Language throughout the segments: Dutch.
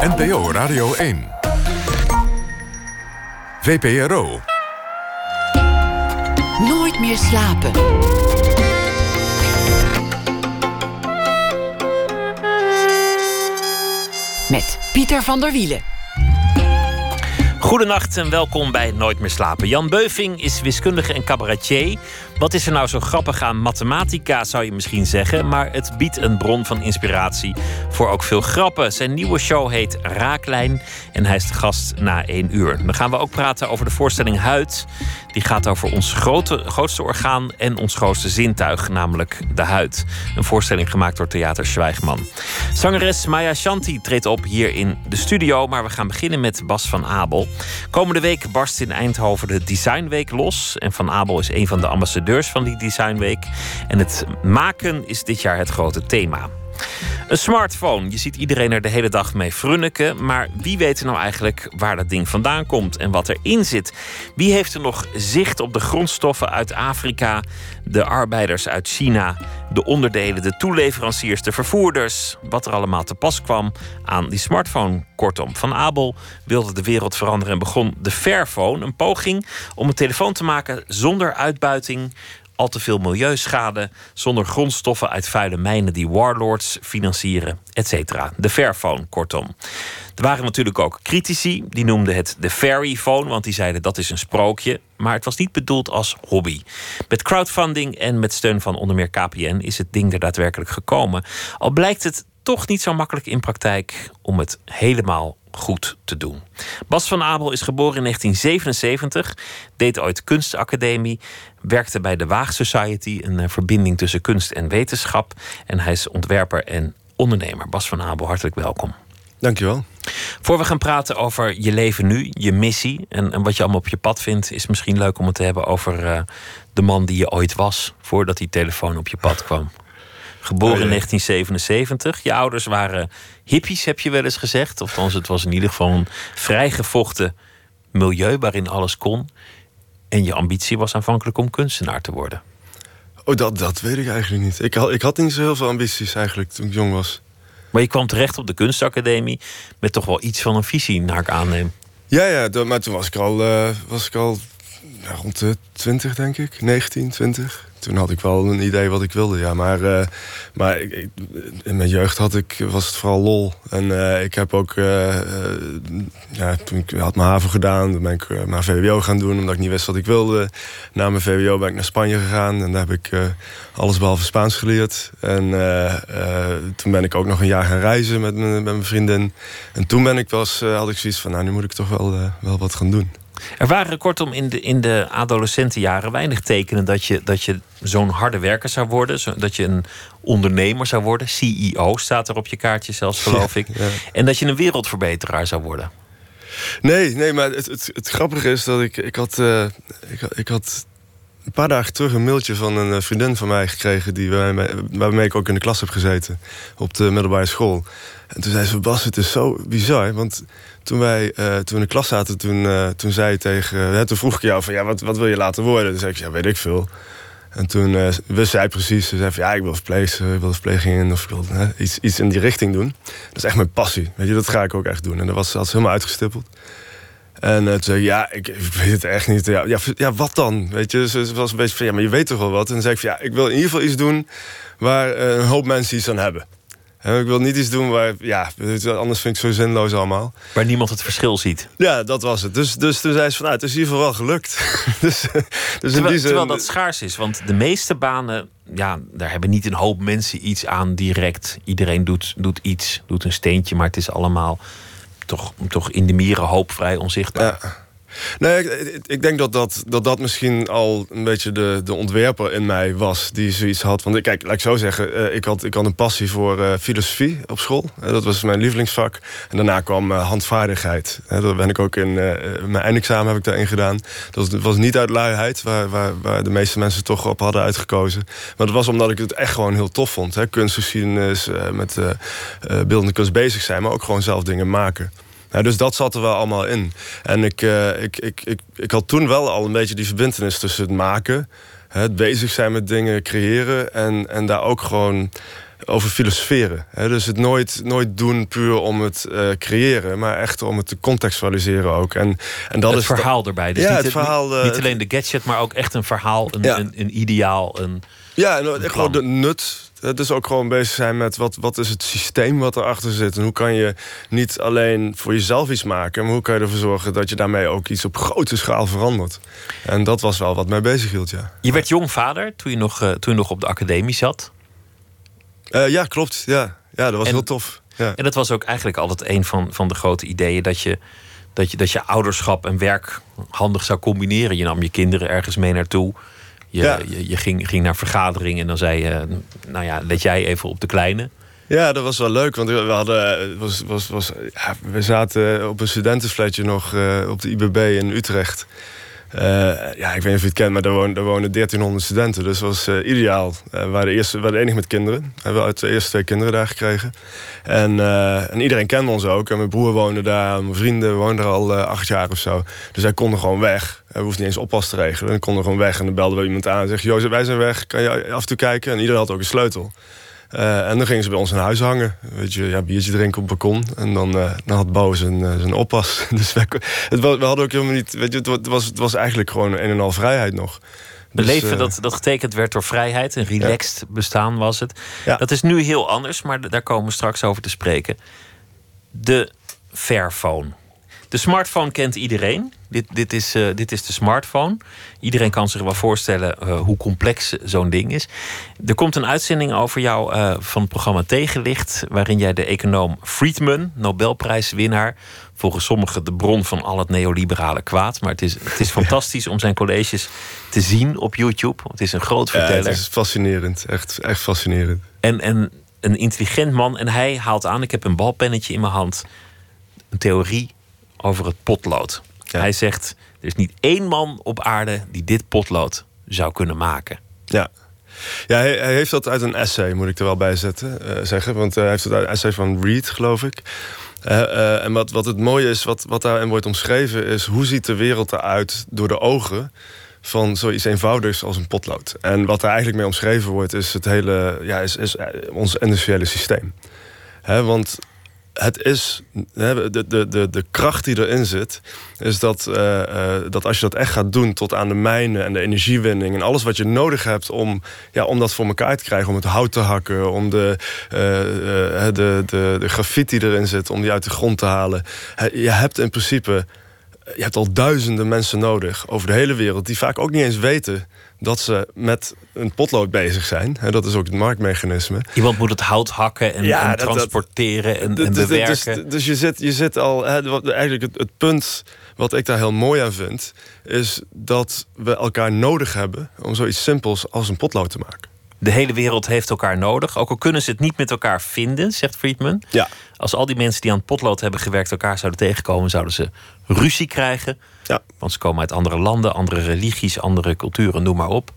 NPO Radio 1. VPRO. Nooit meer slapen. Met Pieter van der Wielen. Goedenacht en welkom bij Nooit meer slapen. Jan Beuving is wiskundige en cabaretier. Wat is er nou zo grappig aan mathematica, zou je misschien zeggen. Maar het biedt een bron van inspiratie voor ook veel grappen. Zijn nieuwe show heet Raaklijn en hij is de gast na één uur. Dan gaan we ook praten over de voorstelling Huid. Die gaat over ons grootste orgaan en ons grootste zintuig, namelijk de huid. Een voorstelling gemaakt door Theater Zwijgman. Zangeres Maya Shanti treedt op hier in de studio, maar we gaan beginnen met Bas van Abel. Komende week barst in Eindhoven de Designweek los. En Van Abel is een van de ambassadeurs van die Designweek. En het maken is dit jaar het grote thema. Een smartphone. Je ziet iedereen er de hele dag mee frunneken. Maar wie weet er nou eigenlijk waar dat ding vandaan komt en wat erin zit? Wie heeft er nog zicht op de grondstoffen uit Afrika, de arbeiders uit China, de onderdelen, de toeleveranciers, de vervoerders? Wat er allemaal te pas kwam aan die smartphone. Kortom, Van Abel wilde de wereld veranderen en begon de Fairphone, een poging om een telefoon te maken zonder uitbuiting al te veel milieuschade, zonder grondstoffen uit vuile mijnen die warlords financieren, etc. De Fairphone, kortom. Er waren natuurlijk ook critici, die noemden het de Fairyphone, want die zeiden dat is een sprookje. Maar het was niet bedoeld als hobby. Met crowdfunding en met steun van onder meer KPN is het ding er daadwerkelijk gekomen. Al blijkt het toch niet zo makkelijk in praktijk om het helemaal goed te doen. Bas van Abel is geboren in 1977, deed ooit kunstacademie, werkte bij de Waag Society, een eh, verbinding tussen kunst en wetenschap. En hij is ontwerper en ondernemer. Bas van Abel, hartelijk welkom. Dankjewel. Voor we gaan praten over je leven nu, je missie en, en wat je allemaal op je pad vindt, is misschien leuk om het te hebben over uh, de man die je ooit was voordat die telefoon op je pad kwam. Geboren in 1977. Je ouders waren hippies, heb je wel eens gezegd. Althans, het was in ieder geval een vrijgevochten milieu waarin alles kon. En je ambitie was aanvankelijk om kunstenaar te worden. Oh, dat, dat weet ik eigenlijk niet. Ik had, ik had niet zo heel veel ambities eigenlijk toen ik jong was. Maar je kwam terecht op de kunstacademie met toch wel iets van een visie, naar ik aanneem. Ja, ja, maar toen was ik al, uh, was ik al rond de 20, denk ik. 19, 20 toen had ik wel een idee wat ik wilde, ja. Maar, uh, maar in mijn jeugd had ik, was het vooral lol. En uh, ik heb ook... Uh, ja, toen ik had mijn haven gedaan, ben ik mijn VWO gaan doen... omdat ik niet wist wat ik wilde. Na mijn VWO ben ik naar Spanje gegaan. En daar heb ik alles behalve Spaans geleerd. En toen ben ik ook nog een jaar gaan reizen met, met mijn vriendin. En toen ben ik was, had ik zoiets van... nou, nu moet ik toch wel, wel wat gaan doen. Er waren kortom in de, in de adolescentenjaren weinig tekenen dat je, dat je zo'n harde werker zou worden. Zo, dat je een ondernemer zou worden. CEO staat er op je kaartje zelfs, geloof ik. En dat je een wereldverbeteraar zou worden. Nee, nee, maar het, het, het grappige is dat ik, ik had. Uh, ik, ik had een paar dagen terug een mailtje van een eh, vriendin van mij gekregen... Die, waarmee ik ook in de klas heb gezeten op de middelbare school. En toen zei ze, Bas, het is zo bizar. Want toen wij uh, toen in de klas zaten, toen, uh, toen zei tegen... Uh, toen vroeg ik jou van, ja, wat, wat wil je laten worden? Toen zei ik, ja, weet ik veel. En toen wist zij precies, ze zei ja, ik wil verpleegster, ik wil verpleging... of iets, iets in die richting doen. Dat is echt mijn passie, weet je, dat ga ik ook echt doen. En dat was, ze helemaal uitgestippeld. En toen zei ik, ja, ik, weet het echt niet. Ja, ja, wat dan? Weet je, ze was een beetje van, ja, maar je weet toch wel wat? En zei ik van, ja, ik wil in ieder geval iets doen... waar een hoop mensen iets aan hebben. Ik wil niet iets doen waar, ja, anders vind ik het zo zinloos allemaal. Waar niemand het verschil ziet. Ja, dat was het. Dus, dus toen zei ze van, nou, het is in ieder geval wel gelukt. dus, dus terwijl, zin... terwijl dat schaars is, want de meeste banen, ja, daar hebben niet een hoop mensen iets aan direct. Iedereen doet, doet iets, doet een steentje, maar het is allemaal toch, toch in de mieren hoop vrij onzichtbaar. Ja. Nee, ik, denk dat dat, dat dat misschien al een beetje de, de ontwerper in mij was die zoiets had. Want kijk, laat ik zo zeggen, uh, ik, had, ik had een passie voor uh, filosofie op school. Uh, dat was mijn lievelingsvak. En daarna kwam handvaardigheid. dat ben ik ook in mijn eindexamen heb ik daarin gedaan. Dat was niet uit luiheid, waar, waar, waar de meeste mensen toch op hadden uitgekozen. Maar dat was omdat ik het echt gewoon heel tof vond. Hè? Kunstgeschiedenis, met beeldende kunst bezig zijn, maar ook gewoon zelf dingen maken. Nou, dus dat zat er wel allemaal in. En ik, uh, ik, ik, ik, ik had toen wel al een beetje die verbindenis tussen het maken, het bezig zijn met dingen creëren en, en daar ook gewoon over filosoferen. Hè? Dus het nooit, nooit doen puur om het uh, creëren, maar echt om het te contextualiseren ook. En, en dat het is verhaal erbij. Dus ja, niet, het verhaal, niet, uh, niet alleen de gadget, maar ook echt een verhaal, een, Ja. een, een ideaal. Een, Ja, en gewoon de nut. Het is ook gewoon bezig zijn met wat, wat is het systeem wat erachter zit. En hoe kan je niet alleen voor jezelf iets maken, maar hoe kan je ervoor zorgen dat je daarmee ook iets op grote schaal verandert. En dat was wel wat mij bezig hield, ja. je werd jong vader toen je nog, eh, toen je nog op de academie zat. Eh, ja, klopt. Ja, ja dat was En- heel tof. Ja. En dat was ook eigenlijk altijd een van, van de grote ideeën dat je, dat, je, dat je ouderschap en werk handig zou combineren. Je nam je kinderen ergens mee naartoe. Je, Ja. je, je ging, ging naar vergaderingen en dan zei je, nou ja, let jij even op de kleine. Ja, dat was wel leuk, want we hadden, het was, was, was, ja, we zaten op een studentenflatje nog eh, op de IBB in Utrecht. Eh, ja, ik weet niet of je het kent, maar daar wonen, daar wonen 1300 studenten. Dus dat was eh, ideaal. Eh, we waren de, waren de enige met kinderen. We hebben uit de eerste twee kinderen daar gekregen. En, en iedereen kende ons ook. En mijn broer woonde daar, mijn vrienden woonden er al acht jaar of zo. Dus wij konden gewoon weg. We hoefden niet eens oppas te regelen. We konden gewoon weg. En dan belden we iemand aan en zeggen... Jozef, wij zijn weg, kan je af en toe kijken? En iedereen had ook een sleutel. Eh, en dan gingen ze bij ons in huis hangen. Weet je, ja, biertje drinken op het balkon. En dan, eh, dan had Bo zijn, eh, zijn oppas. dus wij, het, we hadden ook helemaal niet... Weet je, het, wa- het was, het was eigenlijk gewoon een en al vrijheid nog. Een Dus, dat, dat getekend werd door vrijheid. Een relaxed bestaan was het. Ja. Dat is nu heel anders, maar daar komen we straks over te spreken. De Fairphone. De smartphone kent iedereen. Dit, dit, is, eh, dit is de smartphone. Iedereen kan zich wel voorstellen eh, hoe complex zo'n ding is. Er komt een uitzending over jou eh, van het programma Tegenlicht... waarin jij de econoom Friedman, Nobelprijswinnaar... volgens sommigen de bron van al het neoliberale kwaad... maar het is, het is fantastisch om zijn colleges te zien op YouTube. Het is een groot Ja, verteller. het is fascinerend. Echt, echt fascinerend. En, en een intelligent man. En hij haalt aan, ik heb een balpennetje in mijn hand. Een theorie over het potlood. Ja. Hij zegt, er is niet één man op aarde die dit potlood zou kunnen maken. Ja. Ja, hij, hij heeft dat uit een essay, moet ik er wel bij zetten, eh, zeggen. Want eh, hij heeft het uit een essay van Reed, geloof ik. Eh, en wat, wat het mooie is, wat, wat daarin wordt omschreven... is hoe ziet de wereld eruit door de ogen van zoiets eenvoudigs als een potlood. En wat daar eigenlijk mee omschreven wordt, is het hele... Ja, is, is ons industriële systeem. Hè, want het is, de, de, de, de kracht die erin zit, is dat, eh, eh, dat als je dat echt gaat doen tot aan de mijnen en de energiewinning en alles wat je nodig hebt om, ja, om dat voor elkaar te krijgen, om het hout te hakken, om de, eh, de, de, de grafiet die erin zit, om die uit de grond te halen. Je hebt in principe, je hebt al duizenden mensen nodig over de hele wereld die vaak ook niet eens weten dat ze met een potlood bezig zijn. Hè, Dat is ook het marktmechanisme. Iemand moet het hout hakken en, Ja, en dat- dat- transporteren en, en Dus- bewerken. Dus, dus je, zit, je zit al. Eigenlijk het, het punt wat ik daar heel mooi aan vind, is dat we elkaar nodig hebben om zoiets simpels als een potlood te maken. De hele wereld heeft elkaar nodig. Ook al kunnen ze het niet met elkaar vinden, zegt Friedman. Ja. Als al die mensen die aan het potlood hebben gewerkt elkaar zouden tegenkomen, zouden ze ruzie krijgen. Ja. Want ze komen uit andere landen, andere religies, andere culturen, noem maar op.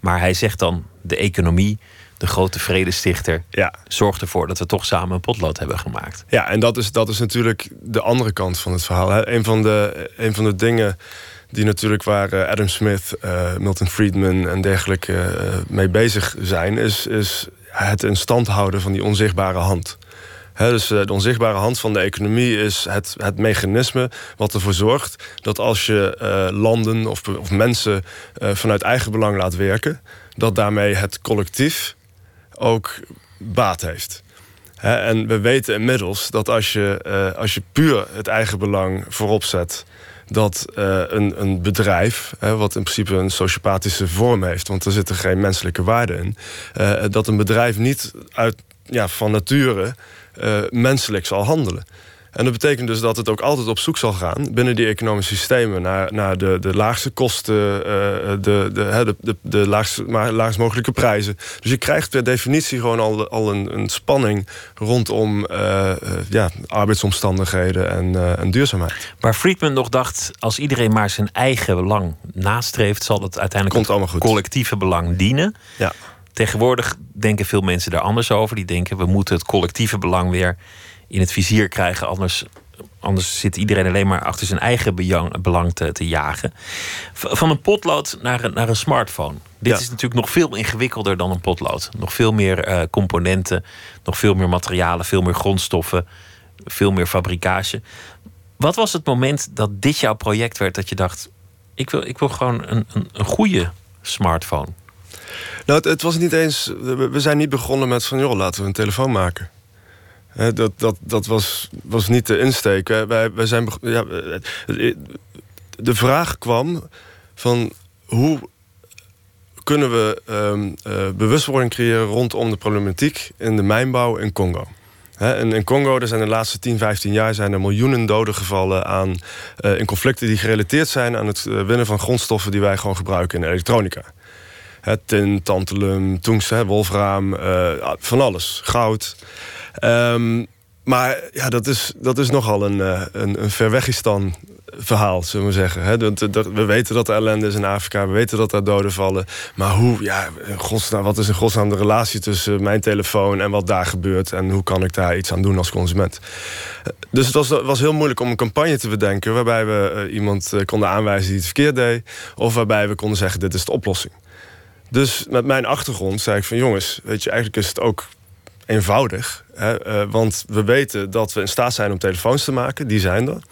Maar hij zegt dan: de economie, de grote vredestichter, Ja. zorgt ervoor dat we toch samen een potlood hebben gemaakt. Ja, en dat is, dat is natuurlijk de andere kant van het verhaal. Hè. Een, van de, een van de dingen die natuurlijk waar eh, Adam Smith, eh, Milton Friedman en dergelijke eh, mee bezig zijn, is, is het in stand houden van die onzichtbare hand. Dus de onzichtbare hand van de economie is het, het mechanisme wat ervoor zorgt dat als je landen of, of mensen vanuit eigen belang laat werken, dat daarmee het collectief ook baat heeft. En we weten inmiddels dat als je, als je puur het eigen belang voorop zet, dat eh, een, een bedrijf, hè, wat in principe een sociopathische vorm heeft, want er zitten geen menselijke waarden in, eh, dat een bedrijf niet uit, ja, van nature eh, menselijk zal handelen. En dat betekent dus dat het ook altijd op zoek zal gaan binnen die economische systemen naar, naar de, de laagste kosten, eh, de, de, de, de, de laagst, maar laagst mogelijke prijzen. Dus je krijgt per definitie gewoon al, al een, een spanning rondom eh, eh, ja, arbeidsomstandigheden en, eh, en duurzaamheid. Waar Friedman nog dacht: als iedereen maar zijn eigen belang nastreeft, zal het uiteindelijk Komt het collectieve belang dienen. Ja. Tegenwoordig denken veel mensen daar anders over. Die denken we moeten het collectieve belang weer in het vizier krijgen. Anders, Anders zit iedereen alleen maar achter zijn eigen belang te, te jagen. Van een potlood naar een, naar een smartphone. Dit Ja. is natuurlijk nog veel ingewikkelder dan een potlood. Nog veel meer eh, componenten, nog veel meer materialen, veel meer grondstoffen, veel meer fabricage. Wat was het moment dat dit jouw project werd dat je dacht: ik wil, ik wil gewoon een, een, een goede smartphone? Nou, het, het was niet eens. We zijn niet begonnen met van joh, laten we een telefoon maken. Dat, dat, dat was, was niet de insteek. Wij, wij, zijn, ja, eh, de vraag kwam van hoe kunnen we ehm, eh, bewustwording creëren rondom de problematiek in de mijnbouw in Congo. Hè, en in Congo er zijn de laatste 10, 15 jaar zijn er miljoenen doden gevallen aan, eh, in conflicten die gerelateerd zijn aan het winnen van grondstoffen die wij gewoon gebruiken in elektronica. Hè, tin, tantalum, tungsten, wolfraam, eh, van alles. Goud. Ehm, maar ja, dat is, dat is nogal een, eh, een, een verwegistan verhaal, zullen we zeggen. We weten dat er ellende is in Afrika, we weten dat er doden vallen. Maar hoe, ja, wat is in godsnaam de relatie tussen mijn telefoon en wat daar gebeurt? En hoe kan ik daar iets aan doen als consument? Dus het was, was heel moeilijk om een campagne te bedenken... waarbij we eh, iemand konden aanwijzen die het verkeerd deed... of waarbij we konden zeggen, dit is de oplossing. Dus met mijn achtergrond zei ik van jongens, weet je, eigenlijk is het ook eenvoudig. Hè? eh, want we weten dat we in staat zijn om telefoons te maken, die zijn er.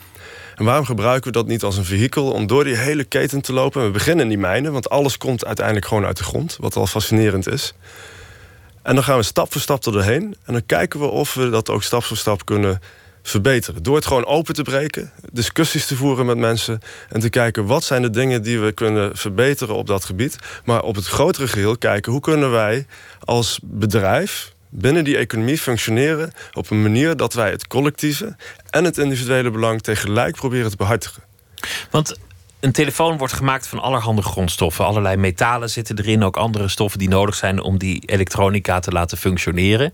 En waarom gebruiken we dat niet als een vehikel om door die hele keten te lopen? En we beginnen in die mijnen, want alles komt uiteindelijk gewoon uit de grond, wat al fascinerend is. En dan gaan we stap voor stap er doorheen. En dan kijken we of we dat ook stap voor stap kunnen verbeteren. Door het gewoon open te breken, discussies te voeren met mensen... en te kijken wat zijn de dingen die we kunnen verbeteren op dat gebied. Maar op het grotere geheel kijken hoe kunnen wij als bedrijf binnen die economie functioneren... op een manier dat wij het collectieve en het individuele belang tegelijk proberen te behartigen. Want een telefoon wordt gemaakt van allerhande grondstoffen. Allerlei metalen zitten erin, ook andere stoffen die nodig zijn om die elektronica te laten functioneren.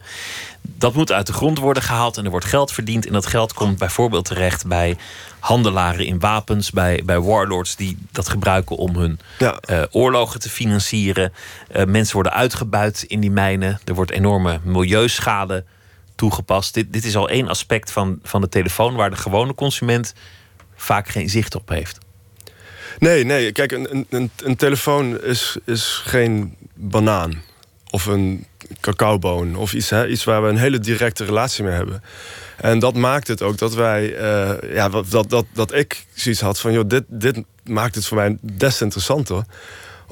Dat moet uit de grond worden gehaald en er wordt geld verdiend. En dat geld komt bijvoorbeeld terecht bij handelaren in wapens, bij, bij warlords die dat gebruiken om hun Ja. eh, oorlogen te financieren. Eh, mensen worden uitgebuit in die mijnen. Er wordt enorme milieuschade toegepast. Dit, dit is al één aspect van, van de telefoon waar de gewone consument vaak geen zicht op heeft. Nee, nee. Kijk, een, een- een, telefoon is, is geen banaan. Of een cacaoboon. Of iets, hè, iets waar we een hele directe relatie mee hebben. En dat maakt het ook dat wij... eh, ja, dat, dat, dat ik zoiets had van... Joh, dit, dit maakt het voor mij des te interessanter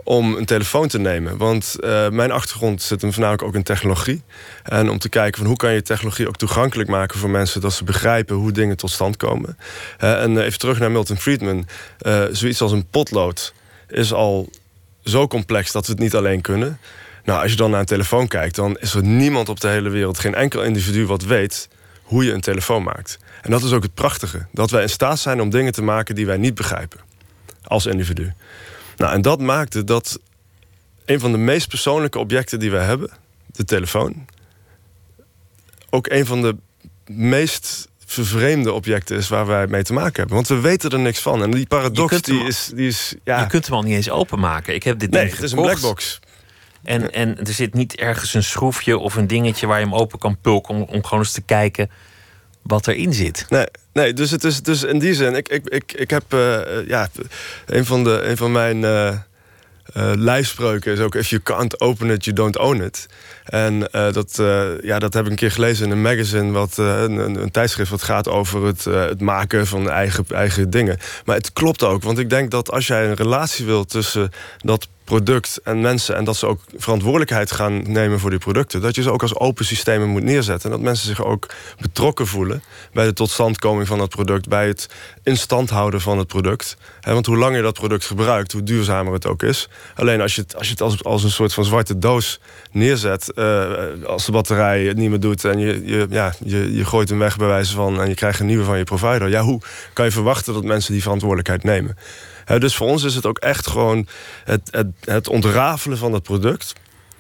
om een telefoon te nemen. Want eh, mijn achtergrond zit hem voornamelijk ook in technologie. En om te kijken van hoe kan je technologie ook toegankelijk maken voor mensen... dat ze begrijpen hoe dingen tot stand komen. Eh, en even terug naar Milton Friedman. Eh, zoiets als een potlood is al zo complex dat we het niet alleen kunnen. Nou, als je dan naar een telefoon kijkt... dan is er niemand op de hele wereld, geen enkel individu wat weet... hoe je een telefoon maakt. En dat is ook het prachtige. Dat wij in staat zijn om dingen te maken die wij niet begrijpen. Als individu. Nou, en dat maakte dat een van de meest persoonlijke objecten die wij hebben, de telefoon, ook een van de meest vervreemde objecten is waar wij mee te maken hebben. Want we weten er niks van. En die paradox hem- die is, die is. Ja, Je kunt hem al niet eens openmaken. Ik heb dit nee, ding het is een blackbox. En, en er zit niet ergens een schroefje of een dingetje waar je hem open kan pulken om, om gewoon eens te kijken wat erin zit. Nee, nee dus, het is, dus in die zin, ik, ik, ik, ik heb eh, eh, ja, een van, de, een van mijn eh lijfspreuken is ook: If you can't open it, you don't own it. En dat, ja, dat heb ik een keer gelezen in een magazine, wat, een, een, een tijdschrift wat gaat over het, het maken van eigen, eigen dingen. Maar het klopt ook, want ik denk dat als jij een relatie wilt tussen dat product en mensen... en dat ze ook verantwoordelijkheid gaan nemen voor die producten... dat je ze ook als open systemen moet neerzetten. En dat mensen zich ook betrokken voelen... bij de totstandkoming van dat product... bij het in stand houden van het product. Want hoe langer je dat product gebruikt... hoe duurzamer het ook is. Alleen als je het, als, je het als, als een soort van zwarte doos neerzet... eh, als de batterij het niet meer doet... en je, je, ja, je, je gooit hem weg bij wijze van... en je krijgt een nieuwe van je provider... ja, hoe kan je verwachten dat mensen die verantwoordelijkheid nemen? Dus voor ons is het ook echt gewoon het, het, het ontrafelen van het product...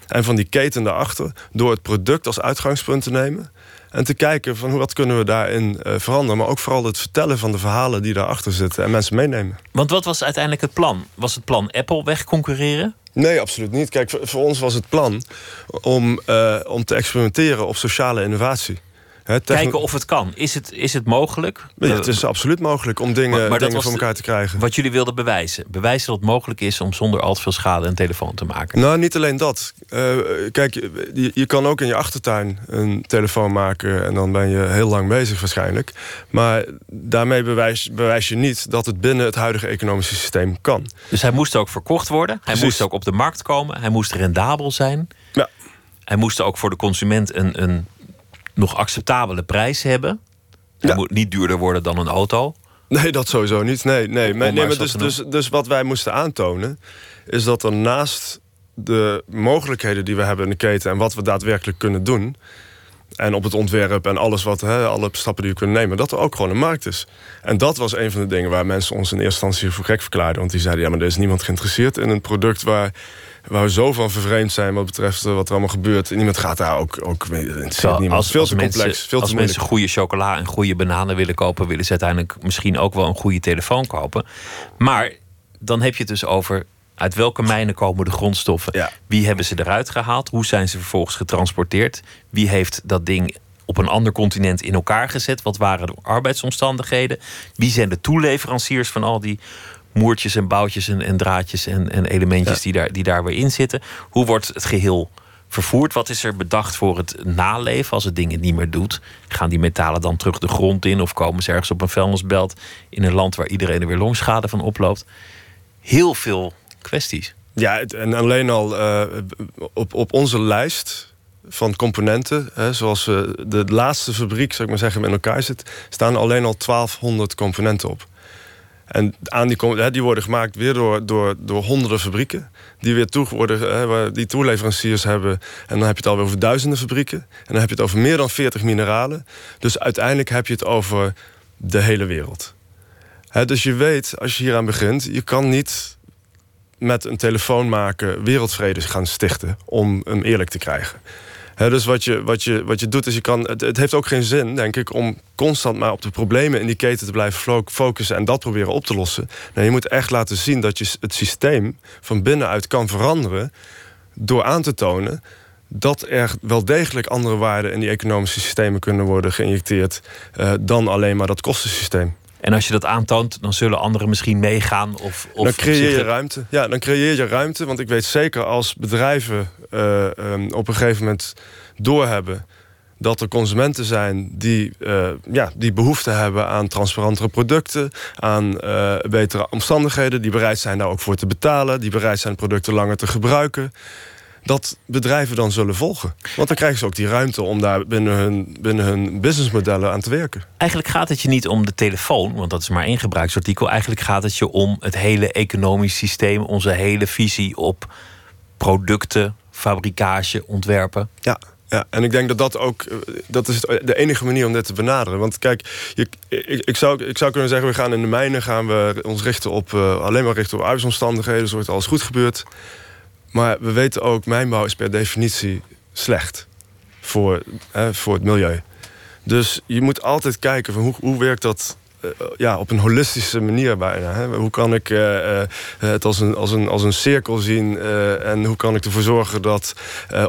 en van die keten daarachter... door het product als uitgangspunt te nemen... en te kijken van hoe, wat kunnen we daarin eh, veranderen... maar ook vooral het vertellen van de verhalen die daarachter zitten... en mensen meenemen. Want wat was uiteindelijk het plan? Was het plan Apple wegconcurreren? Nee, absoluut niet. Kijk, voor, voor ons was het plan om, eh, om te experimenteren op sociale innovatie. Kijken of het kan. Is het, is het mogelijk? Ja, het is absoluut mogelijk om dingen, maar, dingen voor elkaar te krijgen. Wat jullie wilden bewijzen. Bewijzen dat het mogelijk is om zonder al te veel schade een telefoon te maken. Nou, niet alleen dat. Uh, kijk, je, je, kan ook in je achtertuin een telefoon maken... en dan ben je heel lang bezig waarschijnlijk. Maar daarmee bewijs, bewijs je niet dat het binnen het huidige economische systeem kan. Dus hij moest ook verkocht worden. Hij moest ook op de markt komen. Hij moest rendabel zijn. Ja. Hij moest ook voor de consument een, een nog acceptabele prijs hebben. Hij moet niet duurder worden dan een auto. Nee, dat sowieso niet. Nee, nee. nee, nee maar dus, dus, dus wat wij moesten aantonen... is dat er naast de mogelijkheden die we hebben in de keten... en wat we daadwerkelijk kunnen doen... en op het ontwerp en alles wat, hè, alle stappen die we kunnen nemen... dat er ook gewoon een markt is. En dat was een van de dingen waar mensen ons in eerste instantie voor gek verklaarden. Want die zeiden, ja, maar er is niemand geïnteresseerd in een product... waar waar we zo van vervreemd zijn wat betreft eh, wat er allemaal gebeurt. Niemand gaat daar ook, ook niemand. Als, veel te mensen, complex, veel als mensen goede chocola en goede bananen willen kopen, willen ze uiteindelijk misschien ook wel een goede telefoon kopen. Maar dan heb je het dus over uit welke mijnen komen de grondstoffen? Wie hebben ze eruit gehaald? Hoe zijn ze vervolgens getransporteerd? Wie heeft dat ding op een ander continent in elkaar gezet? Wat waren de arbeidsomstandigheden? Wie zijn de toeleveranciers van al die moertjes en boutjes en, en draadjes en, en elementjes die, daar, die daar weer in zitten. Hoe wordt het geheel vervoerd? Wat is er bedacht voor het naleven als het dingen niet meer doet? Gaan die metalen dan terug de grond in of komen ze ergens op een vuilnisbelt in een land waar iedereen er weer longschade van oploopt? Heel veel kwesties. Ja, en alleen al uh, op, op onze lijst van componenten, hè, zoals uh, de laatste fabriek, zou ik maar zeggen, met elkaar zit, staan alleen al 1200 componenten op. En aan die, die worden gemaakt weer door, door, door honderden fabrieken. Die weer toe worden, die toeleveranciers hebben. En dan heb je het alweer over duizenden fabrieken. En dan heb je het over meer dan 40 mineralen. Dus uiteindelijk heb je het over de hele wereld. dus je weet, als je hieraan begint, je kan niet met een telefoon maken wereldvrede gaan stichten om hem eerlijk te krijgen dus wat je, wat, je, wat je doet is je kan. Het, het, heeft ook geen zin, denk ik, om constant maar op de problemen in die keten te blijven focussen en dat proberen op te lossen. Nee, je moet echt laten zien dat je het systeem van binnenuit kan veranderen door aan te tonen dat er wel degelijk andere waarden in die economische systemen kunnen worden geïnjecteerd uh, dan alleen maar dat kostensysteem. En als je dat aantoont, dan zullen anderen misschien meegaan. Of, of dan creëer je ruimte. Ja, dan creëer je ruimte. Want ik weet zeker als bedrijven uh, um, op een gegeven moment doorhebben dat er consumenten zijn die, uh, ja, die behoefte hebben aan transparantere producten, aan uh, betere omstandigheden, die bereid zijn daar ook voor te betalen, die bereid zijn producten langer te gebruiken dat bedrijven dan zullen volgen. Want dan krijgen ze ook die ruimte om daar binnen hun, binnen hun businessmodellen aan te werken. Eigenlijk gaat het je niet om de telefoon, want dat is maar één gebruiksartikel. Eigenlijk gaat het je om het hele economisch systeem, onze hele visie op producten, fabrikage, ontwerpen. Ja. Ja, en ik denk dat dat ook eh, dat is de enige manier om dit te benaderen. Want kijk, je, ik, ik, zou, ik zou kunnen zeggen, we gaan in de mijnen gaan we ons richten op uh, alleen maar richten op arbeidsomstandigheden, zodat alles goed gebeurt. Maar we weten ook, mijnbouw is per definitie slecht voor, voor het milieu. Dus je moet altijd kijken van hoe, hoe werkt dat uh, ja, op een holistische manier bijna. Hè? Hoe kan ik uh, het als een, als, een, als een cirkel zien en hoe kan ik ervoor zorgen dat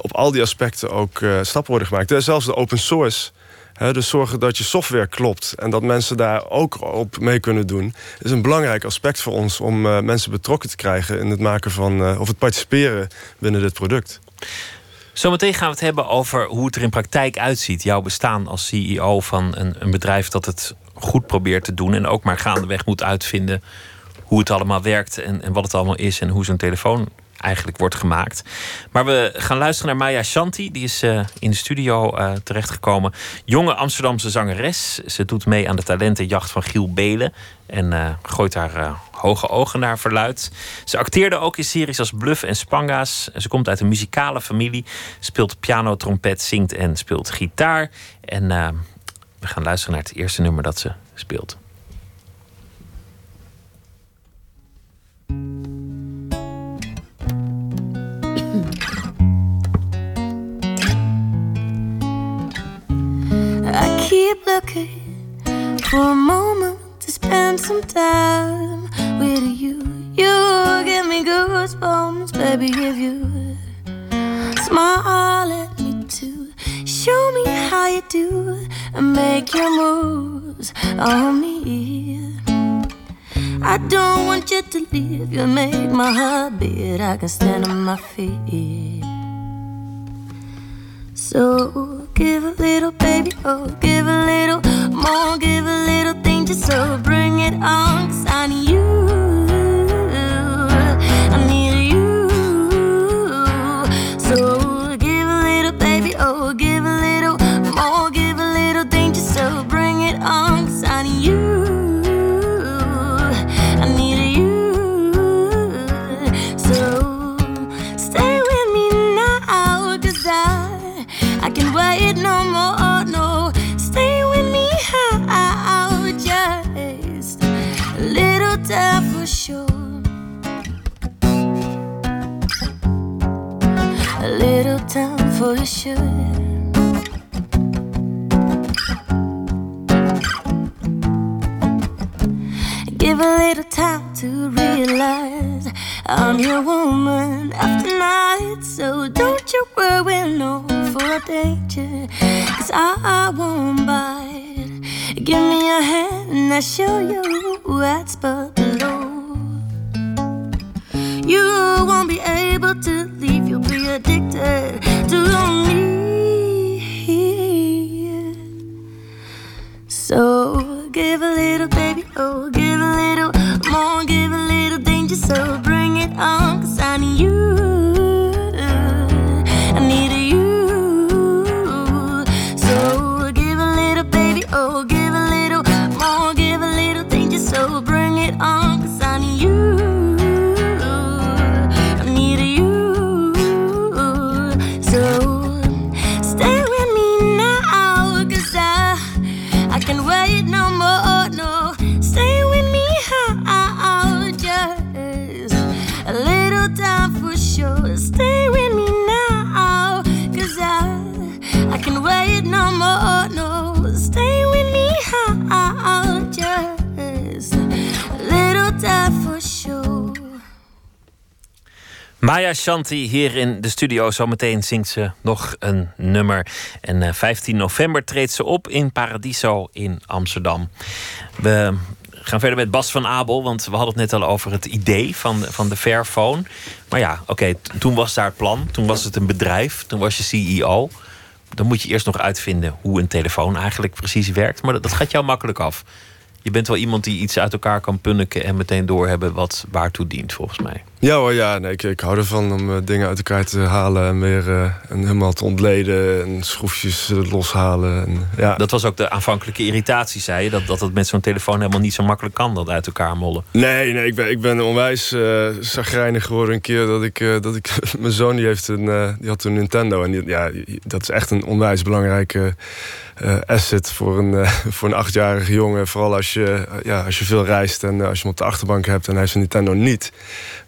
op al die aspecten ook stappen worden gemaakt. Zelfs de open source dus zorgen dat je software klopt en dat mensen daar ook op mee kunnen doen, is een belangrijk aspect voor ons om uh, mensen betrokken te krijgen in het maken van uh, of het participeren binnen dit product. Zometeen gaan we het hebben over hoe het er in praktijk uitziet. Jouw bestaan als CEO van een, een bedrijf dat het goed probeert te doen en ook maar gaandeweg moet uitvinden hoe het allemaal werkt en, en wat het allemaal is en hoe zo'n telefoon eigenlijk wordt gemaakt. Maar we gaan luisteren naar Maya Shanti. Die is uh, in de studio uh, terechtgekomen. Jonge Amsterdamse zangeres. Ze doet mee aan de talentenjacht van Giel Belen. En uh, gooit haar hoge ogen naar verluid. Ze acteerde ook in series als Bluff en Spanga's. Ze komt uit een muzikale familie. Speelt piano, trompet, zingt en speelt gitaar. En we gaan luisteren naar het eerste nummer dat ze speelt. Keep looking for a moment to spend some time with you. You give me goosebumps, baby. If you smile at me too, show me how you do and make your moves on me. I don't want you to leave. You make my heart beat. I can stand on my feet. So give a little, baby. Oh, give a little more. Give a little thing just so bring it on. Cause I need you. I need you. So give a little, baby. Oh, give time for sure. Give a little time to realize I'm your woman after night. So don't you worry no for danger. Cause I, I won't bite. Give me your hand and I'll show you what's below. You won't be able to leave, you'll be addicted to me. So give a little, baby, oh, give a little more, give a little danger, so bring it on, cause I need you. Maya Shanti hier in de studio. Zometeen zingt ze nog een nummer. En eh, 15 november treedt ze op in Paradiso in Amsterdam. We gaan verder met Bas van Abel, want we hadden het net al over het idee van, van de Fairphone. Maar ja, oké, toen was daar het plan. Toen was het een bedrijf. Toen was je CEO. Dan moet je eerst nog uitvinden hoe een telefoon eigenlijk precies werkt. Maar dat, dat gaat jou makkelijk af. Je bent wel iemand die iets uit elkaar kan punniken en meteen doorhebben wat waartoe dient, volgens mij. Ja hoor, ja. Nee, ik, ik hou ervan om eh, dingen uit elkaar te halen en weer eh, en helemaal te ontleden en schroefjes eh, loshalen. En, ja. Dat was ook de aanvankelijke irritatie, zei je. Dat, dat het met zo'n telefoon helemaal niet zo makkelijk kan, dat uit elkaar mollen. Nee, nee, ik ben, ik ben onwijs zagrijnig geworden een keer dat ik, dat ik mijn zoon die heeft een, die had een Nintendo en die, ja, dat is echt een onwijs belangrijke asset voor een, voor een achtjarige jongen. Vooral als je, ja, als je veel reist en als je hem op de achterbank hebt en hij heeft zijn Nintendo niet,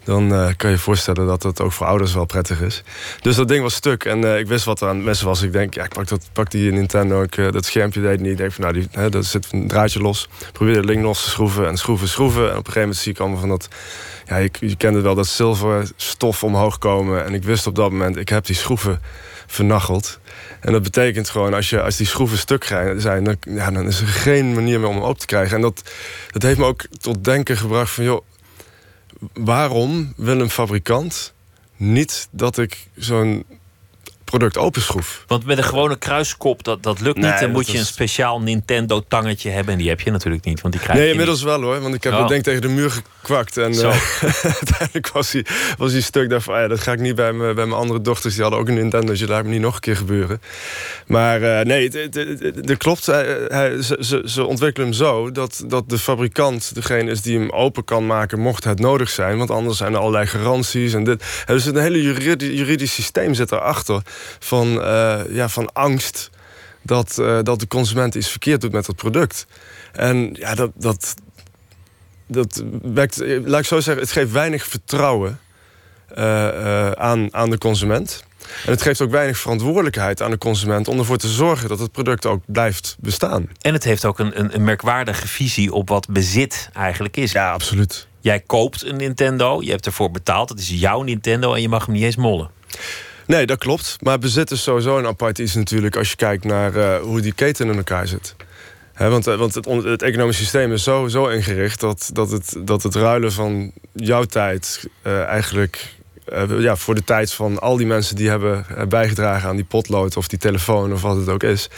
dan eh, kan je je voorstellen dat dat ook voor ouders wel prettig is. Dus dat ding was stuk en eh, ik wist wat er aan het messen was. Ik denk, ja, ik pak, dat, pak die Nintendo, ik, eh, dat schermpje deed niet. Ik denk van, nou, die, hè, dat zit een draadje los. Probeer het link los te schroeven en schroeven, schroeven. En op een gegeven moment zie ik allemaal van dat, ja, je, je kende wel dat zilveren stof omhoog komen. En ik wist op dat moment, ik heb die schroeven vernacheld. En dat betekent gewoon, als, je, als die schroeven stuk zijn, dan, ja, dan is er geen manier meer om hem op te krijgen. En dat, dat heeft me ook tot denken gebracht van, joh, waarom wil een fabrikant niet dat ik zo'n product openschroef? Want met een gewone kruiskop, dat, dat lukt Nee, niet. Dan moet je is- een speciaal Nintendo-tangetje hebben. En die heb je natuurlijk niet, want die krijg Nee, je inmiddels wel hoor, want ik heb Oh. dat ding tegen de muur gekwakt. En eh, uiteindelijk was hij, was hij stuk. Ik dacht van, ah ja, dat ga ik niet bij, mijn- bij mijn andere dochters. Die hadden ook een Nintendo, dus je laat me niet nog een keer gebeuren. Maar eh, nee, dat klopt. Hij, hij- ze, ze, ze ontwikkelen hem zo dat, dat de fabrikant degene is die hem open kan maken, mocht het nodig zijn. Want anders zijn er allerlei garanties en dit. Er zit een hele juridi- juridisch systeem zit erachter van, eh, ja, van angst dat, eh, dat de consument iets verkeerd doet met het product. En ja, dat, dat, dat wekt, eh, laat ik zo zeggen, het geeft weinig vertrouwen aan, aan de consument. En het geeft ook weinig verantwoordelijkheid aan de consument om ervoor te zorgen dat het product ook blijft bestaan. En het heeft ook een, een, een merkwaardige visie op wat bezit eigenlijk is. Ja, absoluut. Jij koopt een Nintendo, je hebt ervoor betaald. Het is jouw Nintendo en je mag hem niet eens mollen. Nee, dat klopt. Maar bezit is sowieso een apart iets natuurlijk... als je kijkt naar uh, hoe die keten in elkaar zit. He, want uh, want het, het economisch systeem is zo, zo ingericht... Dat, dat, het, dat het ruilen van jouw tijd uh, eigenlijk uh, ja, voor de tijd van al die mensen die hebben bijgedragen aan die potlood of die telefoon of wat het ook is.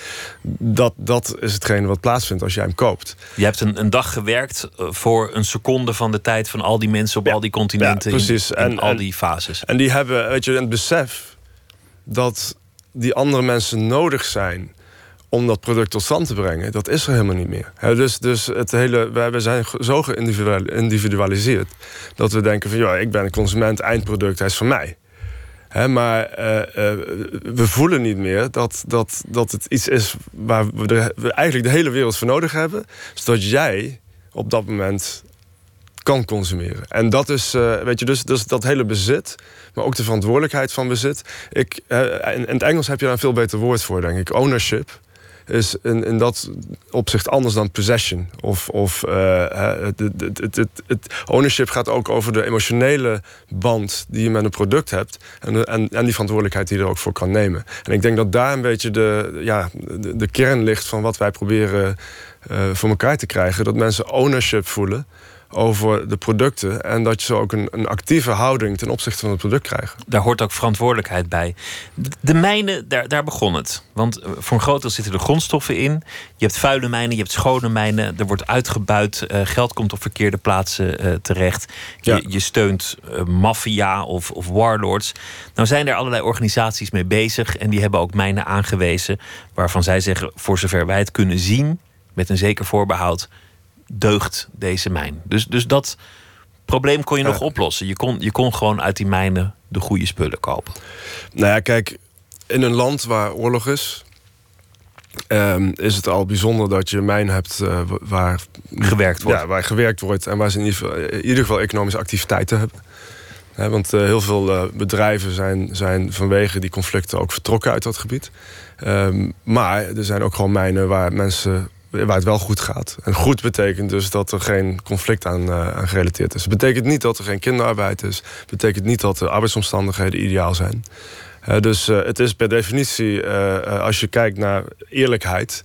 Dat, dat is hetgene wat plaatsvindt als jij hem koopt. Je hebt een, een dag gewerkt voor een seconde van de tijd van al die mensen op Ja, al die continenten. ja, precies. In, in En- al die fases. En die hebben, weet je, een besef dat die andere mensen nodig zijn om dat product tot stand te brengen, dat is er helemaal niet meer. Dus, dus het hele, wij wij zijn zo geïndividualiseerd dat we denken van ja, ik ben een consument, eindproduct, hij is van mij. Maar eh, eh, we voelen niet meer dat, dat, dat het iets is waar we, we eigenlijk de hele wereld voor nodig hebben, zodat jij op dat moment kan consumeren. En dat is, eh, weet je, dus, dus dat hele bezit, maar ook de verantwoordelijkheid van bezit. Ik, eh, in, het Engels heb je daar een veel beter woord voor, denk ik. Ownership is in, in dat opzicht anders dan possession. Of, of eh, het, het, het, het, ownership gaat ook over de emotionele band die je met een product hebt. En, en, en die verantwoordelijkheid die je er ook voor kan nemen. En ik denk dat daar een beetje de, ja, de, de kern ligt van wat wij proberen voor elkaar te krijgen. Dat mensen ownership voelen over de producten. En dat je zo ook een, een actieve houding ten opzichte van het product krijgt. Daar hoort ook verantwoordelijkheid bij. De- mijnen, daar, daar begon het. Want eh, voor een groot deel zitten er grondstoffen in. Je hebt vuile mijnen, je hebt schone mijnen. Er wordt uitgebuit. eh, geld komt op verkeerde plaatsen eh, terecht. Je, Ja. je steunt maffia of, of warlords. Nou zijn er allerlei organisaties mee bezig. En die hebben ook mijnen aangewezen. Waarvan zij zeggen, voor zover wij het kunnen zien... met een zeker voorbehoud, deugt deze mijn. Dus, dus dat probleem kon je nog oplossen. Je kon, je kon gewoon uit die mijnen de goede spullen kopen. Nou ja, kijk, in een land waar oorlog is... ehm, is het al bijzonder dat je mijn hebt eh, wa- waar Gewerkt wordt. Ja, waar gewerkt wordt en waar ze in ieder geval, in ieder geval economische activiteiten hebben. Want eh, heel veel eh, bedrijven zijn, zijn vanwege die conflicten ook vertrokken uit dat gebied. Ehm, maar er zijn ook gewoon mijnen waar mensen waar het wel goed gaat. En goed betekent dus dat er geen conflict aan, eh, aan gerelateerd is. Het betekent niet dat er geen kinderarbeid is. Het betekent niet dat de arbeidsomstandigheden ideaal zijn. Eh, dus eh, het is per definitie, als je kijkt naar eerlijkheid.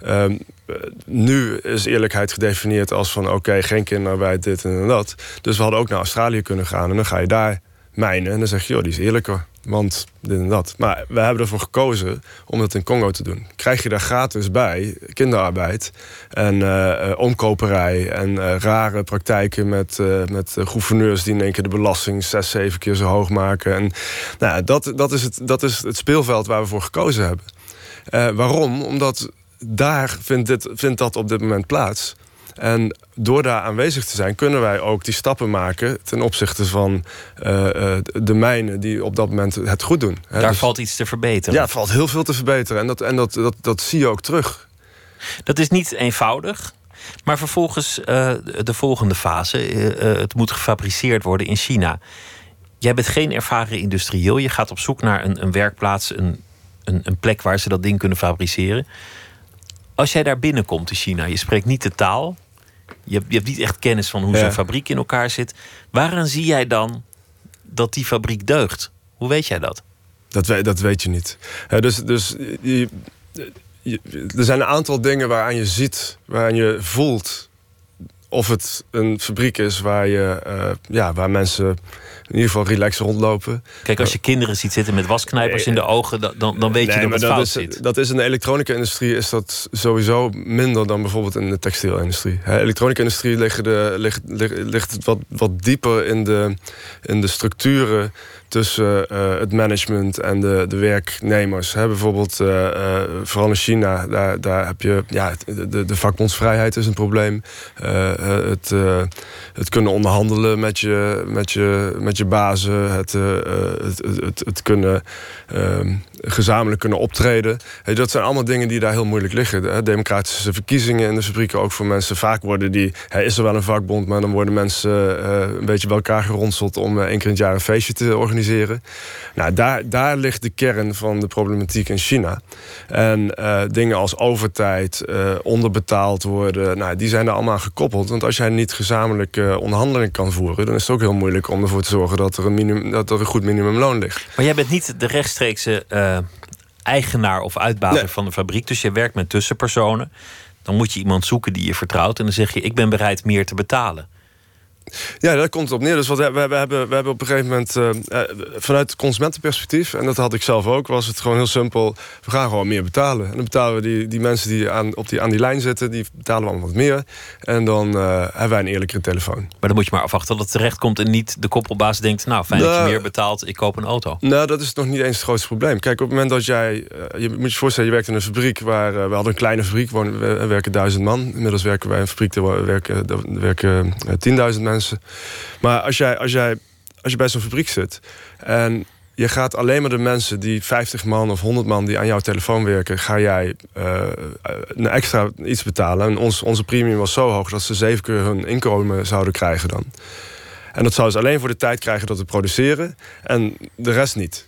ehm, eh, nu is eerlijkheid gedefinieerd als van oké, geen kinderarbeid, dit en dat. Dus we hadden ook naar Australië kunnen gaan en dan ga je daar mijnen. En dan zeg je, joh, die is eerlijker. Want dit en dat. Maar we hebben ervoor gekozen om dat in Congo te doen. Krijg je daar gratis bij kinderarbeid en eh, omkoperij en eh, rare praktijken met, met gouverneurs die in één keer de belasting zes, zeven keer zo hoog maken. En nou, dat, dat, is het, dat is het speelveld waar we voor gekozen hebben. Waarom? Omdat daar vindt, dit, vindt dat op dit moment plaats. En door daar aanwezig te zijn, kunnen wij ook die stappen maken ten opzichte van eh, eh, de mijnen die op dat moment het goed doen. Daar dus- valt iets te verbeteren. ja, valt heel veel te verbeteren. En dat, en dat, dat, dat zie je ook terug. Dat is niet eenvoudig. Maar vervolgens eh, de volgende fase. het moet gefabriceerd worden in China. Jij bent geen ervaren industrieel. Je gaat op zoek naar een, een werkplaats, een, een, een plek waar ze dat ding kunnen fabriceren. Als jij daar binnenkomt in China, je spreekt niet de taal. Je hebt, je hebt niet echt kennis van hoe Ja. zo'n fabriek in elkaar zit. Waaraan zie jij dan dat die fabriek deugt? Hoe weet jij dat? Dat, weet, dat weet je niet. Dus dus je, je- er zijn een aantal dingen waaraan je ziet, waaraan je voelt of het een fabriek is waar, je, eh, ja, waar mensen in ieder geval relaxed rondlopen. Kijk, als je kinderen ziet zitten met wasknijpers in de ogen, dan, dan, dan weet je dat het fout is, zit. Dat is in de elektronica-industrie is dat sowieso minder dan bijvoorbeeld in de textielindustrie. De elektronica-industrie ligt, de, ligt, ligt, ligt het wat, wat dieper in de, in de structuren tussen eh, het management en de, de werknemers. Hè, bijvoorbeeld, eh, eh, vooral in China, daar, daar heb je ja, de, de, vakbondsvrijheid is een probleem. Het, het kunnen onderhandelen met je, met je, met je bazen, het, het, het, het, kunnen ehm, gezamenlijk kunnen optreden. Dat zijn allemaal dingen die daar heel moeilijk liggen. Democratische verkiezingen in de fabrieken ook voor mensen. Vaak worden die, hey, is er wel een vakbond, maar dan worden mensen een beetje bij elkaar geronseld om één keer in het jaar een feestje te organiseren. Nou, daar, daar ligt de kern van de problematiek in China. En eh, dingen als overtijd, eh, onderbetaald worden, nou, die zijn er allemaal aan gekoppeld. Want als jij niet gezamenlijk uh, onderhandelingen kan voeren, dan is het ook heel moeilijk om ervoor te zorgen dat er een, minimum, dat er een goed minimumloon ligt. Maar jij bent niet de rechtstreekse eigenaar of uitbater van de fabriek, dus je werkt met tussenpersonen. Dan moet je iemand zoeken die je vertrouwt en dan zeg je: Ik ben bereid meer te betalen. Ja, daar komt het op neer. Dus wat we, we, hebben, we hebben op een gegeven moment uh, vanuit consumentenperspectief, en dat had ik zelf ook, was het gewoon heel simpel. We gaan gewoon meer betalen. En dan betalen we die, die mensen die, aan, op die aan die lijn zitten, die betalen we allemaal wat meer. En dan uh, hebben wij een eerlijkere telefoon. Maar dan moet je maar afwachten dat het terecht komt en niet de koppelbaas denkt: Nou, fijn dat je nou, meer betaalt, ik koop een auto. Nou, dat is nog niet eens het grootste probleem. Kijk, op het moment dat jij, je moet je voorstellen, je werkt in een fabriek waar we hadden een kleine fabriek, we werken duizend man. Inmiddels werken wij in een fabriek, daar werken, daar werken 10.000 mensen. Maar als jij, als jij als je bij zo'n fabriek zit en je gaat alleen maar de mensen die 50 man of 100 man die aan jouw telefoon werken, ga jij uh, een extra iets betalen. En ons, onze premium was zo hoog dat ze zeven keer hun inkomen zouden krijgen dan. En dat zouden ze alleen voor de tijd krijgen dat we produceren en de rest niet.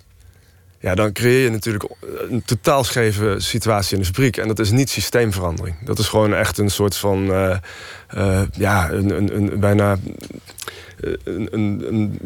Ja, dan creëer je natuurlijk een totaal scheve situatie in de fabriek. En dat is niet systeemverandering. Dat is gewoon echt een soort van. Uh, uh, ja, een, een, een bijna. een, een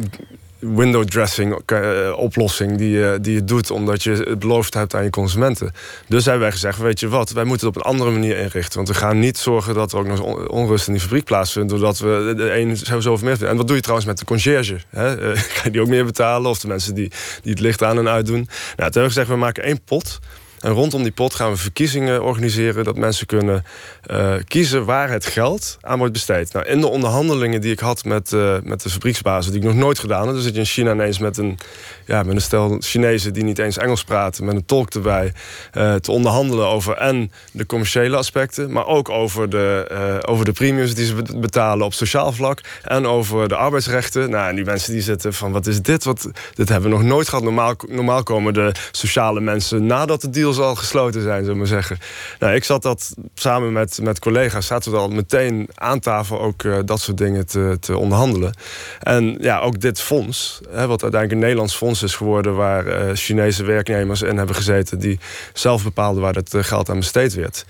window dressing uh, oplossing die je, die doet omdat je het beloofd hebt aan je consumenten. Dus hebben wij gezegd, weet je wat, wij moeten het op een andere manier inrichten. Want we gaan niet zorgen dat er ook nog onrust in die fabriek plaatsvindt doordat we de een zoveel meer En wat doe je trouwens met de conciërge? Hè? Uh, ga je die ook meer betalen? Of de mensen die, die het licht aan en uitdoen? Nou, toen hebben we gezegd, we maken één pot. En rondom die pot gaan we verkiezingen organiseren... dat mensen kunnen uh, kiezen waar het geld aan wordt besteed. Nou, in de onderhandelingen die ik had met, uh, met de fabrieksbazen... die ik nog nooit gedaan heb... dus zit je in China ineens met een, ja, met een stel Chinezen... die niet eens Engels praten, met een tolk erbij... Uh, te onderhandelen over en de commerciële aspecten... maar ook over de, over de premiums die ze betalen op sociaal vlak... en over de arbeidsrechten. Nou, en die mensen die zitten van, wat is dit? Wat, dit hebben we nog nooit gehad. Normaal, normaal komen de sociale mensen nadat de deal al gesloten zijn, zullen we maar zeggen. Nou, ik zat dat samen met, met collega's, zaten we al meteen aan tafel ook uh, dat soort dingen te, te onderhandelen. En ja, ook dit fonds, hè, wat uiteindelijk een Nederlands fonds is geworden, waar uh, Chinese werknemers in hebben gezeten die zelf bepaalden waar het uh, geld aan besteed werd.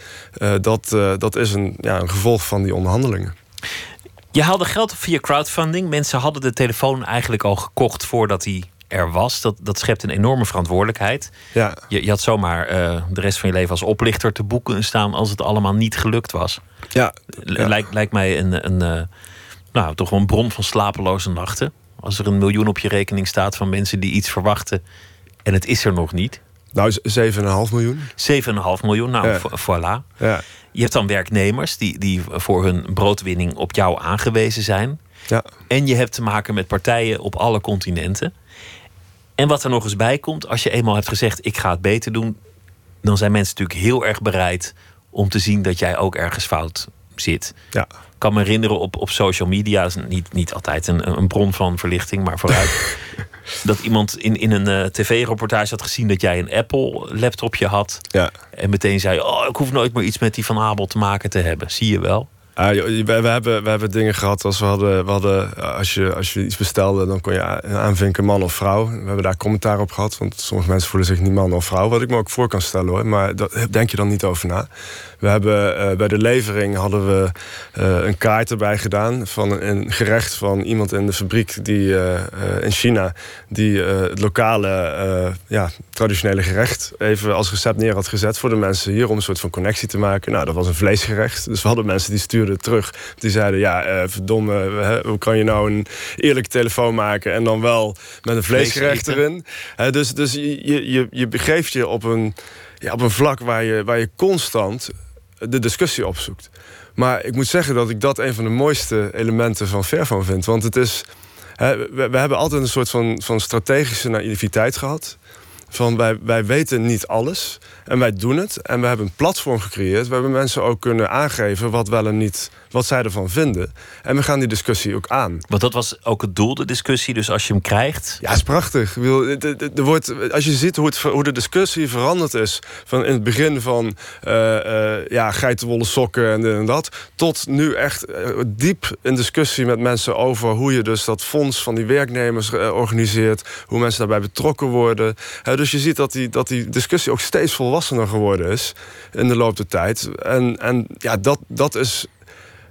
dat, dat is een, ja, een gevolg van die onderhandelingen. Je haalde geld via crowdfunding. Mensen hadden de telefoon eigenlijk al gekocht voordat hij er was. Dat, dat schept een enorme verantwoordelijkheid. Ja. Je, je had zomaar uh, de rest van je leven als oplichter te boeken staan als het allemaal niet gelukt was. Ja. Lijkt, lijkt mij een, een, uh, nou, toch wel een bron van slapeloze nachten. Als er een miljoen op je rekening staat van mensen die iets verwachten en het is er nog niet. Nou, 7,5 miljoen. 7,5 miljoen, nou, ja. voilà. Ja. Je hebt dan werknemers die, die voor hun broodwinning op jou aangewezen zijn. Ja. En je hebt te maken met partijen op alle continenten. En wat er nog eens bij komt, als je eenmaal hebt gezegd: ik ga het beter doen, dan zijn mensen natuurlijk heel erg bereid om te zien dat jij ook ergens fout zit. Ja. Ik kan me herinneren op, op social media, is niet, niet altijd een, een bron van verlichting, maar vooruit. dat iemand in, in een uh, tv-reportage had gezien dat jij een Apple-laptopje had. Ja. En meteen zei: Oh, ik hoef nooit meer iets met die van Abel te maken te hebben. Zie je wel. Uh, we, hebben, we hebben dingen gehad als we hadden, we hadden als, je, als je iets bestelde, dan kon je aanvinken man of vrouw. We hebben daar commentaar op gehad, want sommige mensen voelen zich niet man of vrouw. Wat ik me ook voor kan stellen hoor, maar daar denk je dan niet over na. We hebben uh, bij de levering hadden we een kaart erbij gedaan van een, gerecht van iemand in de fabriek die in China die het lokale ja, traditionele gerecht even als recept neer had gezet voor de mensen hier om een soort van connectie te maken. Nou, dat was een vleesgerecht. Dus we hadden mensen die stuurden terug. Die zeiden ja, verdomme, hoe kan je nou een eerlijke telefoon maken en dan wel met een vleesgerecht erin? dus dus je, je, je begeeft je op een ja, op een vlak waar je, waar je constant de discussie opzoekt. Maar ik moet zeggen dat ik dat een van de mooiste elementen van Fairphone vind. Want het is. Hè, we, we, hebben altijd een soort van, van strategische naïviteit gehad. Van wij, wij weten niet alles en wij doen het. En we hebben een platform gecreëerd waarbij mensen ook kunnen aangeven wat wel en niet wat zij ervan vinden. En we gaan die discussie ook aan. Want dat was ook het doel, de discussie. Dus als je hem krijgt. Ja, is prachtig. Er wordt, als je ziet hoe, het, hoe de discussie veranderd is. Van in het begin van uh, uh, ja, geitenwolle sokken en dit en dat. Tot nu echt uh, diep in discussie met mensen over hoe je dus dat fonds van die werknemers organiseert. Hoe mensen daarbij betrokken worden. dus je ziet dat die, dat die discussie ook steeds volwassener geworden is in de loop der tijd. En, en ja, dat, dat is Eh,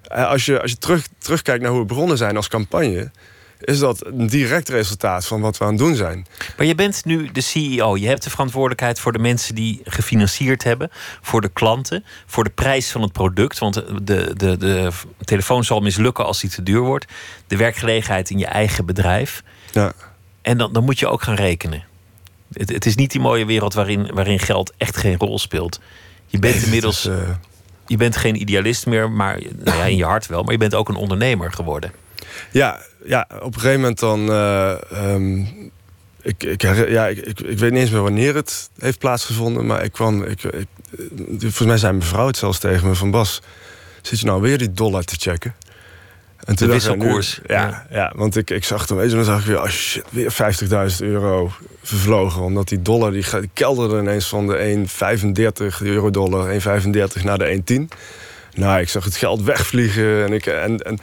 Als je, als je terug, terugkijkt naar hoe we begonnen zijn als campagne, is dat een direct resultaat van wat we aan het doen zijn. Maar je bent nu de CEO. Je hebt de verantwoordelijkheid voor de mensen die gefinancierd hebben, voor de klanten, voor de prijs van het product. Want de, de, de telefoon zal mislukken als die te duur wordt. De werkgelegenheid in je eigen bedrijf. Ja. En dan, dan moet je ook gaan rekenen. Het, het is niet die mooie wereld waarin, waarin geld echt geen rol speelt. Je bent inmiddels. Is, eh, Je bent geen idealist meer, maar nou ja, in je hart wel. Maar je bent ook een ondernemer geworden. Ja, ja, op een gegeven moment dan. eh, ehm, ik, ik, ja, ik, ik, weet niet eens meer wanneer het heeft plaatsgevonden. Maar ik kwam. Ik, volgens mij zei mijn vrouw het zelfs tegen me: van Bas, zit je nou weer die dollar te checken? En De dacht ik, nu- wisselkoers, ja, ja. ja. want ik, ik zag toen, dan zag ik weer, oh shit, weer 50.000 euro vervlogen. Omdat die dollar, die, die kelderde ineens van de 1,35 de euro-dollar, 1,35 naar de 1,10. Nou, ik zag het geld wegvliegen en ik, en, en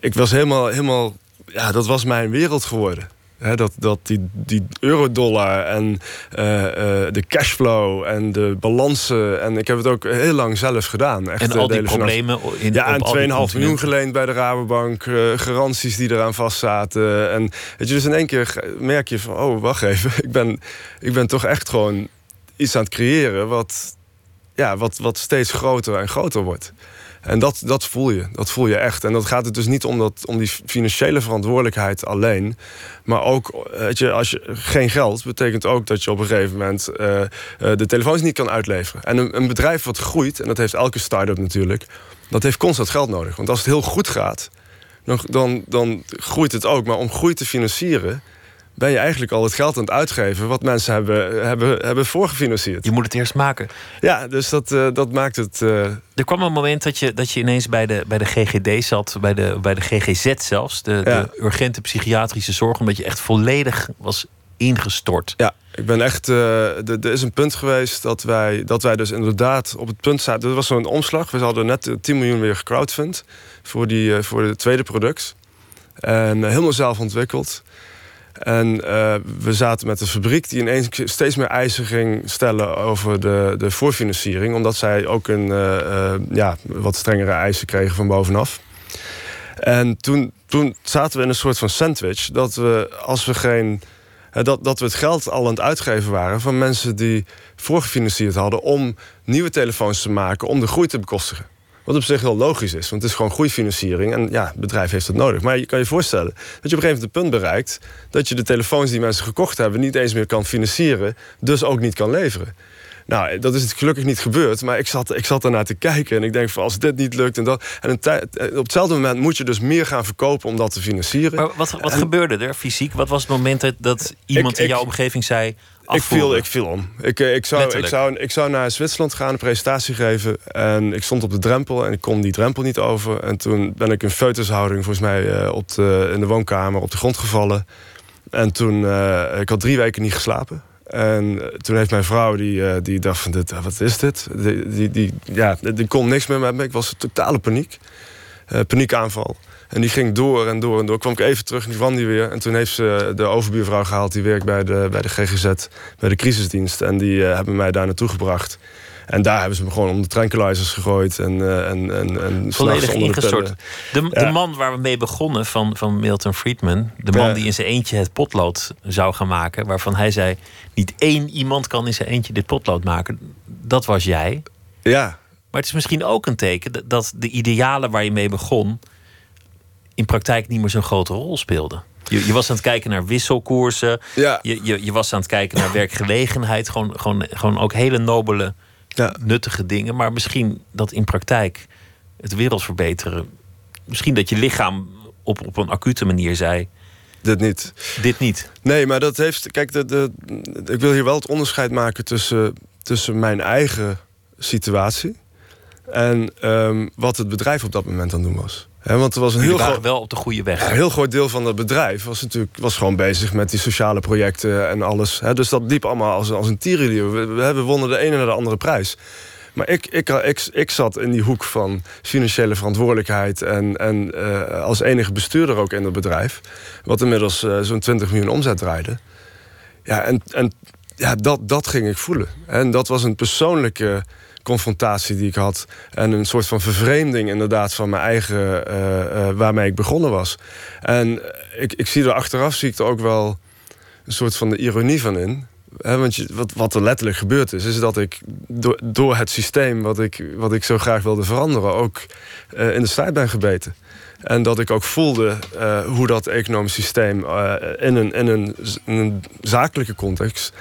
ik was helemaal, helemaal, ja, dat was mijn wereld geworden. Dat, dat die, die euro-dollar en eh, eh, de cashflow en de balansen. En ik heb het ook heel lang zelf gedaan. Echt, En eh, al die problemen. In, ja, en al 2,5 die miljoen geleend bij de Rabobank. garanties die eraan vastzaten. En weet je, dus in één keer merk je van... oh, wacht even. Ik ben, ik ben toch echt gewoon iets aan het creëren... wat, ja, wat, wat steeds groter en groter wordt. En dat, dat voel je. Dat voel je echt. En dat gaat het dus niet om, dat, om die financiële verantwoordelijkheid alleen. Maar ook, je, als je geen geld betekent ook dat je op een gegeven moment eh, eh, de telefoons niet kan uitleveren. En een, een bedrijf wat groeit, en dat heeft elke start-up natuurlijk, dat heeft constant geld nodig. Want als het heel goed gaat, dan, dan, dan groeit het ook. Maar om groei te financieren, ben je eigenlijk al het geld aan het uitgeven wat mensen hebben, hebben, hebben voorgefinancierd. Je moet het eerst maken. Ja, dus dat, eh, dat maakt het. eh, Er kwam een moment dat je, dat je ineens bij de, bij de GGD zat, bij de, bij de GGZ zelfs, de, Ja. de urgente psychiatrische zorg, omdat je echt volledig was ingestort. Ja, ik ben echt. eh, er is een punt geweest dat wij, dat wij dus inderdaad op het punt zaten. Er was zo'n omslag. We hadden net eh, 10 miljoen weer gecrowdfund voor, die, voor het tweede product. En helemaal zelf ontwikkeld. En eh, we zaten met een fabriek die ineens steeds meer eisen ging stellen over de, de voorfinanciering. Omdat zij ook een, eh, eh, ja, wat strengere eisen kregen van bovenaf. En toen, toen zaten we in een soort van sandwich. Dat we, als we geen. Dat, dat we het geld al aan het uitgeven waren van mensen die voorgefinancierd hadden om nieuwe telefoons te maken om de groei te bekostigen. Wat op zich heel logisch is, want het is gewoon groeifinanciering. En ja, het bedrijf heeft het nodig. Maar je kan je voorstellen dat je op een gegeven moment het punt bereikt... dat je de telefoons die mensen gekocht hebben niet eens meer kan financieren... dus ook niet kan leveren. Nou, dat is het gelukkig niet gebeurd. Maar ik zat, ik zat ernaar te kijken en ik denk van als dit niet lukt en dat... En eh, op hetzelfde moment moet je dus meer gaan verkopen om dat te financieren. Maar wat, wat En- gebeurde er fysiek? Wat was het moment dat, dat iemand in ik- jouw omgeving zei... Ik viel, ik viel om. Ik, eh, ik, zou, ik, zou, ik zou naar Zwitserland gaan, een presentatie geven. En ik stond op de drempel en ik kon die drempel niet over. En toen ben ik in foetushouding volgens mij eh, op de, in de woonkamer op de grond gevallen. En toen, eh, ik had drie weken niet geslapen. En toen heeft mijn vrouw, die, die dacht van, dit, wat is dit? Die, die, die, ja, die kon niks meer met me. Ik was in totale paniek. Eh, paniekaanval. En die ging door en door en door. Kwam ik even terug en die kwam die weer. En toen heeft ze de overbuurvrouw gehaald. Die werkt bij de, bij de GGZ, bij de crisisdienst. En die eh, hebben mij daar naartoe gebracht. En daar hebben ze me gewoon onder de tranquilizers gegooid. En, eh, en, en, en Volledig de ingestort. De, de Ja. man waar we mee begonnen van, van Milton Friedman... de man Ja. die in zijn eentje het potlood zou gaan maken... waarvan hij zei, niet één iemand kan in zijn eentje dit potlood maken. Dat was jij. Ja, Maar het is misschien ook een teken dat de idealen waar je mee begon... in praktijk niet meer zo'n grote rol speelden. Je, je was aan het kijken naar wisselkoersen. ja, Je, je, je was aan het kijken naar werkgelegenheid. Gewoon, gewoon, gewoon ook hele nobele, ja. nuttige dingen. Maar misschien dat in praktijk het wereld verbeteren. Misschien dat je lichaam op, op een acute manier zei: dit niet. dit niet. Nee, maar dat heeft. Kijk, de, de, ik wil hier wel het onderscheid maken tussen, tussen mijn eigen situatie. en ehm, wat het bedrijf op dat moment aan het doen was. Hè, want er was een heel groot. wel op de goede weg. Een heel groot deel van het bedrijf was natuurlijk was gewoon bezig met die sociale projecten en alles. Dus dat liep allemaal als, als een tierenlier. We, we, we wonnen de ene naar de andere prijs. Maar ik, ik, ik, ik zat in die hoek van financiële verantwoordelijkheid... en, en eh, als enige bestuurder ook in het bedrijf... wat inmiddels eh, zo'n 20 miljoen omzet draaide. Ja, en, en ja, dat, dat ging ik voelen. En dat was een persoonlijke confrontatie die ik had. En een soort van vervreemding inderdaad van mijn eigen, eh, eh, waarmee ik begonnen was. En ik, ik zie er achteraf zie ik er ook wel een soort van de ironie van in. Want wat, wat er letterlijk gebeurd is, is dat ik door, het systeem wat ik, wat ik zo graag wilde veranderen, ook eh, in de strijd ben gebeten. En dat ik ook voelde hoe dat economisch systeem in, een, in, een, in een zakelijke context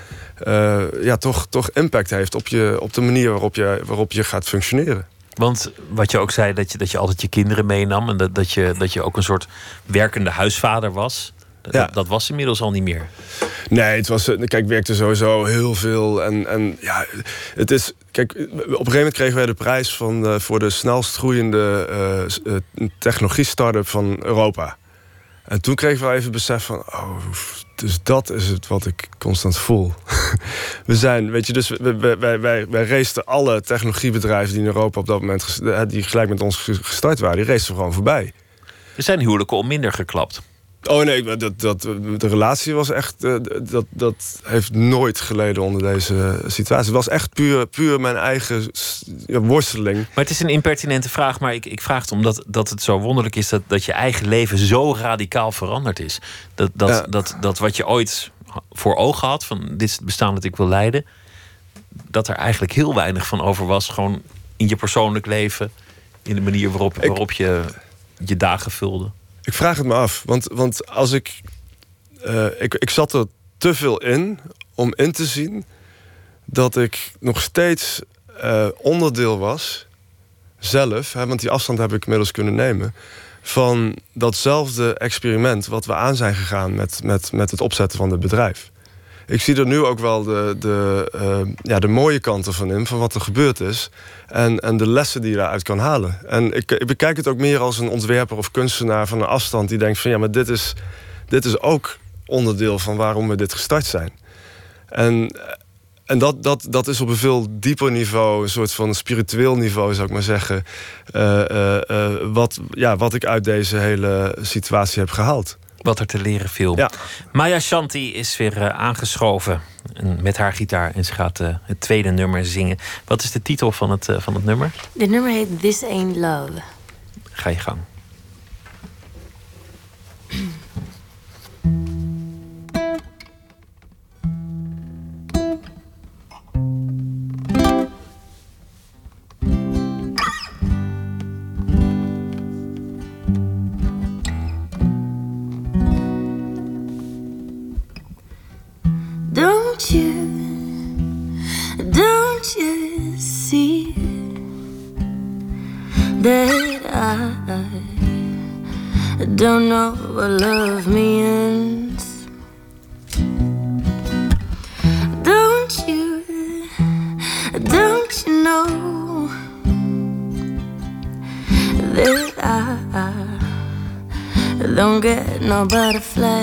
eh, ja, toch, toch impact heeft op, je, op de manier waarop je, waarop je gaat functioneren. Want wat je ook zei, dat je, dat je altijd je kinderen meenam en dat, dat, je, dat je ook een soort werkende huisvader was. Dat, Ja. dat was inmiddels al niet meer. Nee, het was, kijk, ik werkte sowieso heel veel. En, en ja, het is. Kijk, op een gegeven moment kregen wij de prijs van, voor de snelst groeiende eh, technologie-startup van Europa. En toen kregen we even besef van, oh, dus dat is het wat ik constant voel. we zijn, weet je, dus wij, wij, raceten alle technologiebedrijven die in Europa op dat moment, eh, die gelijk met ons ges- gestart waren, die raceten gewoon voorbij. Er zijn huwelijken om minder geklapt. Oh nee, dat, dat, de relatie was echt. eh, Dat, dat heeft nooit geleden onder deze situatie. Het was echt puur, puur mijn eigen worsteling. Maar het is een impertinente vraag, maar ik, ik vraag het omdat dat het zo wonderlijk is dat, dat je eigen leven zo radicaal veranderd is. Dat, dat, Ja. dat, dat wat je ooit voor ogen had, van dit is het bestaan dat ik wil leiden, dat er eigenlijk heel weinig van over was. Gewoon in je persoonlijk leven, in de manier waarop, waarop je je dagen vulde. Ik vraag het me af. Want, want als ik, eh, ik. Ik zat er te veel in om in te zien dat ik nog steeds eh, onderdeel was, zelf, hè, want die afstand heb ik inmiddels kunnen nemen, van datzelfde experiment wat we aan zijn gegaan met, met, met het opzetten van het bedrijf. Ik zie er nu ook wel de, de, eh, ja, de mooie kanten van in, van wat er gebeurd is. En, en de lessen die je daaruit kan halen. En ik, ik bekijk het ook meer als een ontwerper of kunstenaar van een afstand die denkt van ja, maar dit is, dit is ook onderdeel van waarom we dit gestart zijn. En, en dat, dat, dat is op een veel dieper niveau, een soort van spiritueel niveau zou ik maar zeggen, eh, eh, eh, wat, ja, wat ik uit deze hele situatie heb gehaald. Wat er te leren viel. Ja. Maya Shanti is weer eh, aangeschoven en met haar gitaar en ze gaat eh, het tweede nummer zingen. Wat is de titel van het, eh, van het nummer? De nummer heet This Ain't Love. Ga je gang. butterfly.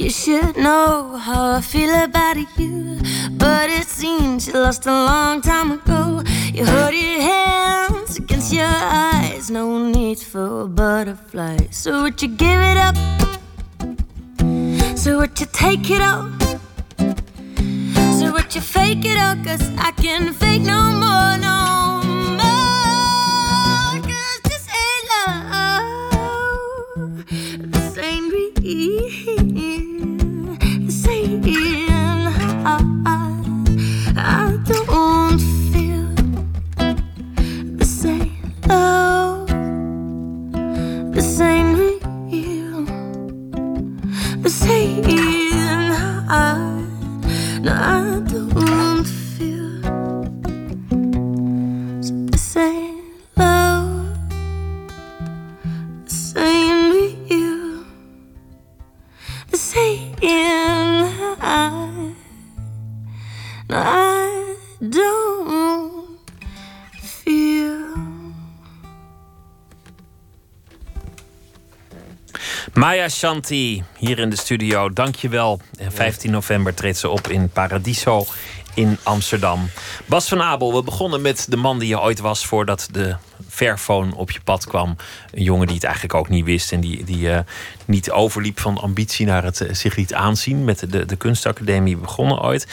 You should know how I feel about you, but it seems you lost a long time ago. You hold your hands against your eyes, no need for a butterfly. So would you give it up? So would you take it all? So would you fake it all, cause I can fake no more, no Maya Shanti hier in de studio, dankjewel. En 15 november treedt ze op in Paradiso in Amsterdam. Bas van Abel, we begonnen met de man die je ooit was voordat de Fairphone op je pad kwam. Een jongen die het eigenlijk ook niet wist en die, die uh, niet overliep van ambitie naar het uh, zich liet aanzien. Met de, de kunstacademie begonnen ooit.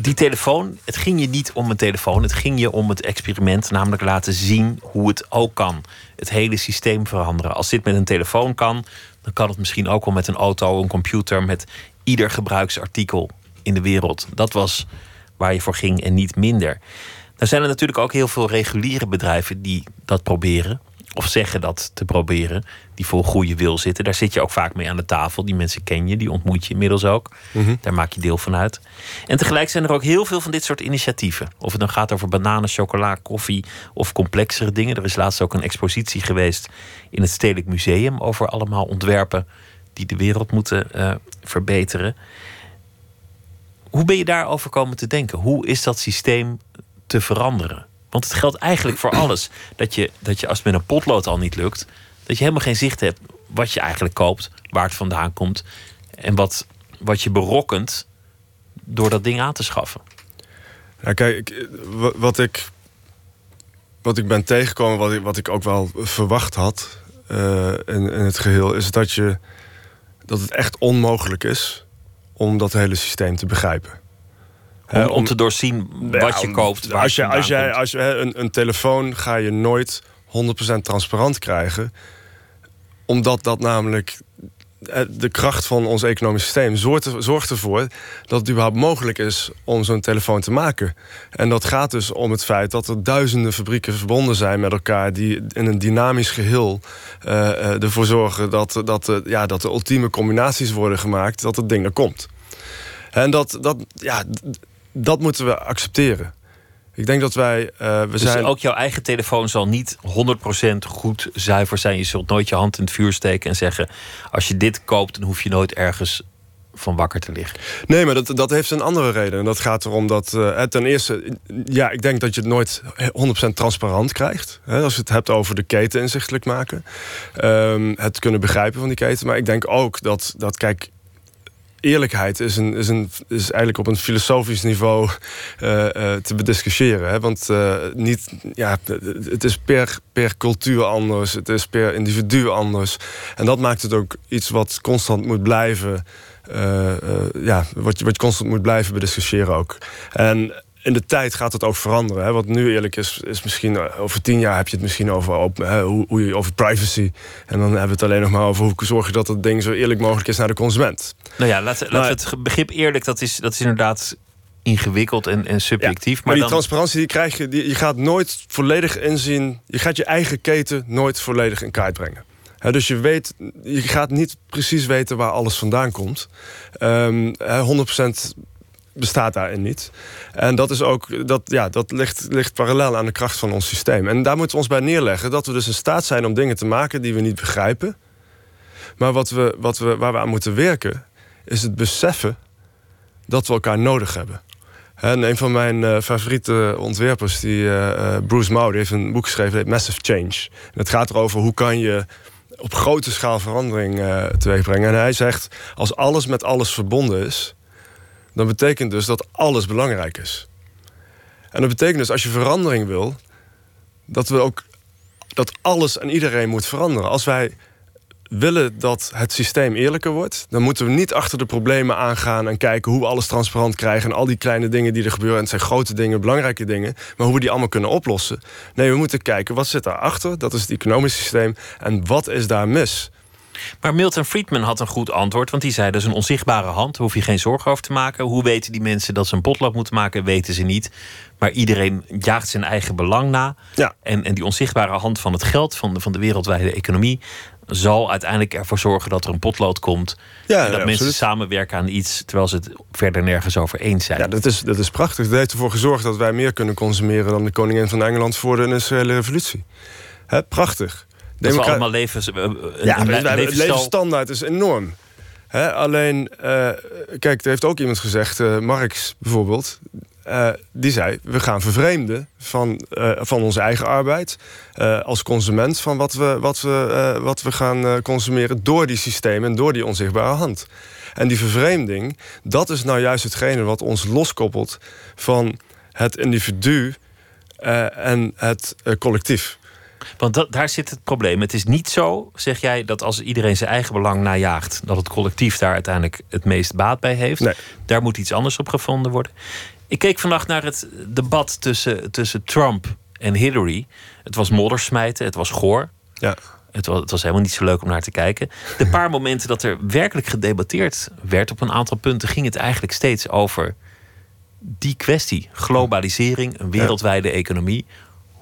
Die telefoon, het ging je niet om een telefoon. Het ging je om het experiment, namelijk laten zien hoe het ook kan. Het hele systeem veranderen. Als dit met een telefoon kan, dan kan het misschien ook wel met een auto, een computer, met ieder gebruiksartikel in de wereld. Dat was waar je voor ging en niet minder. Er zijn er natuurlijk ook heel veel reguliere bedrijven die dat proberen. Of zeggen dat te proberen. Die vol goede wil zitten. Daar zit je ook vaak mee aan de tafel. Die mensen ken je, die ontmoet je inmiddels ook. Mm -hmm. Daar maak je deel van uit. En tegelijk zijn er ook heel veel van dit soort initiatieven. Of het dan gaat over bananen, chocola, koffie of complexere dingen. Er is laatst ook een expositie geweest in het Stedelijk Museum over allemaal ontwerpen die de wereld moeten uh, verbeteren. Hoe ben je daarover komen te denken? Hoe is dat systeem te veranderen? Want het geldt eigenlijk voor alles. Dat je, dat je als het met een potlood al niet lukt, dat je helemaal geen zicht hebt wat je eigenlijk koopt, waar het vandaan komt en wat, wat je berokkent door dat ding aan te schaffen. Kijk, wat ik, wat ik ben tegengekomen, wat ik, wat ik ook wel verwacht had uh, in, in het geheel, is dat, je, dat het echt onmogelijk is om dat hele systeem te begrijpen. Om, om, te doorzien wat je koopt. Als je, als jij, als je een, een telefoon ga je nooit 100% transparant krijgen. Omdat dat namelijk de kracht van ons economisch systeem zorgt, zorgt ervoor dat het überhaupt mogelijk is om zo'n telefoon te maken. En dat gaat dus om het feit dat er duizenden fabrieken verbonden zijn met elkaar die in een dynamisch geheel uh, ervoor zorgen dat, dat, uh, ja, dat de ultieme combinaties worden gemaakt, dat het ding er komt. En dat, dat, ja, dat moeten we accepteren. Ik denk dat wij. Uh, we dus zijn... ook jouw eigen telefoon zal niet 100% goed zuiver zijn. Je zult nooit je hand in het vuur steken en zeggen: als je dit koopt, dan hoef je nooit ergens van wakker te liggen. Nee, maar dat, dat heeft een andere reden. En dat gaat erom dat uh, ten eerste, ja, ik denk dat je het nooit 100% transparant krijgt. Hè, als je het hebt over de keten inzichtelijk maken. Um, het kunnen begrijpen van die keten. Maar ik denk ook dat, dat kijk, eerlijkheid is, een, is, een, is eigenlijk op een filosofisch niveau uh, uh, te bediscussiëren. Hè? Want uh, niet, ja, het is per, per cultuur anders, het is per individu anders. En dat maakt het ook iets wat constant moet blijven. ja, wat je, wat je constant moet blijven bediscussiëren ook. En in de tijd gaat het ook veranderen. Hè? Wat nu eerlijk is, is misschien over tien jaar heb je het misschien over, hè, hoe, hoe je, over privacy. En dan hebben we het alleen nog maar over hoe zorg je dat het ding zo eerlijk mogelijk is naar de consument. Nou ja, laten laat het begrip eerlijk, dat is, dat is inderdaad ingewikkeld en, en subjectief. Ja, maar, maar die dan... transparantie die krijg je, die, je gaat nooit volledig inzien. Je gaat je eigen keten nooit volledig in kaart brengen. He, dus je weet, je gaat niet precies weten waar alles vandaan komt. Um, 100% bestaat daarin niet. En dat is ook, dat, ja, dat ligt, ligt parallel aan de kracht van ons systeem. En daar moeten we ons bij neerleggen dat we dus in staat zijn om dingen te maken die we niet begrijpen. Maar wat we, wat we, waar we aan moeten werken, is het beseffen dat we elkaar nodig hebben. En een van mijn uh, favoriete ontwerpers, die, uh, Bruce Mau, die heeft een boek geschreven, dat heet Massive Change. En het gaat erover hoe kan je op grote schaal verandering uh, teweegbrengen. En hij zegt, als alles met alles verbonden is, dan betekent dus dat alles belangrijk is. En dat betekent dus als je verandering wil, dat we ook dat alles en iedereen moet veranderen. Als wij willen dat het systeem eerlijker wordt, dan moeten we niet achter de problemen aangaan en kijken hoe we alles transparant krijgen en al die kleine dingen die er gebeuren. En het zijn grote dingen, belangrijke dingen, maar hoe we die allemaal kunnen oplossen. Nee, we moeten kijken wat zit daarachter, dat is het economisch systeem, en wat is daar mis. Maar Milton Friedman had een goed antwoord, want die zei: dat is een onzichtbare hand, daar hoef je geen zorgen over te maken. Hoe weten die mensen dat ze een potlood moeten maken, weten ze niet. Maar iedereen jaagt zijn eigen belang na. Ja. En, en die onzichtbare hand van het geld, van de, van de wereldwijde economie, zal uiteindelijk ervoor zorgen dat er een potlood komt. Ja, en dat ja, mensen samenwerken aan iets, terwijl ze het verder nergens over eens zijn. Ja, dat is, dat is prachtig. Dat heeft ervoor gezorgd dat wij meer kunnen consumeren dan de koningin van Engeland voor de industriële revolutie. Prachtig. Dat we allemaal levens, eh, een, Ja, een levensstijl- levensstandaard is enorm. Alleen, eh, kijk, er heeft ook iemand gezegd, eh, Marx bijvoorbeeld, eh, die zei: we gaan vervreemden van, eh, van onze eigen arbeid eh, als consument van wat we, wat we, eh, wat we gaan eh, consumeren door die systemen en door die onzichtbare hand. En die vervreemding, dat is nou juist hetgene wat ons loskoppelt van het individu eh, en het eh, collectief. Want dat, daar zit het probleem. Het is niet zo, zeg jij, dat als iedereen zijn eigen belang najaagt, dat het collectief daar uiteindelijk het meest baat bij heeft. Nee. Daar moet iets anders op gevonden worden. Ik keek vannacht naar het debat tussen, tussen Trump en Hillary. Het was moddersmijten, het was goor. Ja. Het was, het was helemaal niet zo leuk om naar te kijken. De paar momenten dat er werkelijk gedebatteerd werd op een aantal punten, ging het eigenlijk steeds over die kwestie. Globalisering, een wereldwijde economie.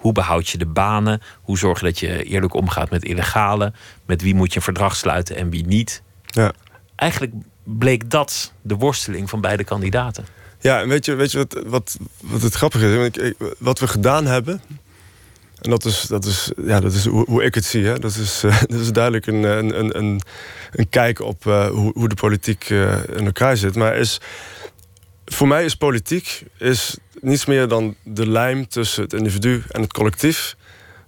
Hoe behoud je de banen? Hoe zorg je dat je eerlijk omgaat met illegale? Met wie moet je een verdrag sluiten en wie niet? Ja. Eigenlijk bleek dat de worsteling van beide kandidaten. Ja, en weet je, weet je wat, wat, wat het grappige is? Wat we gedaan hebben. En dat is, dat is, ja, dat is hoe, hoe ik het zie. Hè? Dat, is, eh, dat is duidelijk een, een, een, een, een kijk op eh, hoe, hoe de politiek eh, in elkaar zit. Maar is, voor mij is politiek is niets meer dan de lijm tussen het individu en het collectief.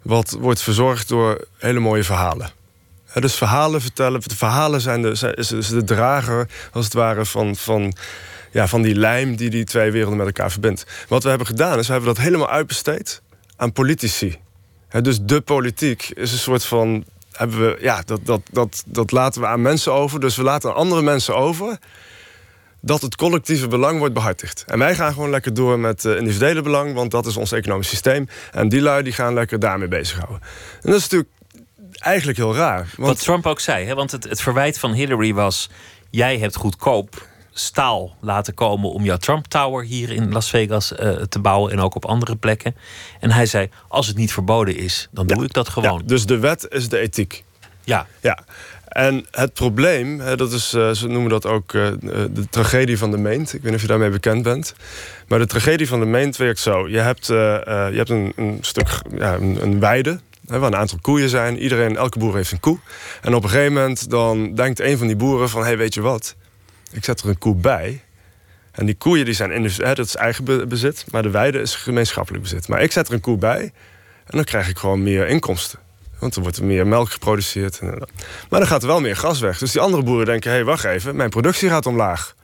Wat wordt verzorgd door hele mooie verhalen. Dus verhalen vertellen. De verhalen zijn de, de drager, als het ware, van, van, ja, van die lijm die die twee werelden met elkaar verbindt. Wat we hebben gedaan is, we hebben dat helemaal uitbesteed aan politici. Dus de politiek is een soort van. Hebben we, ja, dat, dat, dat, dat laten we aan mensen over. Dus we laten andere mensen over dat het collectieve belang wordt behartigd. En wij gaan gewoon lekker door met het individuele belang, want dat is ons economisch systeem. En die lui die gaan lekker daarmee bezighouden. En dat is natuurlijk eigenlijk heel raar. Want Wat Trump ook zei, hè? want het, het verwijt van Hillary was: jij hebt goedkoop staal laten komen om jouw Trump Tower hier in Las Vegas eh, te bouwen en ook op andere plekken. En hij zei: als het niet verboden is, dan doe ik dat gewoon. Ja, dus de wet is de ethiek. Ja, Ja. En het probleem, dat is, eh, ze noemen dat ook eh, de tragedie van de meent. Ik weet niet of je daarmee bekend bent. Maar de tragedie van de meent werkt zo. Je hebt, eh, eh, je hebt een, een stuk, ja, een, een weide. Waar een aantal koeien zijn. Iedereen, elke boer heeft een koe. En op een gegeven moment dan denkt een van die boeren van... hé, hey, weet je wat? Ik zet er een koe bij. En die koeien die zijn dat is eigen be- bezit. Maar de weide is gemeenschappelijk bezit. Maar ik zet er een koe bij. En dan krijg ik gewoon meer inkomsten. Want er wordt er meer melk geproduceerd. Eh, maar dan gaat er wel meer gas weg. Dus die andere boeren denken: hé, hey, wacht even, mijn productie gaat omlaag.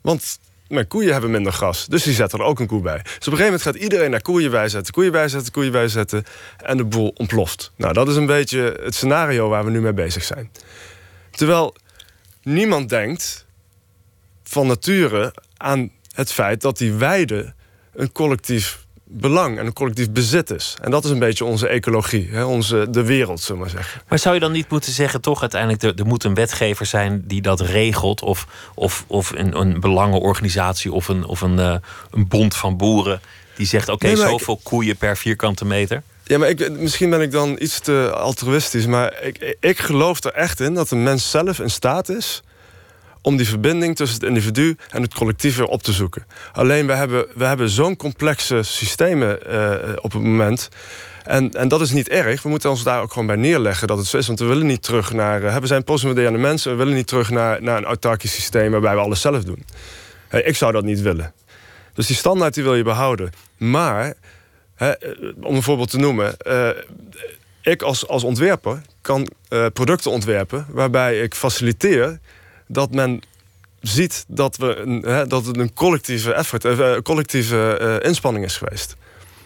Want mijn koeien hebben minder gas. Dus die zetten er ook een koe bij. Dus op een gegeven moment gaat iedereen naar koeien bijzetten, koeien bijzetten, koeien bijzetten. En de boel ontploft. Nou, dat is een beetje het scenario waar we nu mee bezig zijn. Terwijl niemand denkt van nature aan het feit dat die weide een collectief belang en een collectief bezit is. En dat is een beetje onze ecologie, hè? Onze, de wereld, zullen we maar zeggen. maar zou je dan niet moeten zeggen, toch uiteindelijk, er, er moet een wetgever zijn die dat regelt, of, of, of een, een belangenorganisatie of een, of een, eh, een bond van boeren die zegt: oké, Nee, maar ik- zoveel koeien per vierkante meter. Ja, maar ik, misschien ben ik dan iets te altruïstisch, maar ik, ik geloof er echt in dat een mens zelf in staat is om die verbinding tussen het individu en het collectief weer op te zoeken. Alleen we hebben, we hebben zo'n complexe systemen eh, op het moment. En, en dat is niet erg. We moeten ons daar ook gewoon bij neerleggen dat het zo is. Want we willen niet terug naar. eh, we zijn postmoderne mensen. We willen niet terug naar, naar een autarkisch systeem waarbij we alles zelf doen. Ik zou dat niet willen. Dus die standaard die wil je behouden. Maar, hè, eh, om een voorbeeld te noemen. eh, ik als, als ontwerper kan eh, producten ontwerpen waarbij ik faciliteer dat men ziet dat, we een, hè, dat het een collectieve effort, eh, eh, collectieve eh, inspanning is geweest.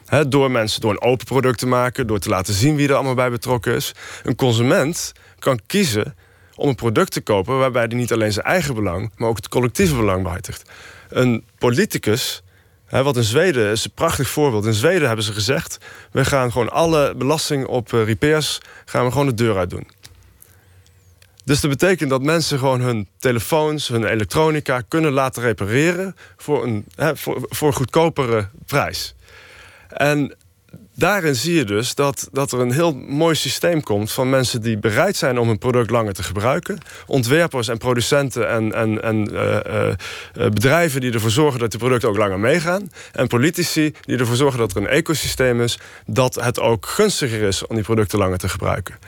Hè, door mensen, door een open product te maken, door te laten zien wie er allemaal bij betrokken is. Een consument kan kiezen om een product te kopen waarbij hij niet alleen zijn eigen belang, maar ook het collectieve belang behartigt. Een politicus, wat in Zweden is een prachtig voorbeeld. In Zweden hebben ze gezegd: we gaan gewoon alle belasting op repairs gaan we gewoon de deur uit doen. Dus dat betekent dat mensen gewoon hun telefoons, hun elektronica kunnen laten repareren voor een voor, voor goedkopere prijs. En daarin zie je dus dat, dat er een heel mooi systeem komt van mensen die bereid zijn om hun product langer te gebruiken. Ontwerpers en producenten en, en, en uh, uh, bedrijven die ervoor zorgen dat die producten ook langer meegaan. En politici die ervoor zorgen dat er een ecosysteem is dat het ook gunstiger is om die producten langer te gebruiken.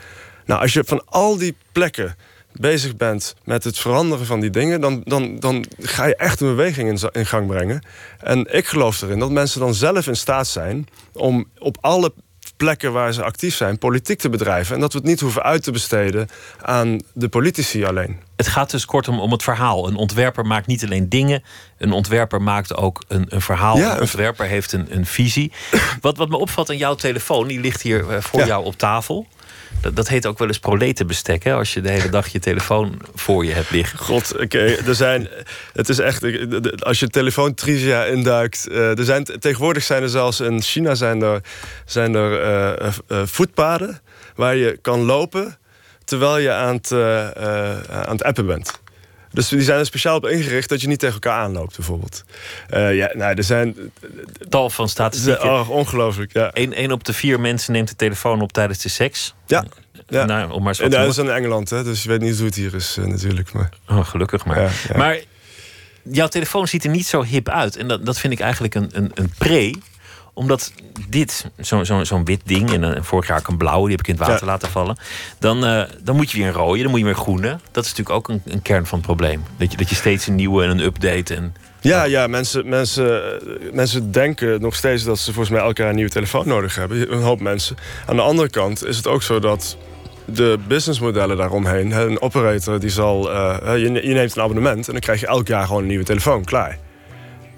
Nou, als je van al die plekken bezig bent met het veranderen van die dingen, dan, dan, dan ga je echt een beweging in, in gang brengen. En ik geloof erin dat mensen dan zelf in staat zijn om op alle plekken waar ze actief zijn, politiek te bedrijven. En dat we het niet hoeven uit te besteden aan de politici alleen. Het gaat dus kortom om het verhaal. Een ontwerper maakt niet alleen dingen, een ontwerper maakt ook een, een verhaal. Ja, een ontwerper heeft een, een visie. Wat, wat me opvalt aan jouw telefoon, die ligt hier eh, voor Ja. jou op tafel. Dat, heet ook wel eens proletenbestek, hè? Als je de hele dag je telefoon voor je hebt liggen. God, oké, er zijn. Het is echt. Als je telefoon trivia induikt. eh, er zijn, tegenwoordig zijn er zelfs in China zijn er, zijn er eh, eh, voetpaden waar je kan lopen terwijl je aan het, aan het appen bent. Dus die zijn er speciaal op ingericht dat je niet tegen elkaar aanloopt, bijvoorbeeld. Eh, ja, nou, er zijn. Tal van statistieken. Oh, ongelooflijk, ja. Eén één op de vier mensen neemt de telefoon op tijdens de seks. Ja. ja. Nou, om maar en dat is in Engeland, hè, dus je weet niet hoe het hier is, eh, natuurlijk. Maar, Oh, gelukkig maar. Ja, ja. Maar jouw telefoon ziet er niet zo hip uit. En dat, dat vind ik eigenlijk een, een, een pre. Omdat dit, zo'n zo, zo'n wit ding, en eh, vorig jaar ook een blauwe, die heb ik in het water Ja. laten vallen. Dan, eh, dan moet je weer een rode, dan moet je weer groene. Dat is natuurlijk ook een, een kern van het probleem. Dat je, dat je steeds een nieuwe en een update. En, Ja, ja mensen, mensen, mensen denken nog steeds dat ze volgens mij elk jaar een nieuwe telefoon nodig hebben. Een hoop mensen. Aan de andere kant is het ook zo dat de businessmodellen daaromheen... een operator die zal... eh, je neemt een abonnement en dan krijg je elk jaar gewoon een nieuwe telefoon. Klaar.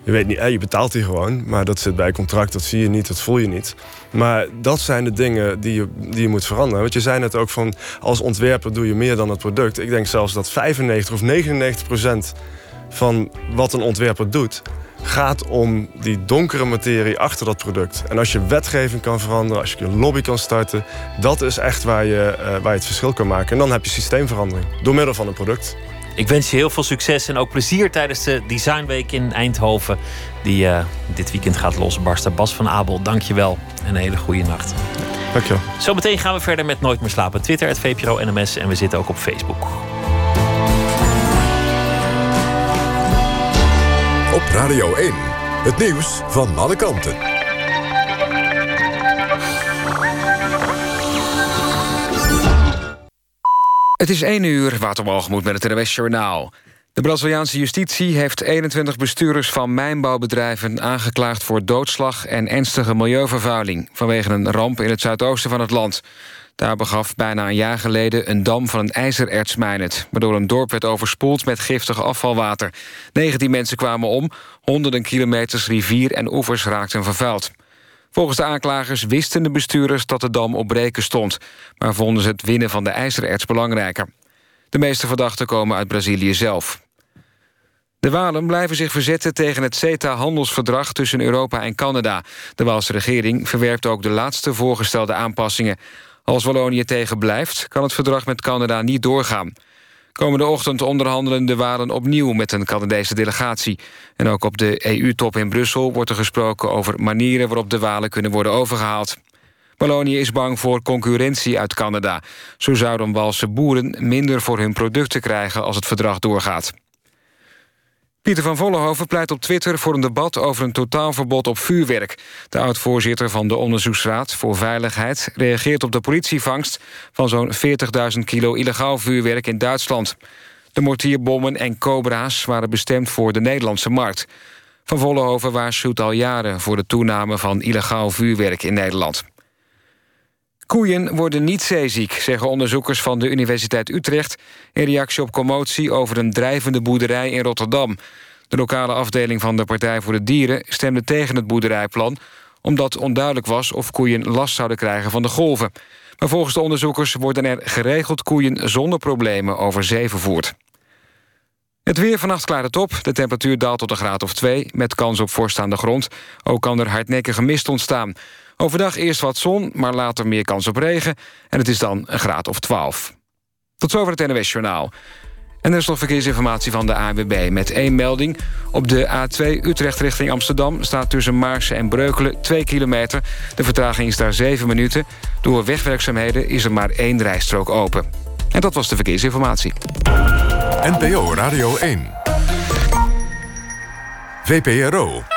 Je weet niet, je betaalt die gewoon, maar dat zit bij contract, dat zie je niet, dat voel je niet. Maar dat zijn de dingen die je, die je moet veranderen. Want je zei net ook van, als ontwerper doe je meer dan het product. Ik denk zelfs dat 95 of 99 procent van wat een ontwerper doet, gaat om die donkere materie achter dat product. En als je wetgeving kan veranderen, als je een lobby kan starten, dat is echt waar je, eh, waar je het verschil kan maken. En dan heb je systeemverandering door middel van een product. Ik wens je heel veel succes en ook plezier tijdens de Designweek in Eindhoven. Die eh, dit weekend gaat losbarsten. Bas van Abel, dank je wel. En een hele goede nacht. Dankjewel. Zometeen gaan we verder met Nooit meer slapen. Twitter, het VPRO NMS en we zitten ook op Facebook. Op Radio 1. Het nieuws van alle kanten. Het is 1 uur, Waterwalgemoed met het NWS Journaal. De Braziliaanse justitie heeft 21 bestuurders van mijnbouwbedrijven... aangeklaagd voor doodslag en ernstige milieuvervuiling... vanwege een ramp in het zuidoosten van het land. Daar begaf bijna een jaar geleden een dam van een ijzerertsmijn het... waardoor een dorp werd overspoeld met giftig afvalwater. 19 mensen kwamen om, honderden kilometers rivier en oevers raakten vervuild. Volgens de aanklagers wisten de bestuurders dat de dam op breken stond... maar vonden ze het winnen van de ijzererts belangrijker. De meeste verdachten komen uit Brazilië zelf. De Walen blijven zich verzetten tegen het CETA-handelsverdrag tussen Europa en Canada. De Waalse regering verwerpt ook de laatste voorgestelde aanpassingen. Als Wallonië tegen blijft, kan het verdrag met Canada niet doorgaan. Komende ochtend onderhandelen de Walen opnieuw met een Canadese delegatie. En ook op de EU-top in Brussel wordt er gesproken over manieren waarop de Walen kunnen worden overgehaald. Wallonië is bang voor concurrentie uit Canada. Zo zouden Walse boeren minder voor hun producten krijgen als het verdrag doorgaat. Pieter van Vollenhoven pleit op Twitter voor een debat over een totaalverbod op vuurwerk. De oud-voorzitter van de Onderzoeksraad voor Veiligheid reageert op de politievangst van zo'n 40.000 kilo illegaal vuurwerk in Duitsland. De mortierbommen en cobra's waren bestemd voor de Nederlandse markt. Van Vollenhoven waarschuwt al jaren voor de toename van illegaal vuurwerk in Nederland. Koeien worden niet zeeziek, zeggen onderzoekers van de Universiteit Utrecht... in reactie op commotie over een drijvende boerderij in Rotterdam. De lokale afdeling van de Partij voor de Dieren stemde tegen het boerderijplan... omdat onduidelijk was of koeien last zouden krijgen van de golven. Maar volgens de onderzoekers worden er geregeld koeien zonder problemen over zee vervoerd. Het weer vannacht klaart het op. De temperatuur daalt tot een graad of 2, met kans op vorst aan de grond. Ook kan er hardnekkige mist ontstaan. Overdag eerst wat zon, maar later meer kans op regen. En het is dan een graad of 12. Tot zover het NWS Journaal. En er is nog verkeersinformatie van de AWB met één melding. Op de A2 Utrecht richting Amsterdam staat tussen Maarsen en Breukelen 2 kilometer. De vertraging is daar 7 minuten. Door wegwerkzaamheden is er maar één rijstrook open. En dat was de verkeersinformatie. NPO Radio 1. VPRO.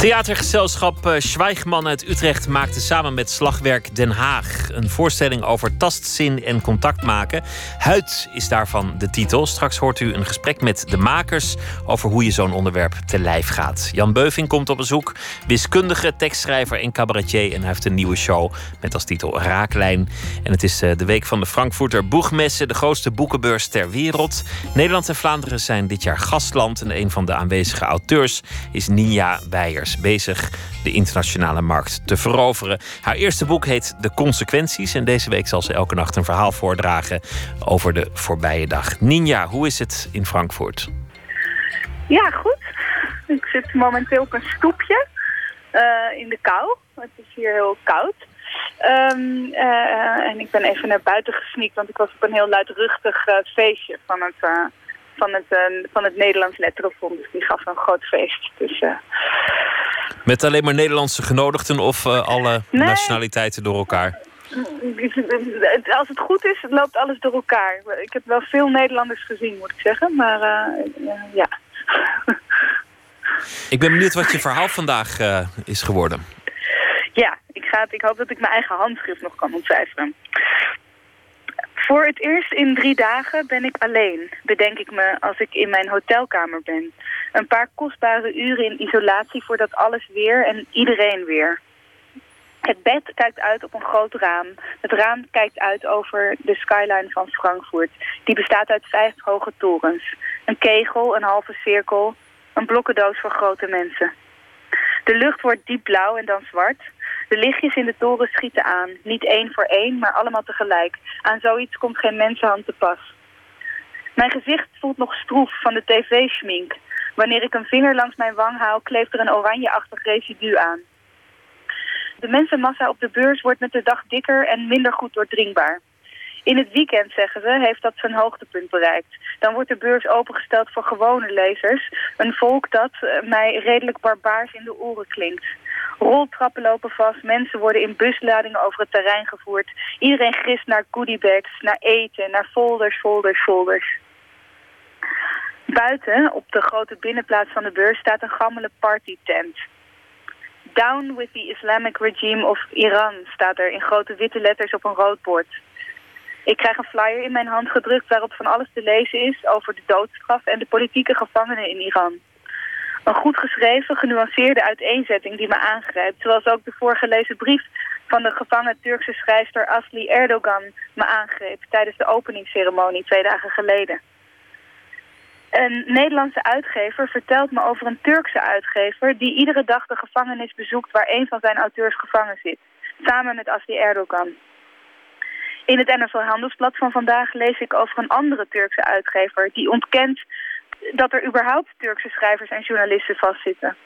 Theatergezelschap uh, Zwijgman uit Utrecht maakte samen met Slagwerk Den Haag een voorstelling over tastzin en contact maken. Huid is daarvan de titel. Straks hoort u een gesprek met de makers over hoe je zo'n onderwerp te lijf gaat. Jan Beuving komt op bezoek, wiskundige, tekstschrijver en cabaretier. En hij heeft een nieuwe show met als titel Raaklijn. En het is uh, de week van de Frankfurter Boegmessen, de grootste boekenbeurs ter wereld. Nederland en Vlaanderen zijn dit jaar gastland. En een van de aanwezige auteurs is Ninja Weijers bezig de internationale markt te veroveren. Haar eerste boek heet De Consequenties. En deze week zal ze elke nacht een verhaal voordragen over de voorbije dag. Ninja, hoe is het in Frankfurt? Ja, goed. Ik zit momenteel op een stoepje uh, in de kou. Het is hier heel koud. Um, uh, en ik ben even naar buiten gesneakt, want ik was op een heel luidruchtig uh, feestje van het, van het, van het Nederlands Letterenfonds. Dus die gaf een groot feest. Dus met alleen maar Nederlandse genodigden of uh, alle nee. nationaliteiten door elkaar? Als het goed is, loopt alles door elkaar. Ik heb wel veel Nederlanders gezien, moet ik zeggen. Maar ja. ik ben benieuwd wat je verhaal vandaag is geworden. Ja, ik, ga het, ik hoop dat ik mijn eigen handschrift nog kan ontcijferen. Voor het eerst in drie dagen ben ik alleen, bedenk ik me als ik in mijn hotelkamer ben. Een paar kostbare uren in isolatie voordat alles weer en iedereen weer. Het bed kijkt uit op een groot raam. Het raam kijkt uit over de skyline van Frankfurt. Die bestaat uit vijf hoge torens. Een kegel, een halve cirkel, een blokkendoos voor grote mensen. De lucht wordt diep blauw en dan zwart. De lichtjes in de toren schieten aan. Niet één voor één, maar allemaal tegelijk. Aan zoiets komt geen mensenhand te pas. Mijn gezicht voelt nog stroef van de tv-schmink. Wanneer ik een vinger langs mijn wang haal, kleeft er een oranjeachtig residu aan. De mensenmassa op de beurs wordt met de dag dikker en minder goed doordringbaar. In het weekend, zeggen ze, heeft dat zijn hoogtepunt bereikt. Dan wordt de beurs opengesteld voor gewone lezers. Een volk dat eh, mij redelijk barbaars in de oren klinkt. Roltrappen lopen vast, mensen worden in busladingen over het terrein gevoerd. Iedereen grist naar goodiebags, naar eten, naar folders, folders, folders. Buiten, op de grote binnenplaats van de beurs, staat een gammele partytent. Down with the Islamic regime of Iran staat er in grote witte letters op een rood bord. Ik krijg een flyer in mijn hand gedrukt waarop van alles te lezen is over de doodstraf en de politieke gevangenen in Iran. Een goed geschreven, genuanceerde uiteenzetting die me aangrijpt, zoals ook de voorgelezen brief van de gevangen Turkse schrijfster Asli Erdogan me aangreep tijdens de openingsceremonie twee dagen geleden. Een Nederlandse uitgever vertelt me over een Turkse uitgever... die iedere dag de gevangenis bezoekt waar een van zijn auteurs gevangen zit. Samen met Asli Erdogan. In het NFL Handelsblad van vandaag lees ik over een andere Turkse uitgever... die ontkent dat er überhaupt Turkse schrijvers en journalisten vastzitten.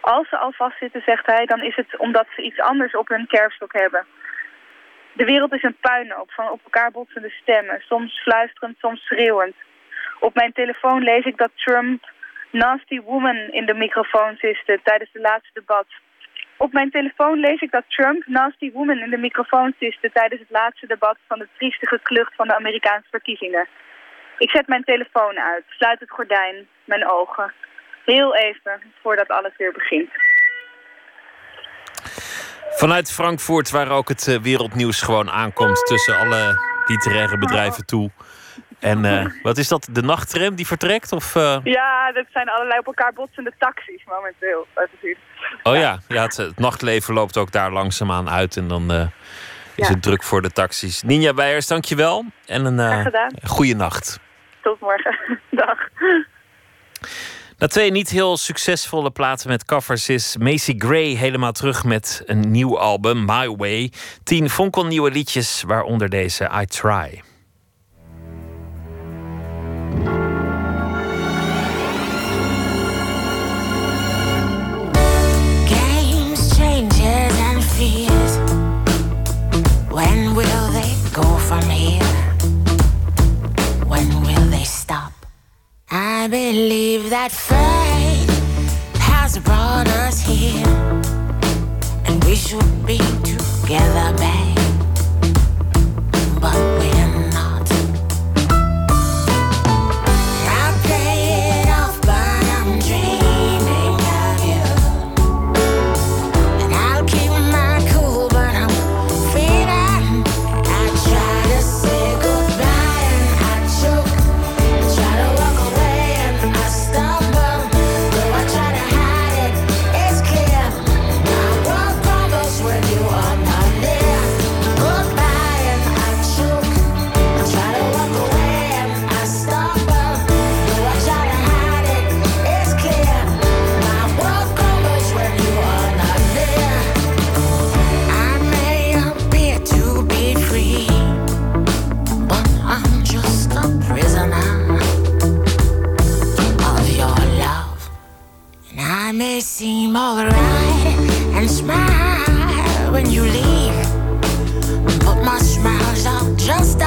Als ze al vastzitten, zegt hij, dan is het omdat ze iets anders op hun kerfstok hebben. De wereld is een puinhoop van op elkaar botsende stemmen, soms fluisterend, soms schreeuwend. Op mijn telefoon lees ik dat Trump nasty woman in de microfoon siste tijdens de laatste debat. Op mijn telefoon lees ik dat Trump nasty woman in de microfoon siste tijdens het laatste debat van de triestige klucht van de Amerikaanse verkiezingen. Ik zet mijn telefoon uit, sluit het gordijn, mijn ogen. Heel even voordat alles weer begint. Vanuit Frankfurt, waar ook het eh, wereldnieuws gewoon aankomt tussen alle literaire bedrijven toe. En uh, wat is dat? De nachttram die vertrekt? Of, uh... Ja, dat zijn allerlei op elkaar botsende taxis momenteel. Oh ja, ja het, het, nachtleven loopt ook daar langzaamaan uit. En dan uh, is Ja. het druk voor de taxis. Ninja Weijers, dankjewel. En een eh goede nacht. Tot morgen. Dag. Na twee niet heel succesvolle platen met covers is Macy Gray helemaal terug met een nieuw album, My Way. Tien fonkelnieuwe liedjes, waaronder deze I Try. Games, changes, and fears. When will they go from here? I believe that fate has brought us here, and we should be together, babe. But we're may seem alright and smile when you leave, but my smiles are just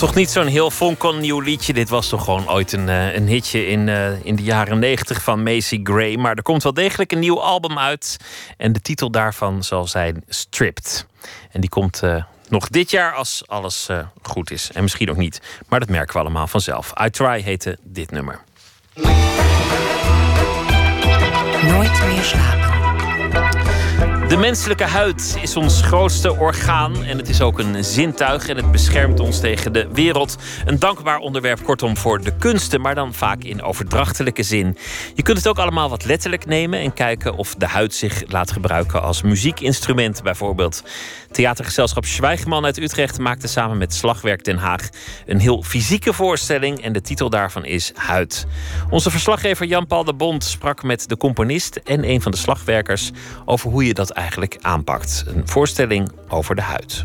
toch niet zo'n heel fonkelnieuw liedje. Dit was toch gewoon ooit een, eh, een hitje in, eh, in de jaren 90 van Macy Gray. Maar er komt wel degelijk een nieuw album uit. En de titel daarvan zal zijn Stripped. En die komt eh, nog dit jaar als alles goed is. En misschien ook niet. Maar dat merken we allemaal vanzelf. I Try heette dit nummer. Nooit meer slapen. De menselijke huid is ons grootste orgaan en het is ook een zintuig en het beschermt ons tegen de wereld. Een dankbaar onderwerp kortom voor de kunsten, maar dan vaak in overdrachtelijke zin. Je kunt het ook allemaal wat letterlijk nemen en kijken of de huid zich laat gebruiken als muziekinstrument bijvoorbeeld. Theatergezelschap Zwijgman uit Utrecht maakte samen met Slagwerk Den Haag een heel fysieke voorstelling en de titel daarvan is Huid. Onze verslaggever Jan-Paul de Bond sprak met de componist en een van de slagwerkers over hoe je dat eigenlijk aanpakt. Een voorstelling over de huid.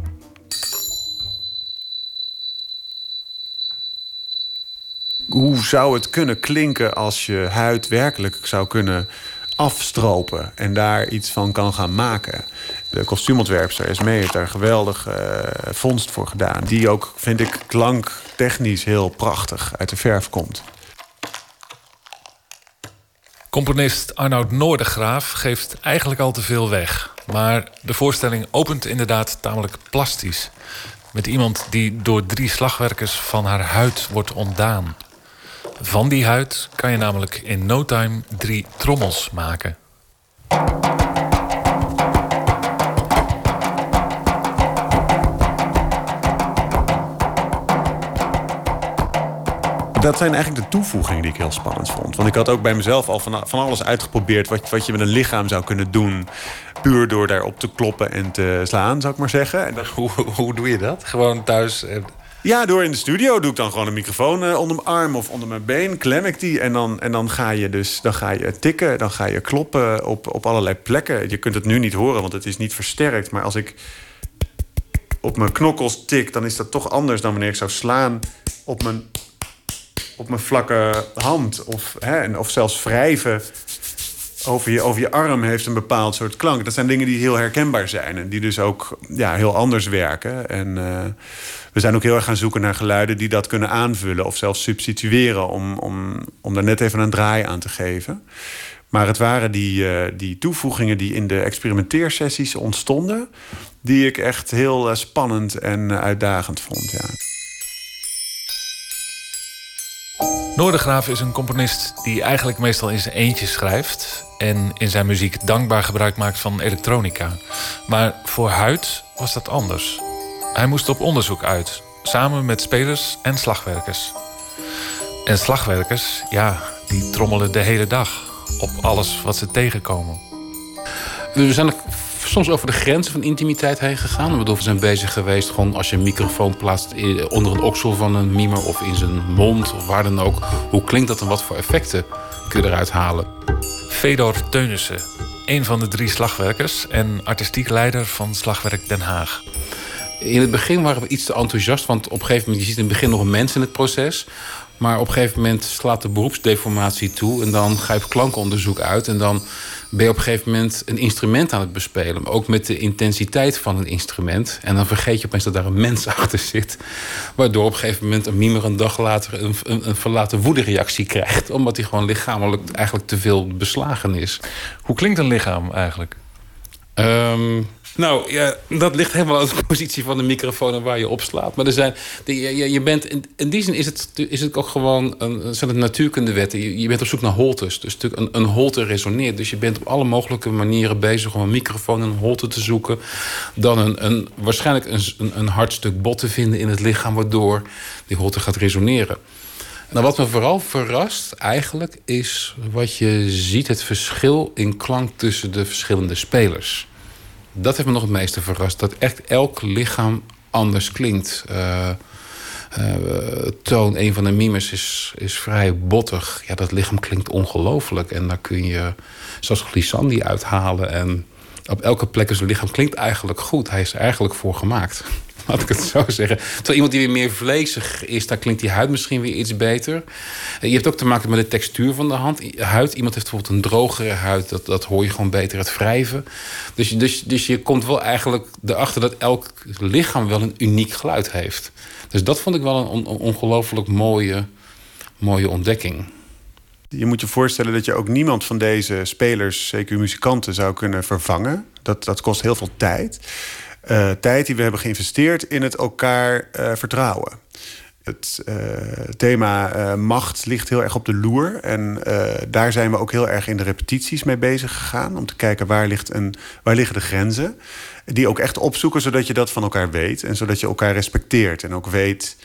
Hoe zou het kunnen klinken als je huid werkelijk zou kunnen afstropen en daar iets van kan gaan maken. De kostuumontwerpster Esmee heeft daar geweldig uh, vondst voor gedaan. Die ook, vind ik, klanktechnisch heel prachtig uit de verf komt. Componist Arnoud Noordegraaf geeft eigenlijk al te veel weg. Maar de voorstelling opent inderdaad tamelijk plastisch. Met iemand die door drie slagwerkers van haar huid wordt ontdaan. Van die huid kan je namelijk in no time drie trommels maken. Dat zijn eigenlijk de toevoegingen die ik heel spannend vond. Want ik had ook bij mezelf al van, van alles uitgeprobeerd... Wat, wat je met een lichaam zou kunnen doen. Puur door daarop te kloppen en te slaan, zou ik maar zeggen. En hoe, hoe doe je dat? Gewoon thuis... Ja, door in de studio doe ik dan gewoon een microfoon eh, onder mijn arm of onder mijn been. Klem ik die en dan, en dan ga je dus dan ga je tikken. Dan ga je kloppen op, op allerlei plekken. Je kunt het nu niet horen, want het is niet versterkt. Maar als ik op mijn knokkels tik, dan is dat toch anders dan wanneer ik zou slaan op mijn op mijn vlakke hand. Of, hè, of zelfs wrijven over je, over je arm heeft een bepaald soort klank. Dat zijn dingen die heel herkenbaar zijn. En die dus ook ja, heel anders werken. En uh, we zijn ook heel erg gaan zoeken naar geluiden die dat kunnen aanvullen. Of zelfs substitueren om, om, om daar net even een draai aan te geven. Maar het waren die, uh, die toevoegingen die in de experimenteersessies ontstonden... die ik echt heel uh, spannend en uitdagend vond, ja. Noordergraaf is een componist die eigenlijk meestal in zijn eentje schrijft en in zijn muziek dankbaar gebruik maakt van elektronica. Maar voor Huid was dat anders. Hij moest op onderzoek uit, samen met spelers en slagwerkers. En slagwerkers, ja, die trommelen de hele dag op alles wat ze tegenkomen. We zijn soms over de grenzen van intimiteit heen gegaan. Ik bedoel, we zijn bezig geweest gewoon als je een microfoon plaatst onder een oksel van een mimer of in zijn mond of waar dan ook. Hoe klinkt dat en wat voor effecten kun je eruit halen? Fedor Teunissen, een van de drie slagwerkers en artistiek leider van Slagwerk Den Haag. In het begin waren we iets te enthousiast, want op een gegeven moment, je ziet in het begin nog een mens in het proces. Maar op een gegeven moment slaat de beroepsdeformatie toe en dan ga je klankenonderzoek uit. En dan ben je op een gegeven moment een instrument aan het bespelen. Maar ook met de intensiteit van een instrument. En dan vergeet je opeens dat daar een mens achter zit. Waardoor op een gegeven moment een mimer een dag later een, een, een verlaten woedereactie krijgt. Omdat hij gewoon lichamelijk eigenlijk te veel beslagen is. Hoe klinkt een lichaam eigenlijk? Um, nou, ja, dat ligt helemaal aan de positie van de microfoon en waar je opslaat. Maar er zijn, je, je bent, in, die zin is het, is het ook gewoon een, zijn het natuurkundewetten. Je, je bent op zoek naar holtes. Dus natuurlijk een, een holte resoneert. Dus je bent op alle mogelijke manieren bezig om een microfoon en een holte te zoeken. Dan een, een, waarschijnlijk een, een hard stuk bot te vinden in het lichaam, waardoor die holte gaat resoneren. Nou, wat me vooral verrast eigenlijk is wat je ziet, het verschil in klank tussen de verschillende spelers dat heeft me nog het meeste verrast. Dat echt elk lichaam anders klinkt. Uh, Toon, een van de mimes, is, is vrij bottig. Ja, dat lichaam klinkt ongelooflijk. En daar kun je, zoals glissandi uithalen. En op elke plek in zijn lichaam klinkt eigenlijk goed. Hij is er eigenlijk voor gemaakt. laat ik het zo zeggen. Terwijl iemand die weer meer vlezig is, daar klinkt die huid misschien weer iets beter. Je hebt ook te maken met de textuur van de hand. Huid, iemand heeft bijvoorbeeld een drogere huid, dat, dat hoor je gewoon beter, het wrijven. Dus, dus, dus je komt wel eigenlijk erachter dat elk lichaam wel een uniek geluid heeft. Dus dat vond ik wel een, on, ongelooflijk mooie, mooie ontdekking. Je moet je voorstellen dat je ook niemand van deze spelers, zeker muzikanten, zou kunnen vervangen. Dat, dat kost heel veel tijd. Uh, tijd die we hebben geïnvesteerd in het elkaar uh, vertrouwen. Het uh, thema macht ligt heel erg op de loer. En daar zijn we ook heel erg in de repetities mee bezig gegaan. Om te kijken waar, ligt een, waar liggen de grenzen. Die ook echt opzoeken zodat je dat van elkaar weet. En zodat je elkaar respecteert. En ook weet,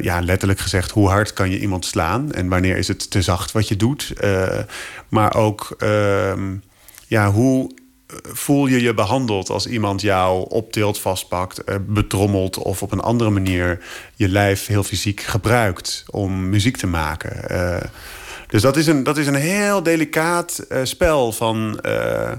ja, letterlijk gezegd, hoe hard kan je iemand slaan. En wanneer is het te zacht wat je doet. maar ook ehm, ja, hoe voel je je behandeld als iemand jou optilt, vastpakt, eh, betrommelt of op een andere manier je lijf heel fysiek gebruikt om muziek te maken. Uh, dus dat is een, dat is een heel delicaat uh, spel van eh,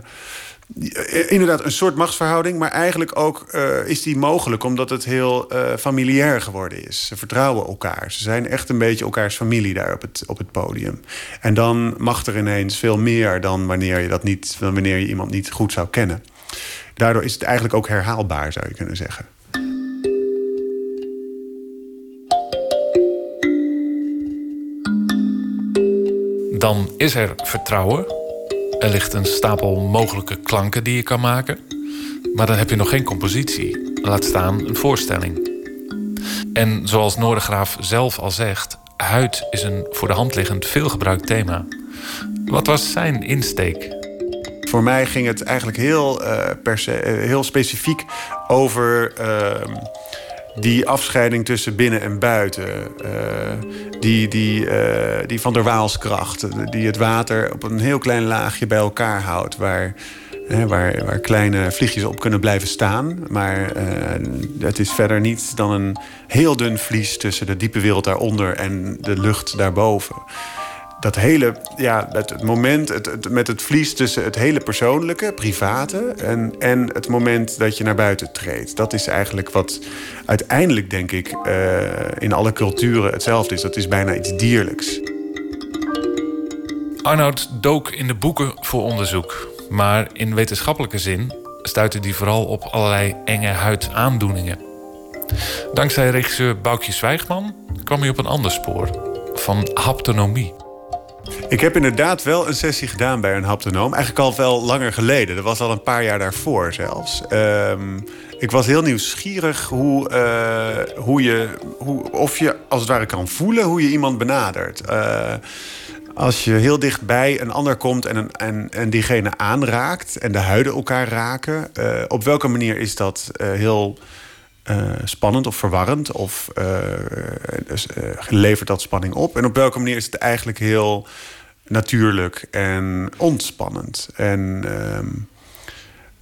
inderdaad een soort machtsverhouding, maar eigenlijk ook eh, is die mogelijk omdat het heel uh, familiair geworden is. Ze vertrouwen elkaar. Ze zijn echt een beetje elkaars familie daar op het, op het podium. En dan mag er ineens veel meer dan wanneer je, dat niet, dan wanneer je iemand niet goed zou kennen. Daardoor is het eigenlijk ook herhaalbaar, zou je kunnen zeggen. Dan is er vertrouwen. Er ligt een stapel mogelijke klanken die je kan maken. Maar dan heb je nog geen compositie. Laat staan een voorstelling. En zoals Noordegraaf zelf al zegt, huid is een voor de hand liggend veelgebruikt thema. Wat was zijn insteek? Voor mij ging het eigenlijk heel, uh, per eh, heel specifiek over uh, die afscheiding tussen binnen en buiten. Uh, die, die, die van der Waalskracht. Die het water op een heel klein laagje bij elkaar houdt. Waar, waar, waar kleine vliegjes op kunnen blijven staan. Maar het is verder niet dan een heel dun vlies tussen de diepe wereld daaronder en de lucht daarboven dat hele, ja, het, moment het, met het vlies tussen het hele persoonlijke, private, en, en het moment dat je naar buiten treedt. Dat is eigenlijk wat uiteindelijk, denk ik, uh, in alle culturen hetzelfde is. Dat is bijna iets dierlijks. Arnoud dook in de boeken voor onderzoek. Maar in wetenschappelijke zin stuitte die vooral op allerlei enge huidaandoeningen. Dankzij regisseur Boukje Zwijgman kwam hij op een ander spoor: van haptonomie. Ik heb inderdaad wel een sessie gedaan bij een haptonoom. Eigenlijk al wel langer geleden. Dat was al een paar jaar daarvoor zelfs. Ehm, ik was heel nieuwsgierig hoe, uh, hoe je, hoe, of je als het ware kan voelen hoe je iemand benadert. Uh, als je heel dichtbij een ander komt en, en, en diegene aanraakt en de huiden elkaar raken, uh, op welke manier is dat heel uh, spannend of verwarrend? Of uh, dus, uh, levert dat spanning op? En op welke manier is het eigenlijk heel natuurlijk en ontspannend? En ehm,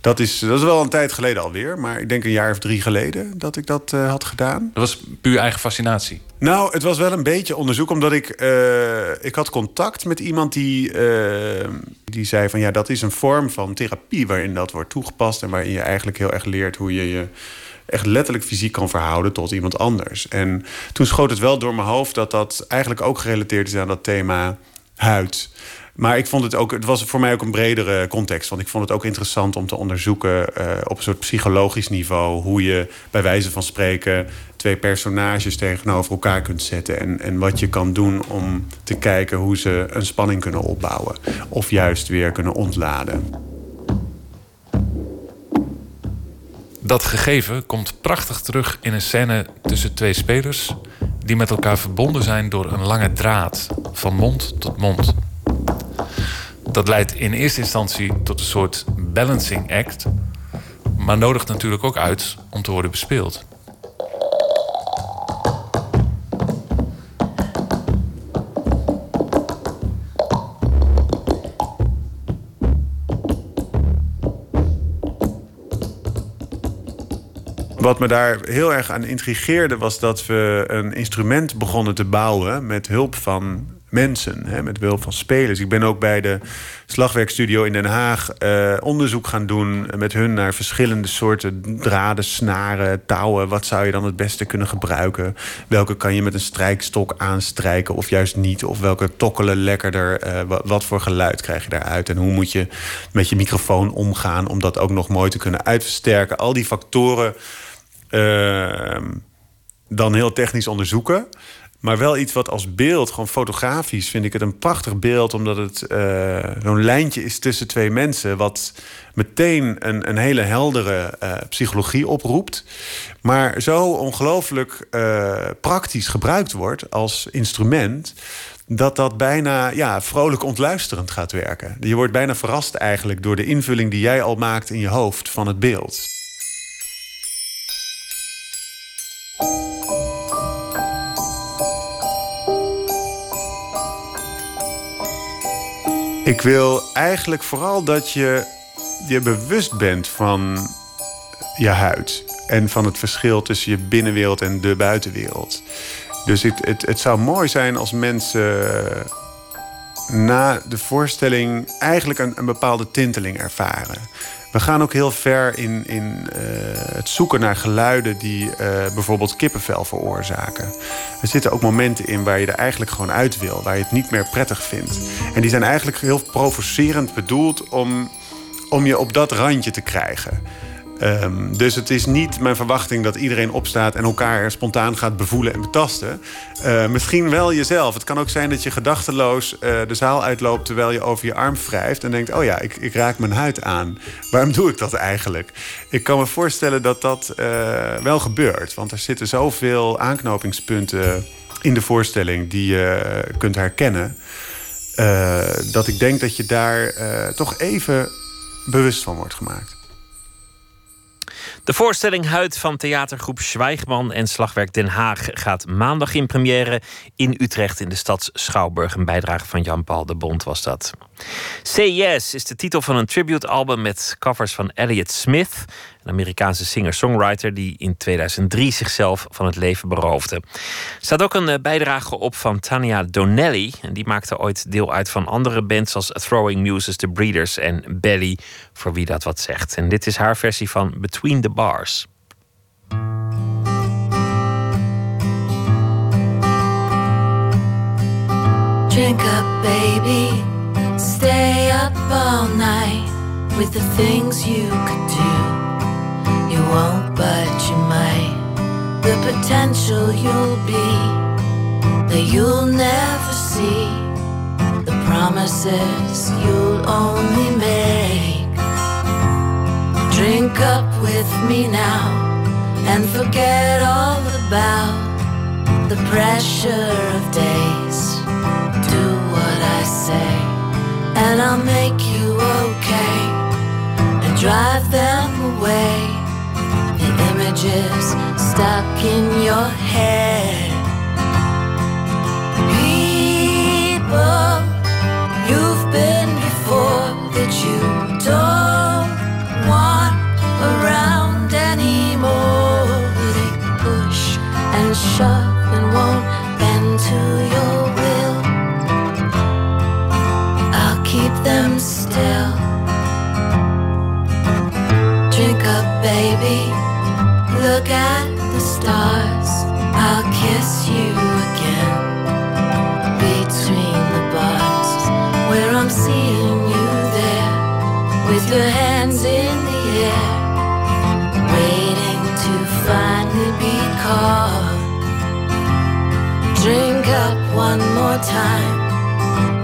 dat, is, dat is wel een tijd geleden alweer, maar ik denk een jaar of drie geleden dat ik dat had gedaan. Dat was puur eigen fascinatie? Nou, het was wel een beetje onderzoek, omdat ik, ik had contact met iemand die, die zei van ja, dat is een vorm van therapie waarin dat wordt toegepast en waarin je eigenlijk heel erg leert hoe je je echt letterlijk fysiek kan verhouden tot iemand anders. En toen schoot het wel door mijn hoofd dat dat eigenlijk ook gerelateerd is aan dat thema huid. Maar ik vond het ook, het was voor mij ook een bredere context. Want ik vond het ook interessant om te onderzoeken uh, op een soort psychologisch niveau. hoe je bij wijze van spreken twee personages tegenover elkaar kunt zetten. En, en wat je kan doen om te kijken hoe ze een spanning kunnen opbouwen. Of juist weer kunnen ontladen. Dat gegeven komt prachtig terug in een scène tussen twee spelers die met elkaar verbonden zijn door een lange draad van mond tot mond. Dat leidt in eerste instantie tot een soort balancing act, maar nodigt natuurlijk ook uit om te worden bespeeld. Wat me daar heel erg aan intrigeerde was dat we een instrument begonnen te bouwen met hulp van mensen, hè, met hulp van spelers. Ik ben ook bij de slagwerkstudio in Den Haag eh, onderzoek gaan doen met hun naar verschillende soorten draden, snaren, touwen. Wat zou je dan het beste kunnen gebruiken? Welke kan je met een strijkstok aanstrijken of juist niet? Of welke tokkelen lekkerder? Uh, wat voor geluid krijg je daaruit? En hoe moet je met je microfoon omgaan om dat ook nog mooi te kunnen uitversterken? Al die factoren Ehm, dan heel technisch onderzoeken. Maar wel iets wat als beeld, gewoon fotografisch, vind ik het een prachtig beeld. Omdat het uh, zo'n lijntje is tussen twee mensen. Wat meteen een, een hele heldere uh, psychologie oproept. Maar zo ongelooflijk uh, praktisch gebruikt wordt als instrument. Dat dat bijna ja, vrolijk ontluisterend gaat werken. Je wordt bijna verrast eigenlijk door de invulling die jij al maakt in je hoofd van het beeld. Ik wil eigenlijk vooral dat je je bewust bent van je huid. En van het verschil tussen je binnenwereld en de buitenwereld. Dus het, het, zou mooi zijn als mensen na de voorstelling eigenlijk een, een bepaalde tinteling ervaren. We gaan ook heel ver in, in eh, het zoeken naar geluiden die eh, bijvoorbeeld kippenvel veroorzaken. Er zitten ook momenten in waar je er eigenlijk gewoon uit wil, waar je het niet meer prettig vindt. En die zijn eigenlijk heel provocerend bedoeld om, om je op dat randje te krijgen. Ehm, dus het is niet mijn verwachting dat iedereen opstaat en elkaar spontaan gaat bevoelen en betasten. Uh, misschien wel jezelf. Het kan ook zijn dat je gedachteloos uh, de zaal uitloopt terwijl je over je arm wrijft en denkt: Oh ja, ik, ik, raak mijn huid aan. Waarom doe ik dat eigenlijk? Ik kan me voorstellen dat dat uh, wel gebeurt, want er zitten zoveel aanknopingspunten in de voorstelling die je kunt herkennen. dat ik denk dat je daar toch even bewust van wordt gemaakt. De voorstelling Huid van theatergroep Zwijgman en Slagwerk Den Haag gaat maandag in première in Utrecht in de stad Schouwburg. Een bijdrage van Jan-Paul de Bond was dat. Say Yes is de titel van een tributealbum met covers van Elliott Smith, Amerikaanse singer-songwriter die in 2003 zichzelf van het leven beroofde. Er staat ook een eh, bijdrage op van Tania Donnelly. En die maakte ooit deel uit van andere bands als Throwing Muses, The Breeders en Belly, voor wie dat wat zegt. En dit is haar versie van Between the Bars. Drink up, baby. Stay up all night with the things you could do. Won't, but you might. The potential you'll be that you'll never see. The promises you'll only make. Drink up with me now and forget all about the pressure of days. Do what I say, and I'll make you okay and drive them away images stuck in your head. People you've been before that you don't want around anymore. They push and shove and won't bend to your Look at the stars. I'll kiss you again between the bars where I'm seeing you there with your hands in the air, waiting to finally be caught. Drink up one more time,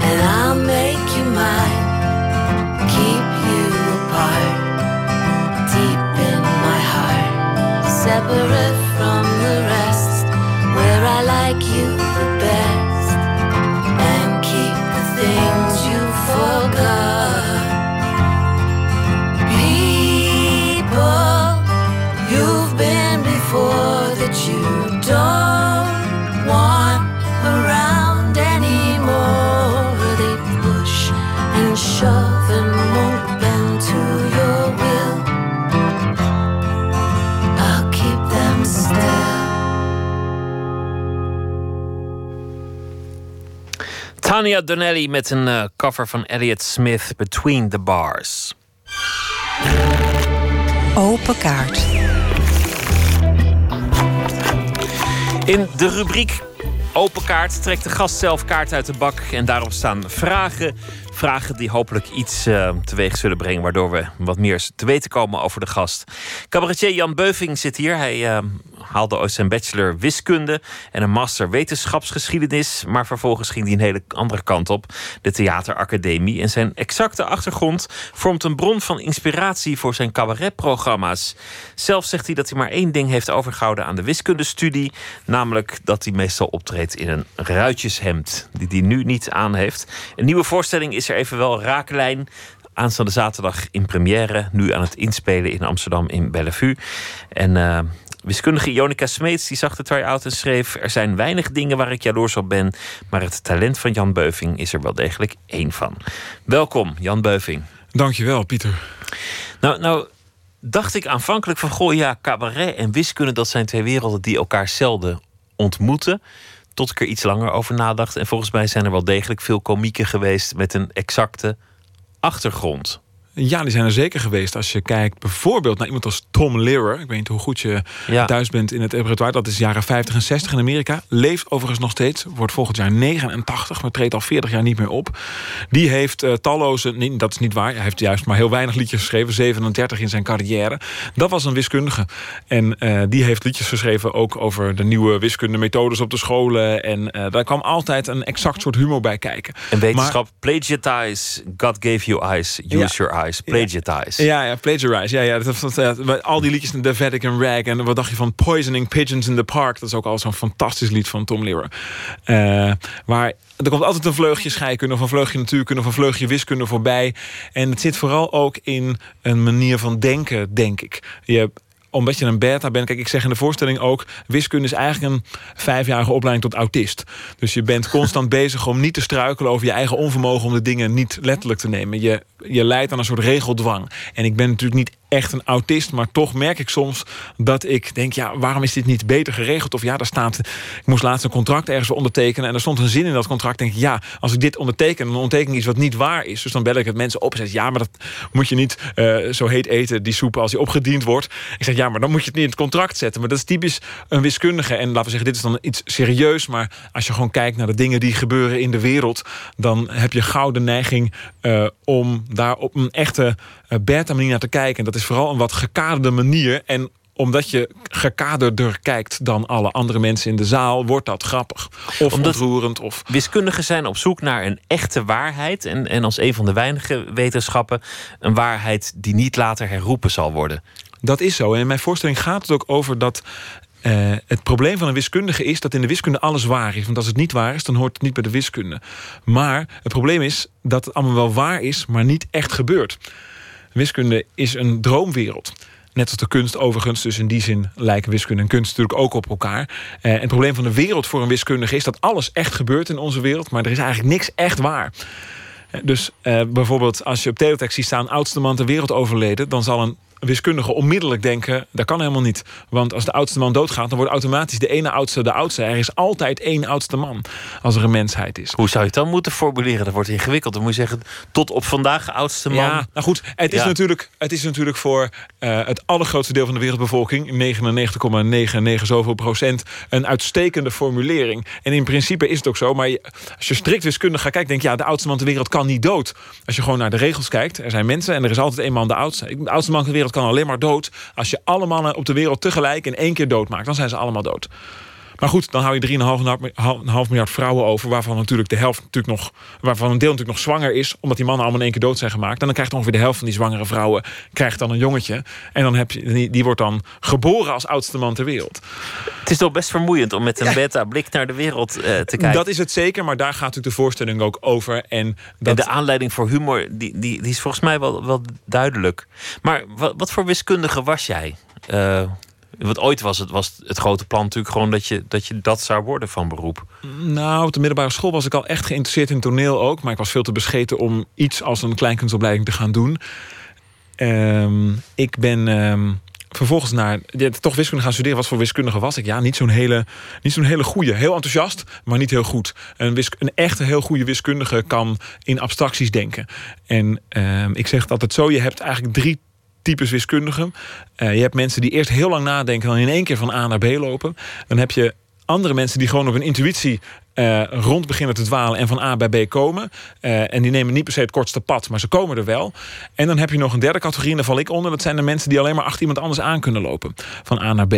and I'll make you mine. Separate from Tania Donnelly met een eh, cover van Elliott Smith, Between the Bars. Open kaart. In de rubriek Open kaart trekt de gast zelf kaart uit de bak. En daarop staan vragen. Vragen die hopelijk iets uh, teweeg zullen brengen. Waardoor we wat meer te weten komen over de gast. Cabaretier Jan Beuving zit hier. Hij uh, haalde ooit zijn bachelor wiskunde en een master wetenschapsgeschiedenis. Maar vervolgens ging hij een hele andere kant op. De theateracademie. En zijn exacte achtergrond vormt een bron van inspiratie voor zijn cabaretprogramma's. Zelf zegt hij dat hij maar één ding heeft overgehouden aan de wiskundestudie. Namelijk dat hij meestal optreedt in een ruitjeshemd. Die hij nu niet aan heeft. Een nieuwe voorstelling is er evenwel Raaklijn. Aanstaande zaterdag in première. Nu aan het inspelen in Amsterdam in Bellevue. En uh, wiskundige Jonica Smeets die zag de try-out en schreef... er zijn weinig dingen waar ik jaloers op ben... maar het talent van Jan Beuving is er wel degelijk één van. Welkom, Jan Beuving. Dankjewel, Pieter. Nou, nou dacht ik aanvankelijk van... goh, ja, cabaret en wiskunde... dat zijn twee werelden die elkaar zelden ontmoeten... Tot ik er iets langer over nadacht. En volgens mij zijn er wel degelijk veel komieken geweest met een exacte achtergrond. Ja, die zijn er zeker geweest. Als je kijkt bijvoorbeeld naar iemand als Tom Lehrer. Ik weet niet hoe goed je Ja. thuis bent in het repertoire. Dat is jaren 50 en 60 in Amerika. Leeft overigens nog steeds. Wordt volgend jaar 89, maar treedt al 40 jaar niet meer op. Die heeft eh, talloze... Nee, dat is niet waar. Hij heeft juist maar heel weinig liedjes geschreven. 37 in zijn carrière. Dat was een wiskundige. En eh, die heeft liedjes geschreven ook over de nieuwe wiskundemethodes op de scholen. En eh, daar kwam altijd een exact soort humor bij kijken. En wetenschap, plagiatize, God gave you eyes, use Ja. your eyes, plagiatize. Ja, ja, plagiarize. Ja, ja, dat, dat, dat- al die liedjes, The Vatican Rag. En wat dacht je van Poisoning Pigeons in the Park? Dat is ook al zo'n fantastisch lied van Tom Lehrer. Eh, waar er komt altijd een vleugje scheikunde of een vleugje natuurkunde of een vleugje wiskunde voorbij. En het zit vooral ook in een manier van denken, denk ik. Je omdat je een beta bent. Kijk, ik zeg in de voorstelling ook... wiskunde is eigenlijk een vijfjarige opleiding tot autist. Dus je bent constant bezig om niet te struikelen... over je eigen onvermogen om de dingen niet letterlijk te nemen. Je, je leidt aan een soort regeldwang. En ik ben natuurlijk niet echt een autist... maar toch merk ik soms dat ik denk... ja, waarom is dit niet beter geregeld? Of ja, daar staat... ik moest laatst een contract ergens ondertekenen... en er stond een zin in dat contract. denk ik, ja, als ik dit onderteken... dan onderteken ik iets wat niet waar is. Dus dan bel ik het mensen op en zeg... ja, maar dat moet je niet eh, zo heet eten... die soep als die opgediend wordt. Ik zeg, ja, maar dan moet je het niet in het contract zetten. Maar dat is typisch een wiskundige. En laten we zeggen, dit is dan iets serieus... maar als je gewoon kijkt naar de dingen die gebeuren in de wereld... dan heb je gauw de neiging eh, om daar op een echte uh, beta-manier naar te kijken. En dat is vooral een wat gekaderde manier... En omdat je gekaderder kijkt dan alle andere mensen in de zaal, wordt dat grappig. Of Omdat ontroerend. Of... Wiskundigen zijn op zoek naar een echte waarheid. En, en als een van de weinige wetenschappen, een waarheid die niet later herroepen zal worden. Dat is zo. En in mijn voorstelling gaat het ook over dat. Uh, het probleem van een wiskundige is dat in de wiskunde alles waar is. Want als het niet waar is, dan hoort het niet bij de wiskunde. Maar het probleem is dat het allemaal wel waar is, maar niet echt gebeurt. Wiskunde is een droomwereld. Net als de kunst overigens. Dus in die zin lijken wiskunde en kunst natuurlijk ook op elkaar. En het probleem van de wereld voor een wiskundige is dat alles echt gebeurt in onze wereld. Maar er is eigenlijk niks echt waar. Dus uh, bijvoorbeeld als je op teletext ziet staan... oudste man ter wereld overleden... dan zal een wiskundige onmiddellijk denken... dat kan helemaal niet. Want als de oudste man doodgaat... dan wordt automatisch de ene oudste de oudste. Er is altijd één oudste man als er een mensheid is. Hoe zou je het dan moeten formuleren? Dat wordt ingewikkeld. Dan moet je zeggen, tot op vandaag oudste man. Ja, nou goed. Het is, Ja. natuurlijk, het is natuurlijk voor uh, het allergrootste deel van de wereldbevolking... 99,99 zoveel procent... een uitstekende formulering. En in principe is het ook zo. Maar je, als je strikt wiskundig gaat kijken... denk je, ja, de oudste man ter wereld kan niet dood. Als je gewoon naar de regels kijkt. Er zijn mensen en er is altijd één man de oudste. De oudste man ter wereld kan alleen maar dood... als je alle mannen op de wereld tegelijk in één keer doodmaakt. Dan zijn ze allemaal dood. Maar goed, dan hou je 3,5 miljard vrouwen over... waarvan natuurlijk de helft natuurlijk nog... waarvan een deel natuurlijk nog zwanger is... omdat die mannen allemaal in één keer dood zijn gemaakt. En dan krijgt ongeveer de helft van die zwangere vrouwen... krijgt dan een jongetje. En dan heb je, die, die wordt dan geboren als oudste man ter wereld. Het is toch best vermoeiend om met een beta-blik naar de wereld eh, te kijken. Dat is het zeker, maar daar gaat natuurlijk de voorstelling ook over. En, dat, En de aanleiding voor humor, die, die, die is volgens mij wel, wel duidelijk. Maar wat, wat voor wiskundige was jij? Eh, want ooit was het, was het grote plan natuurlijk gewoon dat je, dat je dat zou worden van beroep. Nou, op de middelbare school was ik al echt geïnteresseerd in toneel ook. Maar ik was veel te bescheten om iets als een kleinkunstopleiding te gaan doen. Ehm, ik ben ehm, vervolgens naar toch wiskunde gaan studeren. Wat voor wiskundige was ik? Ja, niet zo'n hele, niet zo'n hele goede. Heel enthousiast, maar niet heel goed. Een, een echte heel goede wiskundige kan in abstracties denken. En ehm, ik zeg het altijd zo: je hebt eigenlijk drie types wiskundigen. Uh, je hebt mensen die eerst heel lang nadenken... en dan in één keer van A naar B lopen. Dan heb je andere mensen die gewoon op hun intuïtie... Uh, rond beginnen te dwalen en van A bij B komen. Uh, en die nemen niet per se het kortste pad, maar ze komen er wel. En dan heb je nog een derde categorie, en daar val ik onder. Dat zijn de mensen die alleen maar achter iemand anders aan kunnen lopen. Van A naar B.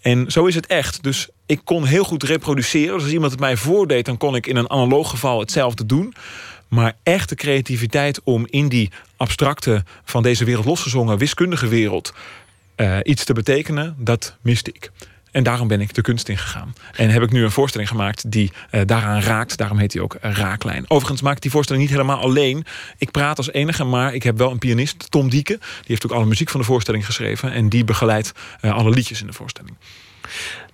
En zo is het echt. Dus ik kon heel goed reproduceren. Dus als iemand het mij voordeed, dan kon ik in een analoog geval hetzelfde doen. Maar echte creativiteit om in die abstracte, van deze wereld losgezongen wiskundige wereld uh, iets te betekenen, dat miste ik. En daarom ben ik de kunst ingegaan. En heb ik nu een voorstelling gemaakt die uh, daaraan raakt. Daarom heet die ook Raaklijn. Overigens maak ik die voorstelling niet helemaal alleen. Ik praat als enige, maar ik heb wel een pianist, Tom Dieke. Die heeft ook alle muziek van de voorstelling geschreven. En die begeleidt uh, alle liedjes in de voorstelling.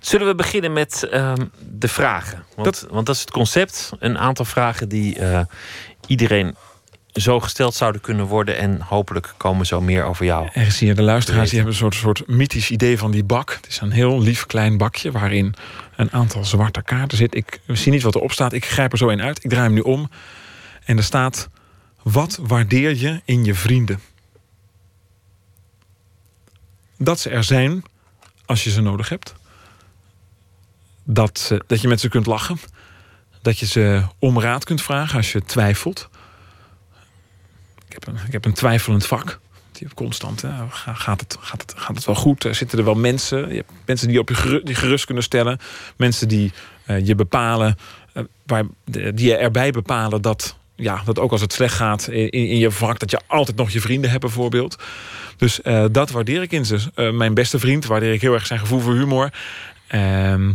Zullen we beginnen met uh, de vragen? Want dat... want dat is het concept. Een aantal vragen die uh, iedereen zo gesteld zouden kunnen worden. En hopelijk komen zo meer over jou. Er zie je de luisteraars die hebben een soort, soort mythisch idee van die bak. Het is een heel lief klein bakje waarin een aantal zwarte kaarten zit. Ik zie niet wat erop staat. Ik grijp er zo een uit. Ik draai hem nu om. En er staat: Wat waardeer je in je vrienden? dat ze er zijn als je ze nodig hebt. Dat, ze, dat je met ze kunt lachen. Dat je ze om raad kunt vragen als je twijfelt. Ik heb een, ik heb een twijfelend vak. Die heb constant. Gaat, het, gaat, het, gaat het wel goed? Er zitten er wel mensen? Je hebt mensen die op je gerust, die gerust kunnen stellen. Mensen die uh, je bepalen. Waar, die je erbij bepalen dat, ja, dat ook als het slecht gaat in, in je vak, dat je altijd nog je vrienden hebt, bijvoorbeeld. Dus dat waardeer ik in ze. mijn beste vriend waardeer ik heel erg zijn gevoel voor humor. Ehm,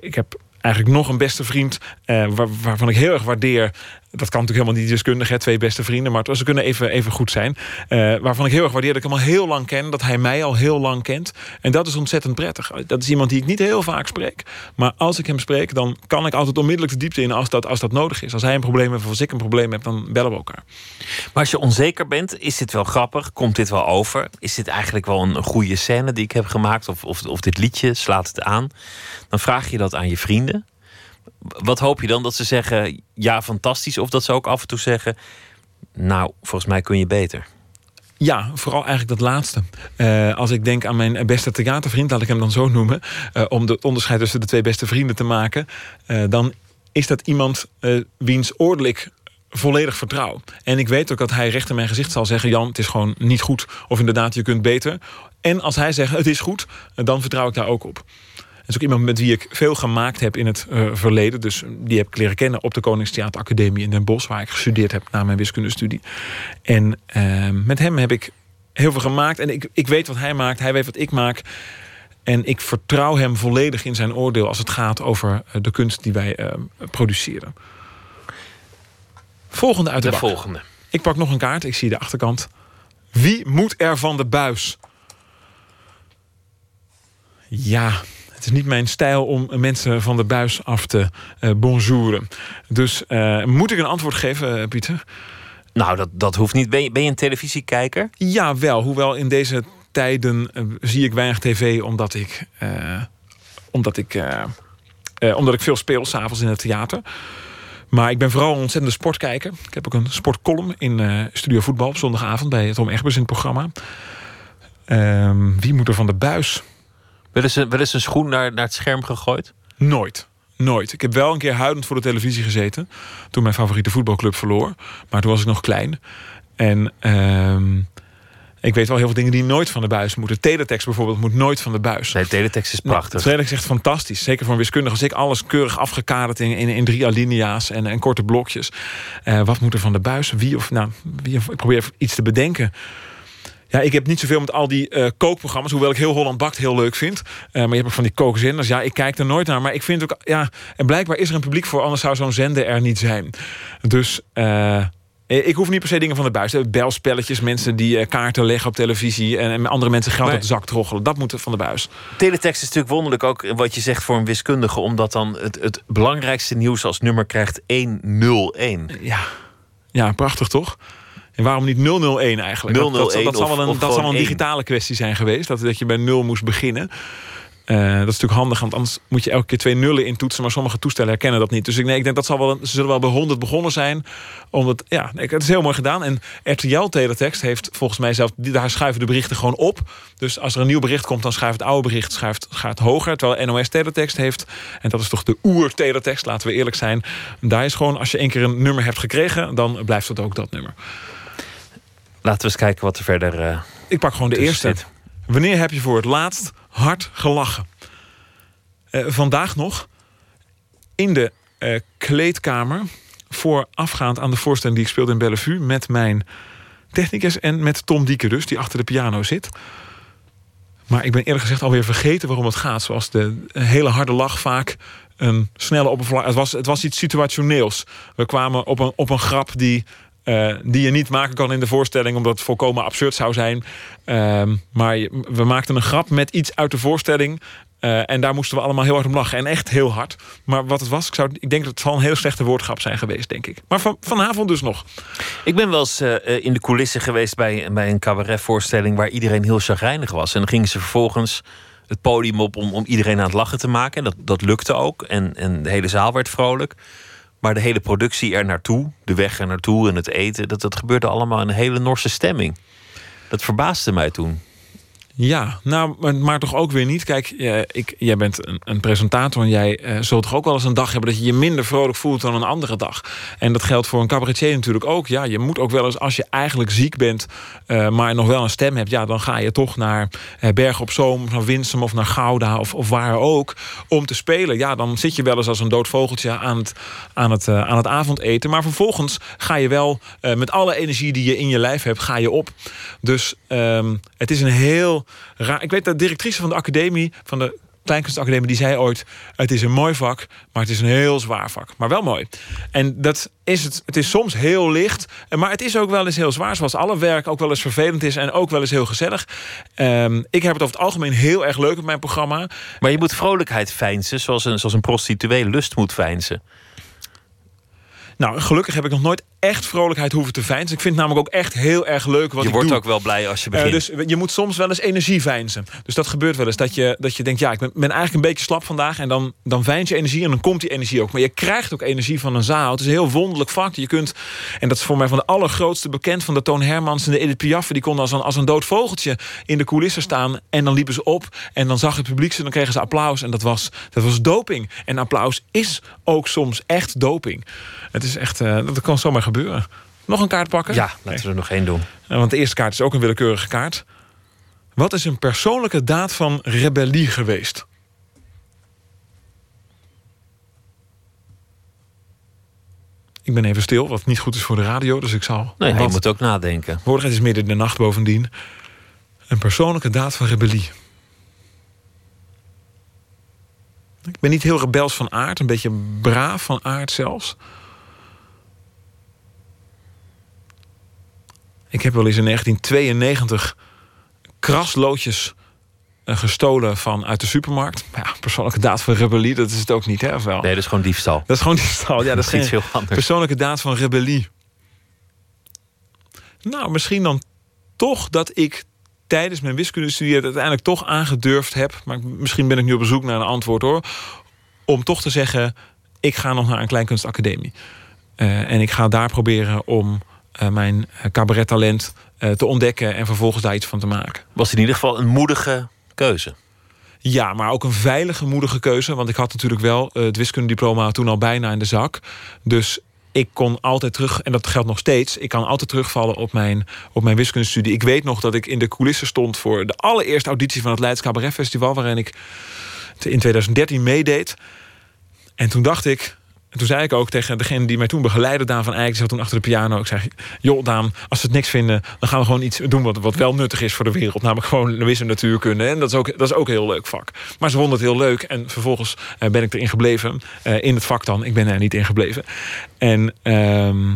ik heb eigenlijk nog een beste vriend waar, waarvan ik heel erg waardeer dat kan natuurlijk helemaal niet deskundig, hè, twee beste vrienden, maar ze kunnen even, even goed zijn. Uh, waarvan ik heel erg waardeer dat ik hem al heel lang ken, dat hij mij al heel lang kent. En dat is ontzettend prettig. Dat is iemand die ik niet heel vaak spreek. Maar als ik hem spreek, dan kan ik altijd onmiddellijk de diepte in als dat, als dat nodig is. Als hij een probleem heeft of als ik een probleem heb, dan bellen we elkaar. Maar als je onzeker bent, is dit wel grappig? Komt dit wel over? Is dit eigenlijk wel een goede scène die ik heb gemaakt? Of, of, of dit liedje slaat het aan? Dan vraag je dat aan je vrienden. Wat hoop je dan? Dat ze zeggen ja, fantastisch. Of dat ze ook af en toe zeggen: Nou, volgens mij kun je beter. Ja, vooral eigenlijk dat laatste. Uh, als ik denk aan mijn beste theatervriend, laat ik hem dan zo noemen, uh, om het onderscheid tussen de twee beste vrienden te maken, uh, dan is dat iemand wiens oordeel ik volledig vertrouw. En ik weet ook dat hij recht in mijn gezicht zal zeggen: Jan, het is gewoon niet goed. Of inderdaad, je kunt beter. En als hij zegt: Het is goed, dan vertrouw ik daar ook op is ook iemand met wie ik veel gemaakt heb in het uh, verleden. Dus die heb ik leren kennen op de Koningstheateracademie in Den Bosch... waar ik gestudeerd heb na mijn wiskundestudie. En uh, met hem heb ik heel veel gemaakt. En ik, ik weet wat hij maakt, hij weet wat ik maak. En ik vertrouw hem volledig in zijn oordeel... als het gaat over eh, de kunst die wij uh, produceren. Volgende uit de, de bak. volgende. Ik pak nog een kaart, ik zie de achterkant. Wie moet er van de buis? Ja, het is niet mijn stijl om mensen van de buis af te uh, bonjouren. Dus uh, moet ik een antwoord geven, uh, Pieter? Nou, dat, dat hoeft niet. Ben je, ben je een televisiekijker? Ja, wel. Hoewel in deze tijden zie ik weinig tv, omdat ik, omdat ik, omdat ik veel speel s'avonds in het theater. Maar ik ben vooral een ontzettende sportkijker. Ik heb ook een sportcolumn in Studio Voetbal op zondagavond bij Tom Egbers in het programma. Ehm, wie moet er van de buis? Wel eens wel eens een schoen naar, naar het scherm gegooid? Nooit. Nooit. Ik heb wel een keer huidend voor de televisie gezeten. Toen mijn favoriete voetbalclub verloor. Maar toen was ik nog klein. En uh, ik weet wel heel veel dingen die nooit van de buis moeten. Teletext bijvoorbeeld moet nooit van de buis. Nee, teletext is prachtig. Nou, teletext is echt fantastisch. Zeker voor een wiskundige. Als ik alles keurig afgekaderd in, in, in drie alinea's en, en korte blokjes. Uh, wat moet er van de buis? Wie of nou, wie, ik probeer iets te bedenken. Ja, ik heb niet zoveel met al die uh, kookprogramma's. Hoewel ik heel Holland Bakt heel leuk vind. Uh, maar je hebt ook van die kookzenders. Ja, ik kijk er nooit naar. Maar ik vind ook... Ja, en blijkbaar is er een publiek voor. Anders zou zo'n zender er niet zijn. Dus... Uh, ik hoef niet per se dingen van de buis. Belspelletjes, mensen die kaarten leggen op televisie... en, andere mensen geld uit de zak troggelen. Dat moet van de buis. Teletext is natuurlijk wonderlijk ook wat je zegt voor een wiskundige... omdat dan het, het belangrijkste nieuws als nummer krijgt 101. Ja, ja prachtig toch? En waarom niet 001 eigenlijk? 001 dat, dat, dat, zal wel een, dat zal een digitale kwestie zijn geweest. Dat, dat je bij 0 moest beginnen. Uh, dat is natuurlijk handig, want anders moet je elke keer twee nullen intoetsen. Maar sommige toestellen herkennen dat niet. Dus ik, nee, ik denk dat zal wel, ze zullen wel bij 100 begonnen zijn. Omdat, ja, het is heel mooi gedaan. En RTL Teletext heeft volgens mij zelf, daar schuiven de berichten gewoon op. Dus als er een nieuw bericht komt, dan schuift het oude bericht schuift, gaat hoger. Terwijl NOS Teletext heeft, en dat is toch de oer-teletext, laten we eerlijk zijn. Daar is gewoon, als je één keer een nummer hebt gekregen, dan blijft het ook dat nummer. Laten we eens kijken wat er verder. Uh, ik pak gewoon de eerste. Zit. Wanneer heb je voor het laatst hard gelachen? Uh, vandaag nog in de uh, kleedkamer. Voorafgaand aan de voorstelling die ik speelde in Bellevue. Met mijn technicus en met Tom Dieke dus, die achter de piano zit. Maar ik ben eerlijk gezegd alweer vergeten waarom het gaat. Zoals de hele harde lach vaak een snelle oppervlak. Het was, het was iets situationeels. We kwamen op een, op een grap die uh, die je niet maken kan in de voorstelling, omdat het volkomen absurd zou zijn. Uh, maar we maakten een grap met iets uit de voorstelling. Uh, en daar moesten we allemaal heel hard om lachen. En echt heel hard. Maar wat het was, ik, zou, ik denk dat het zal een heel slechte woordgrap zijn geweest, denk ik. Maar van, vanavond dus nog. Ik ben wel eens uh, in de coulissen geweest bij, bij een cabaretvoorstelling... waar iedereen heel chagrijnig was. En dan gingen ze vervolgens het podium op om, om iedereen aan het lachen te maken. Dat, dat lukte ook. En, en de hele zaal werd vrolijk. Maar de hele productie er naartoe, de weg er naartoe en het eten, dat, dat gebeurde allemaal in een hele Norse stemming. Dat verbaasde mij toen. Ja, nou, maar, toch ook weer niet. Kijk, eh, ik, jij bent een, een presentator en jij eh, zult toch ook wel eens een dag hebben dat je je minder vrolijk voelt dan een andere dag. En dat geldt voor een cabaretier natuurlijk ook. Ja, je moet ook wel eens, als je eigenlijk ziek bent, eh, maar nog wel een stem hebt, ja, dan ga je toch naar Bergen op Zoom, naar Winsum of naar Gouda of, of waar ook om te spelen. Ja, dan zit je wel eens als een dood vogeltje aan het, aan het, aan het avondeten. Maar vervolgens ga je wel met alle energie die je in je lijf hebt, ga je op. Dus ehm, het is een heel Ik weet dat de directrice van de academie, van de Kleinkunstacademie, die zei ooit: Het is een mooi vak, maar het is een heel zwaar vak. Maar wel mooi. En dat is het. Het is soms heel licht, maar het is ook wel eens heel zwaar. Zoals alle werk ook wel eens vervelend is en ook wel eens heel gezellig. Ehm, ik heb het over het algemeen heel erg leuk met mijn programma. Maar je moet vrolijkheid feinzen, zoals een, zoals een prostituee lust moet feinzen. Nou, gelukkig heb ik nog nooit echt vrolijkheid hoeven te feinzen. Ik vind het namelijk ook echt heel erg leuk wat je ik wordt doe. ook wel blij als je Eh, begint. dus je moet soms wel eens energie veinzen. Dus dat gebeurt wel eens. Dat je, dat je denkt, ja, ik ben, ben eigenlijk een beetje slap vandaag. En dan, dan veins je energie en dan komt die energie ook. Maar je krijgt ook energie van een zaal. Het is een heel wonderlijk vak. Je kunt, en dat is voor mij van de allergrootste bekend... van de Toon Hermans en de Edith Piaf. Die konden als een, als een dood vogeltje in de coulissen staan. En dan liepen ze op. En dan zag het publiek ze. Dan kregen ze applaus. En dat was, dat was doping. En applaus is ook soms echt doping. Het is echt, eh, dat kan zomaar gebeuren. Nog een kaart pakken? Ja, laten we er nog één doen. Eh, Want de eerste kaart is ook een willekeurige kaart. Wat is een persoonlijke daad van rebellie geweest? Ik ben even stil, wat niet goed is voor de radio, dus ik zal. Nee, je moet ook nadenken. Woordigheid is midden in de nacht bovendien. Een persoonlijke daad van rebellie. Ik ben niet heel rebels van aard, een beetje braaf van aard zelfs. Ik heb wel eens in 1992 krasloodjes eh, gestolen van uit de supermarkt. Ja, persoonlijke daad van rebellie, dat is het ook niet, hè? Of wel? Nee, dat is gewoon diefstal. Dat is gewoon diefstal. Ja, dat is Dat is geen iets heel anders. persoonlijke daad van rebellie. Nou, misschien dan toch dat ik tijdens mijn wiskundestudie het uiteindelijk toch aangedurfd heb. Maar misschien ben ik nu op zoek naar een antwoord hoor. Om toch te zeggen: ik ga nog naar een kleinkunstacademie. Eh, en ik ga daar proberen om mijn eh, cabarettalent eh, te ontdekken en vervolgens daar iets van te maken. Was in ieder geval een moedige keuze. Ja, maar ook een veilige, moedige keuze. Want ik had natuurlijk wel eh, het wiskundediploma toen al bijna in de zak. Dus ik kon altijd terug, en dat geldt nog steeds... ik kan altijd terugvallen op mijn, op mijn wiskundestudie. Ik weet nog dat ik in de coulissen stond... voor de allereerste auditie van het Leids Cabaret Festival... waarin ik in 2013 meedeed. En toen dacht ik... En toen zei ik ook tegen degene die mij toen begeleidde, Daan van Eyck, die zat toen achter de piano. Ik zei: Joh, Daan, als we het niks vinden, dan gaan we gewoon iets doen wat, wat wel nuttig is voor de wereld. Namelijk gewoon wis- en natuurkunde. En dat is, ook, dat is ook een heel leuk vak. Maar ze vonden het heel leuk. En vervolgens eh, ben ik erin gebleven. eh, in het vak dan. Ik ben er niet in gebleven. En. ehm,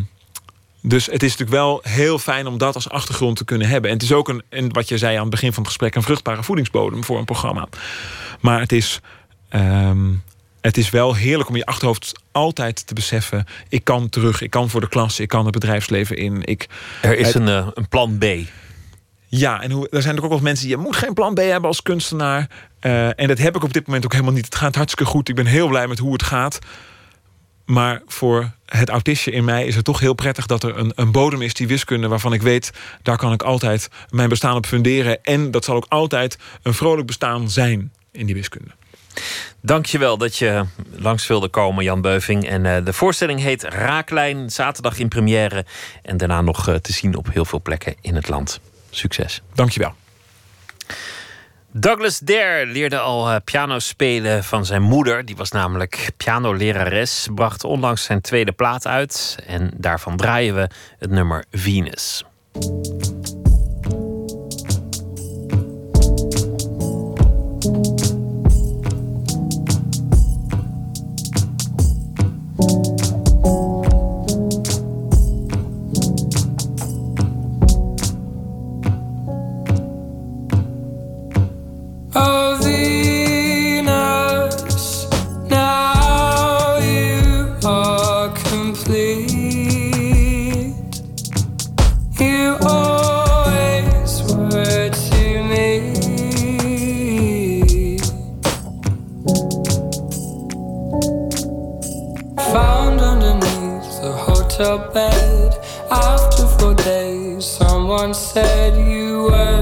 dus het is natuurlijk wel heel fijn om dat als achtergrond te kunnen hebben. En het is ook een, en wat je zei aan het begin van het gesprek, een vruchtbare voedingsbodem voor een programma. Maar het is, ehm, het is wel heerlijk om je achterhoofd altijd te beseffen: ik kan terug, ik kan voor de klas, ik kan het bedrijfsleven in. Ik, Er is een, eh, een plan B. ja, en hoe, er zijn ook wel mensen die... je moet geen plan B hebben als kunstenaar. Eh, en dat heb ik op dit moment ook helemaal niet. Het gaat hartstikke goed. Ik ben heel blij met hoe het gaat. Maar voor het autistje in mij is het toch heel prettig... dat er een, een bodem is, die wiskunde, waarvan ik weet... daar kan ik altijd mijn bestaan op funderen. En dat zal ook altijd een vrolijk bestaan zijn in die wiskunde. Dankjewel dat je langs wilde komen, Jan Beuving. En eh, de voorstelling heet Raaklijn, zaterdag in première. En daarna nog eh, te zien op heel veel plekken in het land. Succes. Dankjewel. Douglas Dare leerde al eh, piano spelen van zijn moeder. Die was namelijk pianolerares. Bracht onlangs zijn tweede plaat uit. En daarvan draaien we het nummer Venus. Hotel bed after four days. Someone said you were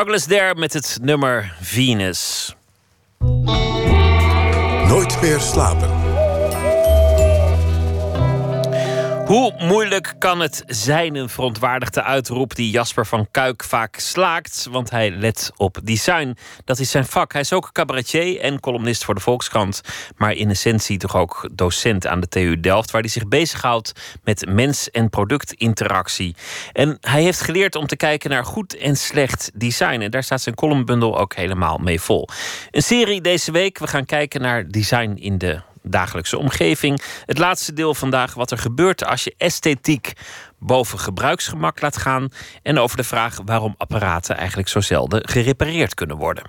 Douglas Dare met het nummer Venus. Nooit meer slapen. Hoe moeilijk kan het zijn, een verontwaardigde uitroep die Jasper van Kuik vaak slaakt, want hij let op design. Dat is zijn vak. Hij is ook cabaretier en columnist voor de Volkskrant, maar in essentie toch ook docent aan de TU Delft, waar hij zich bezighoudt met mens- en productinteractie. En hij heeft geleerd om te kijken naar goed en slecht design. En daar staat zijn columnbundel ook helemaal mee vol. Een serie deze week. We gaan kijken naar design in de dagelijkse omgeving. Het laatste deel vandaag wat er gebeurt als je esthetiek boven gebruiksgemak laat gaan. En over de vraag waarom apparaten eigenlijk zo zelden gerepareerd kunnen worden.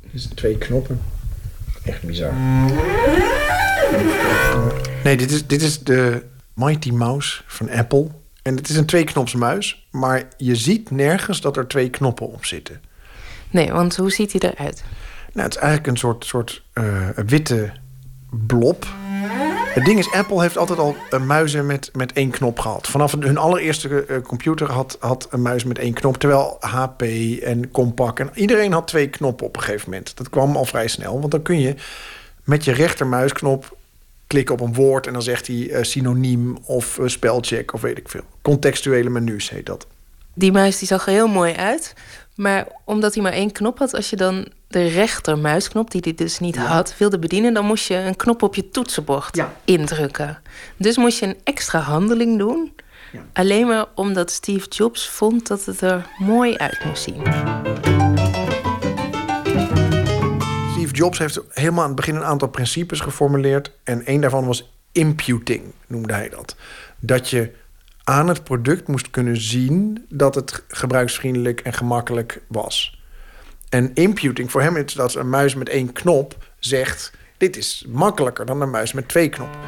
Dit zijn twee knoppen. Echt bizar. Nee, dit is, dit is de Mighty Mouse van Apple. En het is een tweeknopsmuis, maar je ziet nergens dat er twee knoppen op zitten. Nee, want hoe ziet hij eruit? Nou, het is eigenlijk een soort, soort eh, witte blob. Het ding is, Apple heeft altijd al eh, muizen met, met één knop gehad. Vanaf hun allereerste eh, computer had, had een muis met één knop. Terwijl HP en Compaq en iedereen had twee knoppen op een gegeven moment. Dat kwam al vrij snel, want dan kun je met je rechtermuisknop klikken op een woord... en dan zegt hij eh, synoniem of eh, spelcheck of weet ik veel. Contextuele menus heet dat. Die muis die zag er heel mooi uit. Maar omdat hij maar één knop had, als je dan de rechter muisknop, die hij dus niet had, wilde bedienen, dan moest je een knop op je toetsenbord indrukken. Dus moest je een extra handeling doen. Alleen maar omdat Steve Jobs vond dat het er mooi uit moest zien. Steve Jobs heeft helemaal aan het begin een aantal principes geformuleerd. En één daarvan was imputing, noemde hij dat. Dat je aan het product moest kunnen zien dat het gebruiksvriendelijk en gemakkelijk was. En imputing voor hem is dat een muis met één knop zegt: dit is makkelijker dan een muis met twee knoppen.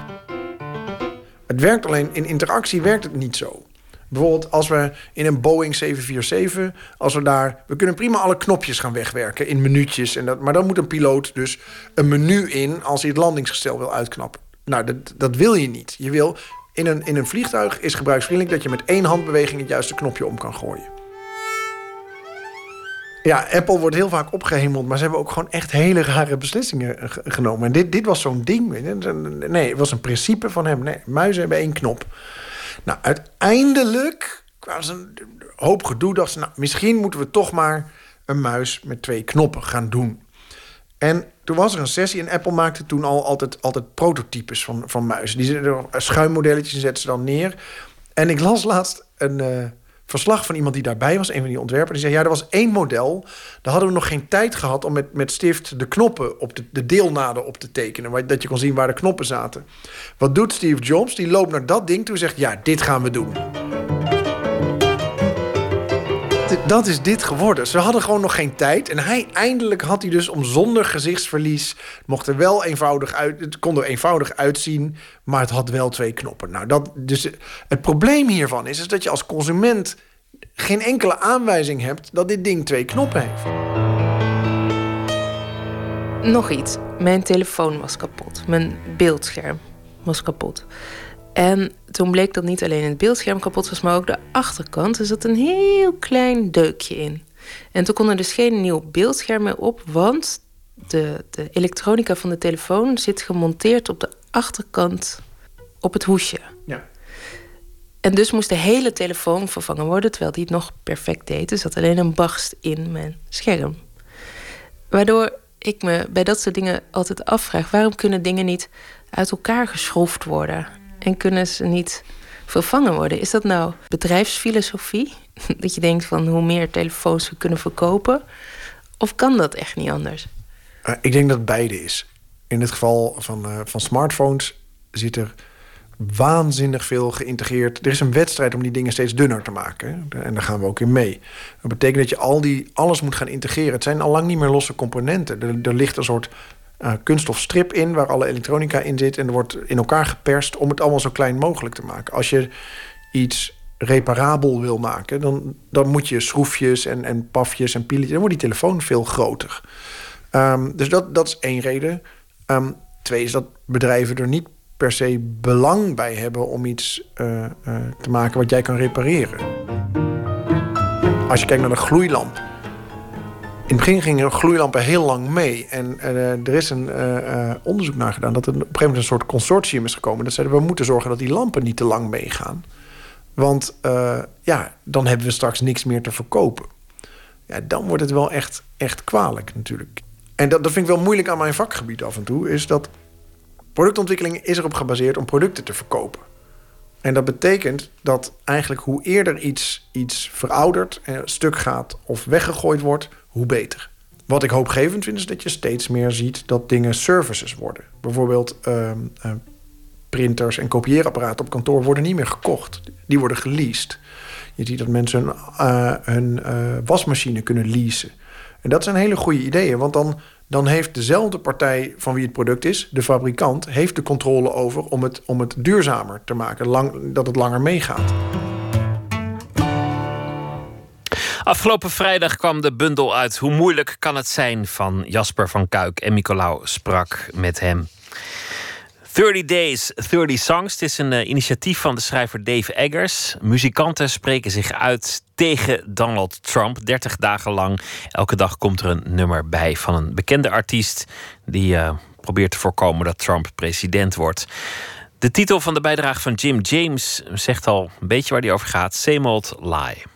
Het werkt alleen, in interactie werkt het niet zo. Bijvoorbeeld als we in een Boeing 747, als we daar, we kunnen prima alle knopjes gaan wegwerken in minuutjes. En dat, maar dan moet een piloot dus een menu in als hij het landingsgestel wil uitknappen. Nou, dat, dat wil je niet. Je wil in een, in een vliegtuig is gebruiksvriendelijk dat je met één handbeweging het juiste knopje om kan gooien. Ja, Apple wordt heel vaak opgehemeld, maar ze hebben ook gewoon echt hele rare beslissingen genomen. En dit, dit was zo'n ding. Nee, het was een principe van hem. Nee, muizen hebben één knop. Nou, uiteindelijk kwamen een hoop gedoe. Dachten ze, nou, misschien moeten we toch maar een muis met twee knoppen gaan doen. En toen was er een sessie en Apple maakte toen al altijd, altijd prototypes van, van muizen. Die schuimmodelletjes en zetten ze dan neer. En ik las laatst een eh, verslag van iemand die daarbij was, een van die ontwerpers. Die zei: Ja, er was één model. Daar hadden we nog geen tijd gehad om met, met stift de knoppen op de, de deelnaden op te tekenen. waar- Dat je kon zien waar de knoppen zaten. Wat doet Steve Jobs? Die loopt naar dat ding toe en zegt: Ja, dit gaan we doen. Dat is dit geworden. Ze hadden gewoon nog geen tijd. En hij eindelijk had hij dus om zonder gezichtsverlies. Mocht er wel eenvoudig uit. Het kon er eenvoudig uitzien. Maar het had wel twee knoppen. Nou, dat, dus het probleem hiervan is, is dat je als consument geen enkele aanwijzing hebt dat dit ding twee knoppen heeft. Nog iets. Mijn telefoon was kapot. Mijn beeldscherm was kapot. En toen bleek dat niet alleen het beeldscherm kapot was, maar ook de achterkant. Er zat een heel klein deukje in. En toen kon er dus geen nieuw beeldscherm meer op, want de, de elektronica van de telefoon zit gemonteerd op de achterkant op het hoesje. Ja. En dus moest de hele telefoon vervangen worden, terwijl die het nog perfect deed. Er zat alleen een barst in mijn scherm. Waardoor ik me bij dat soort dingen altijd afvraag: waarom kunnen dingen niet uit elkaar geschroefd worden? En kunnen ze niet vervangen worden? Is dat nou bedrijfsfilosofie? Dat je denkt van hoe meer telefoons we kunnen verkopen? Of kan dat echt niet anders? Eh, ik denk dat beide is. In het geval van, eh, van smartphones zit er waanzinnig veel geïntegreerd. Er is een wedstrijd om die dingen steeds dunner te maken. En daar gaan we ook in mee. Dat betekent dat je al die, alles moet gaan integreren. Het zijn al lang niet meer losse componenten. Er ligt een soort eh, kunststofstrip in... waar alle elektronica in zit. En er wordt in elkaar geperst om het allemaal zo klein mogelijk te maken. Als je iets reparabel wil maken... dan, dan moet je schroefjes en, en pafjes en pieletjes... dan wordt die telefoon veel groter. Ehm, dus dat, dat is één reden. Ehm, twee is dat bedrijven er niet per se belang bij hebben om iets eh, eh, te maken wat jij kan repareren. Als je kijkt naar de gloeilamp. In het begin gingen gloeilampen heel lang mee. En eh, er is een eh, eh, onderzoek naar gedaan dat er op een gegeven moment een soort consortium is gekomen. Dat zeiden we moeten zorgen dat die lampen niet te lang meegaan. Want ja, dan hebben we straks niks meer te verkopen. Ja, dan wordt het wel echt, echt kwalijk natuurlijk. En dat, dat vind ik wel moeilijk aan mijn vakgebied af en toe. Is dat productontwikkeling is erop gebaseerd om producten te verkopen. En dat betekent dat eigenlijk hoe eerder iets, iets veroudert, eh, stuk gaat of weggegooid wordt, hoe beter. Wat ik hoopgevend vind is dat je steeds meer ziet dat dingen services worden. Bijvoorbeeld ehm, eh, printers en kopieerapparaten op kantoor worden niet meer gekocht. Die worden geleased. Je ziet dat mensen hun, eh, eh, wasmachine kunnen leasen. En dat zijn hele goede ideeën, want dan, dan heeft dezelfde partij van wie het product is, de fabrikant, heeft de controle over om het, om het duurzamer te maken, lang, dat het langer meegaat. Afgelopen vrijdag kwam de bundel uit Hoe moeilijk kan het zijn van Jasper van Kuik. En Nicolaou sprak met hem. 30 Days, 30 Songs. Het is een eh, initiatief van de schrijver Dave Eggers. Muzikanten spreken zich uit tegen Donald Trump. 30 dagen lang. Elke dag komt er een nummer bij van een bekende artiest. die eh, probeert te voorkomen dat Trump president wordt. De titel van de bijdrage van Jim James zegt al een beetje waar die over gaat: Same Old Lie.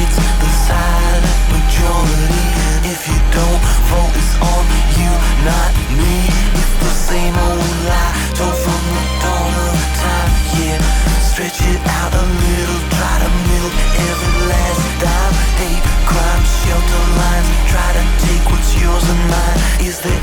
It's the silent majority. If you don't vote, it's on you, not me. It's the same old lie told from the dawn of time. Yeah, stretch it out a little, try to milk every last dime. Hate shelter lines, try to take what's yours and mine. Is there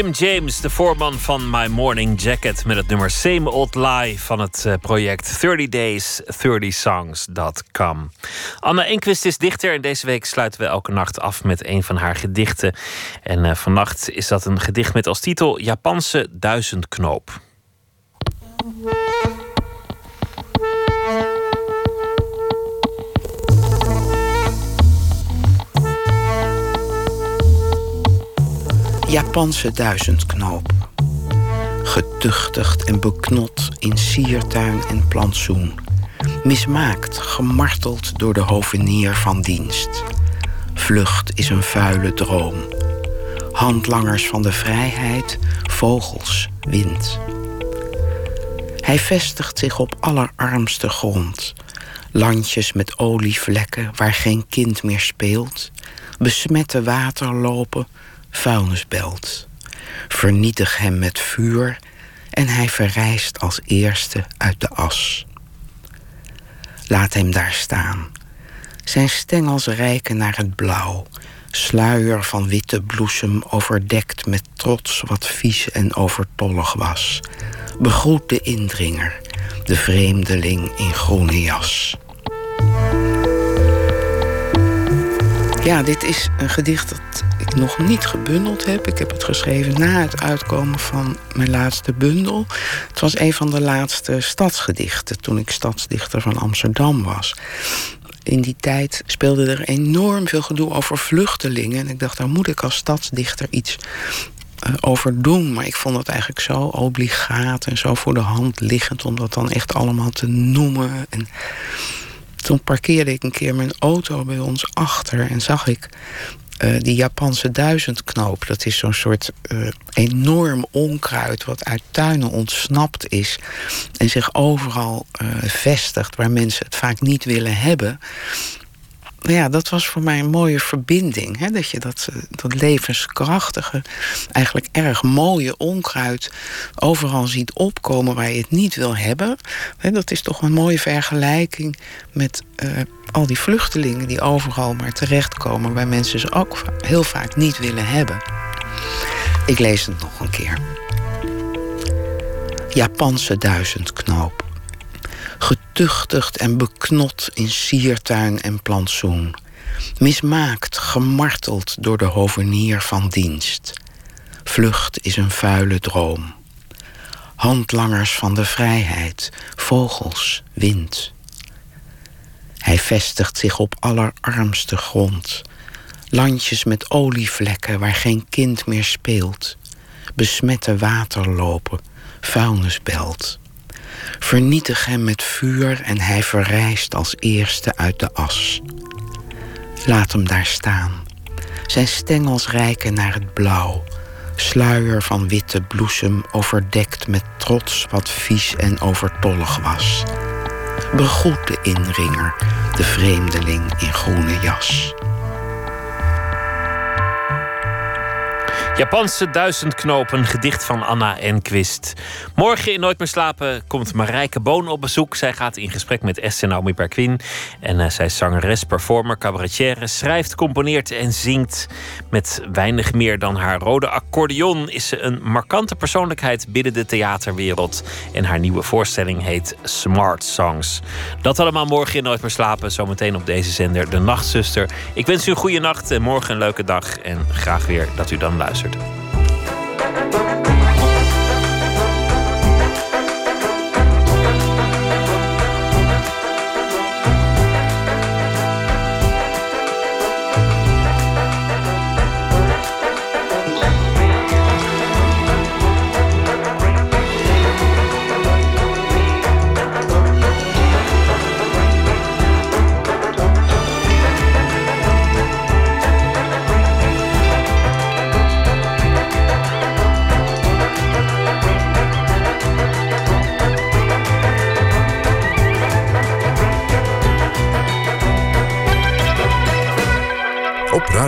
Jim James, de voorman van My Morning Jacket... met het nummer Same Old Lie van het eh, project 30 Days, 30 Songs.com. Anna Enquist is dichter en deze week sluiten we elke nacht af met een van haar gedichten. En eh, vannacht is dat een gedicht met als titel Japanse duizendknoop. Japanse duizendknoop. Getuchtigd en beknot in siertuin en plantsoen. Mismaakt, gemarteld door de hovenier van dienst. Vlucht is een vuile droom. Handlangers van de vrijheid, vogels, wind. Hij vestigt zich op allerarmste grond. Landjes met olievlekken waar geen kind meer speelt. Besmette waterlopen, vuilnisbelt. Vernietig hem met vuur en hij verrijst als eerste uit de as. Laat hem daar staan. Zijn stengels reiken naar het blauw. Sluier van witte bloesem overdekt met trots wat vies en overtollig was. Begroet de indringer, de vreemdeling in groene jas. Ja, dit is een gedicht dat nog niet gebundeld heb. Ik heb het geschreven na het uitkomen van mijn laatste bundel. Het was een van de laatste stadsgedichten toen ik stadsdichter van Amsterdam was. In die tijd speelde er enorm veel gedoe over vluchtelingen. En ik dacht, daar moet ik als stadsdichter iets eh, over doen. Maar ik vond het eigenlijk zo obligaat en zo voor de hand liggend om dat dan echt allemaal te noemen. En toen parkeerde ik een keer mijn auto bij ons achter en zag ik eh, die Japanse duizendknoop. Dat is zo'n soort eh, enorm onkruid wat uit tuinen ontsnapt is en zich overal eh, vestigt waar mensen het vaak niet willen hebben. Nou ja, dat was voor mij een mooie verbinding. Hè? Dat je dat, eh, dat levenskrachtige, eigenlijk erg mooie onkruid overal ziet opkomen waar je het niet wil hebben. Dat is toch een mooie vergelijking met eh, al die vluchtelingen die overal maar terechtkomen, waar mensen ze ook heel vaak niet willen hebben. Ik lees het nog een keer. Japanse duizendknoop getuchtigd en beknot in siertuin en plantsoen. Mismaakt, gemarteld door de hovenier van dienst. Vlucht is een vuile droom. Handlangers van de vrijheid, vogels, wind. Hij vestigt zich op allerarmste grond. Landjes met olievlekken waar geen kind meer speelt. Besmette waterlopen, vuilnisbelt. Vernietig hem met vuur en hij verrijst als eerste uit de as. Laat hem daar staan. Zijn stengels reiken naar het blauw. Sluier van witte bloesem overdekt met trots wat vies en overtollig was. Begroet de inringer, de vreemdeling in groene jas. Japanse duizendknopen, gedicht van Anna Enquist. Morgen in Nooit meer slapen komt Marijke Boon op bezoek. Zij gaat in gesprek met Esther Naomi Perquin. En eh, zij is zangeres, performer, cabaretière, schrijft, componeert en zingt. Met weinig meer dan haar rode accordeon is ze een markante persoonlijkheid binnen de theaterwereld. En haar nieuwe voorstelling heet Smart Songs. Dat allemaal morgen in Nooit meer slapen. Zometeen op deze zender De Nachtzuster. Ik wens u een goede nacht en morgen een leuke dag. En graag weer dat u dan luistert. Op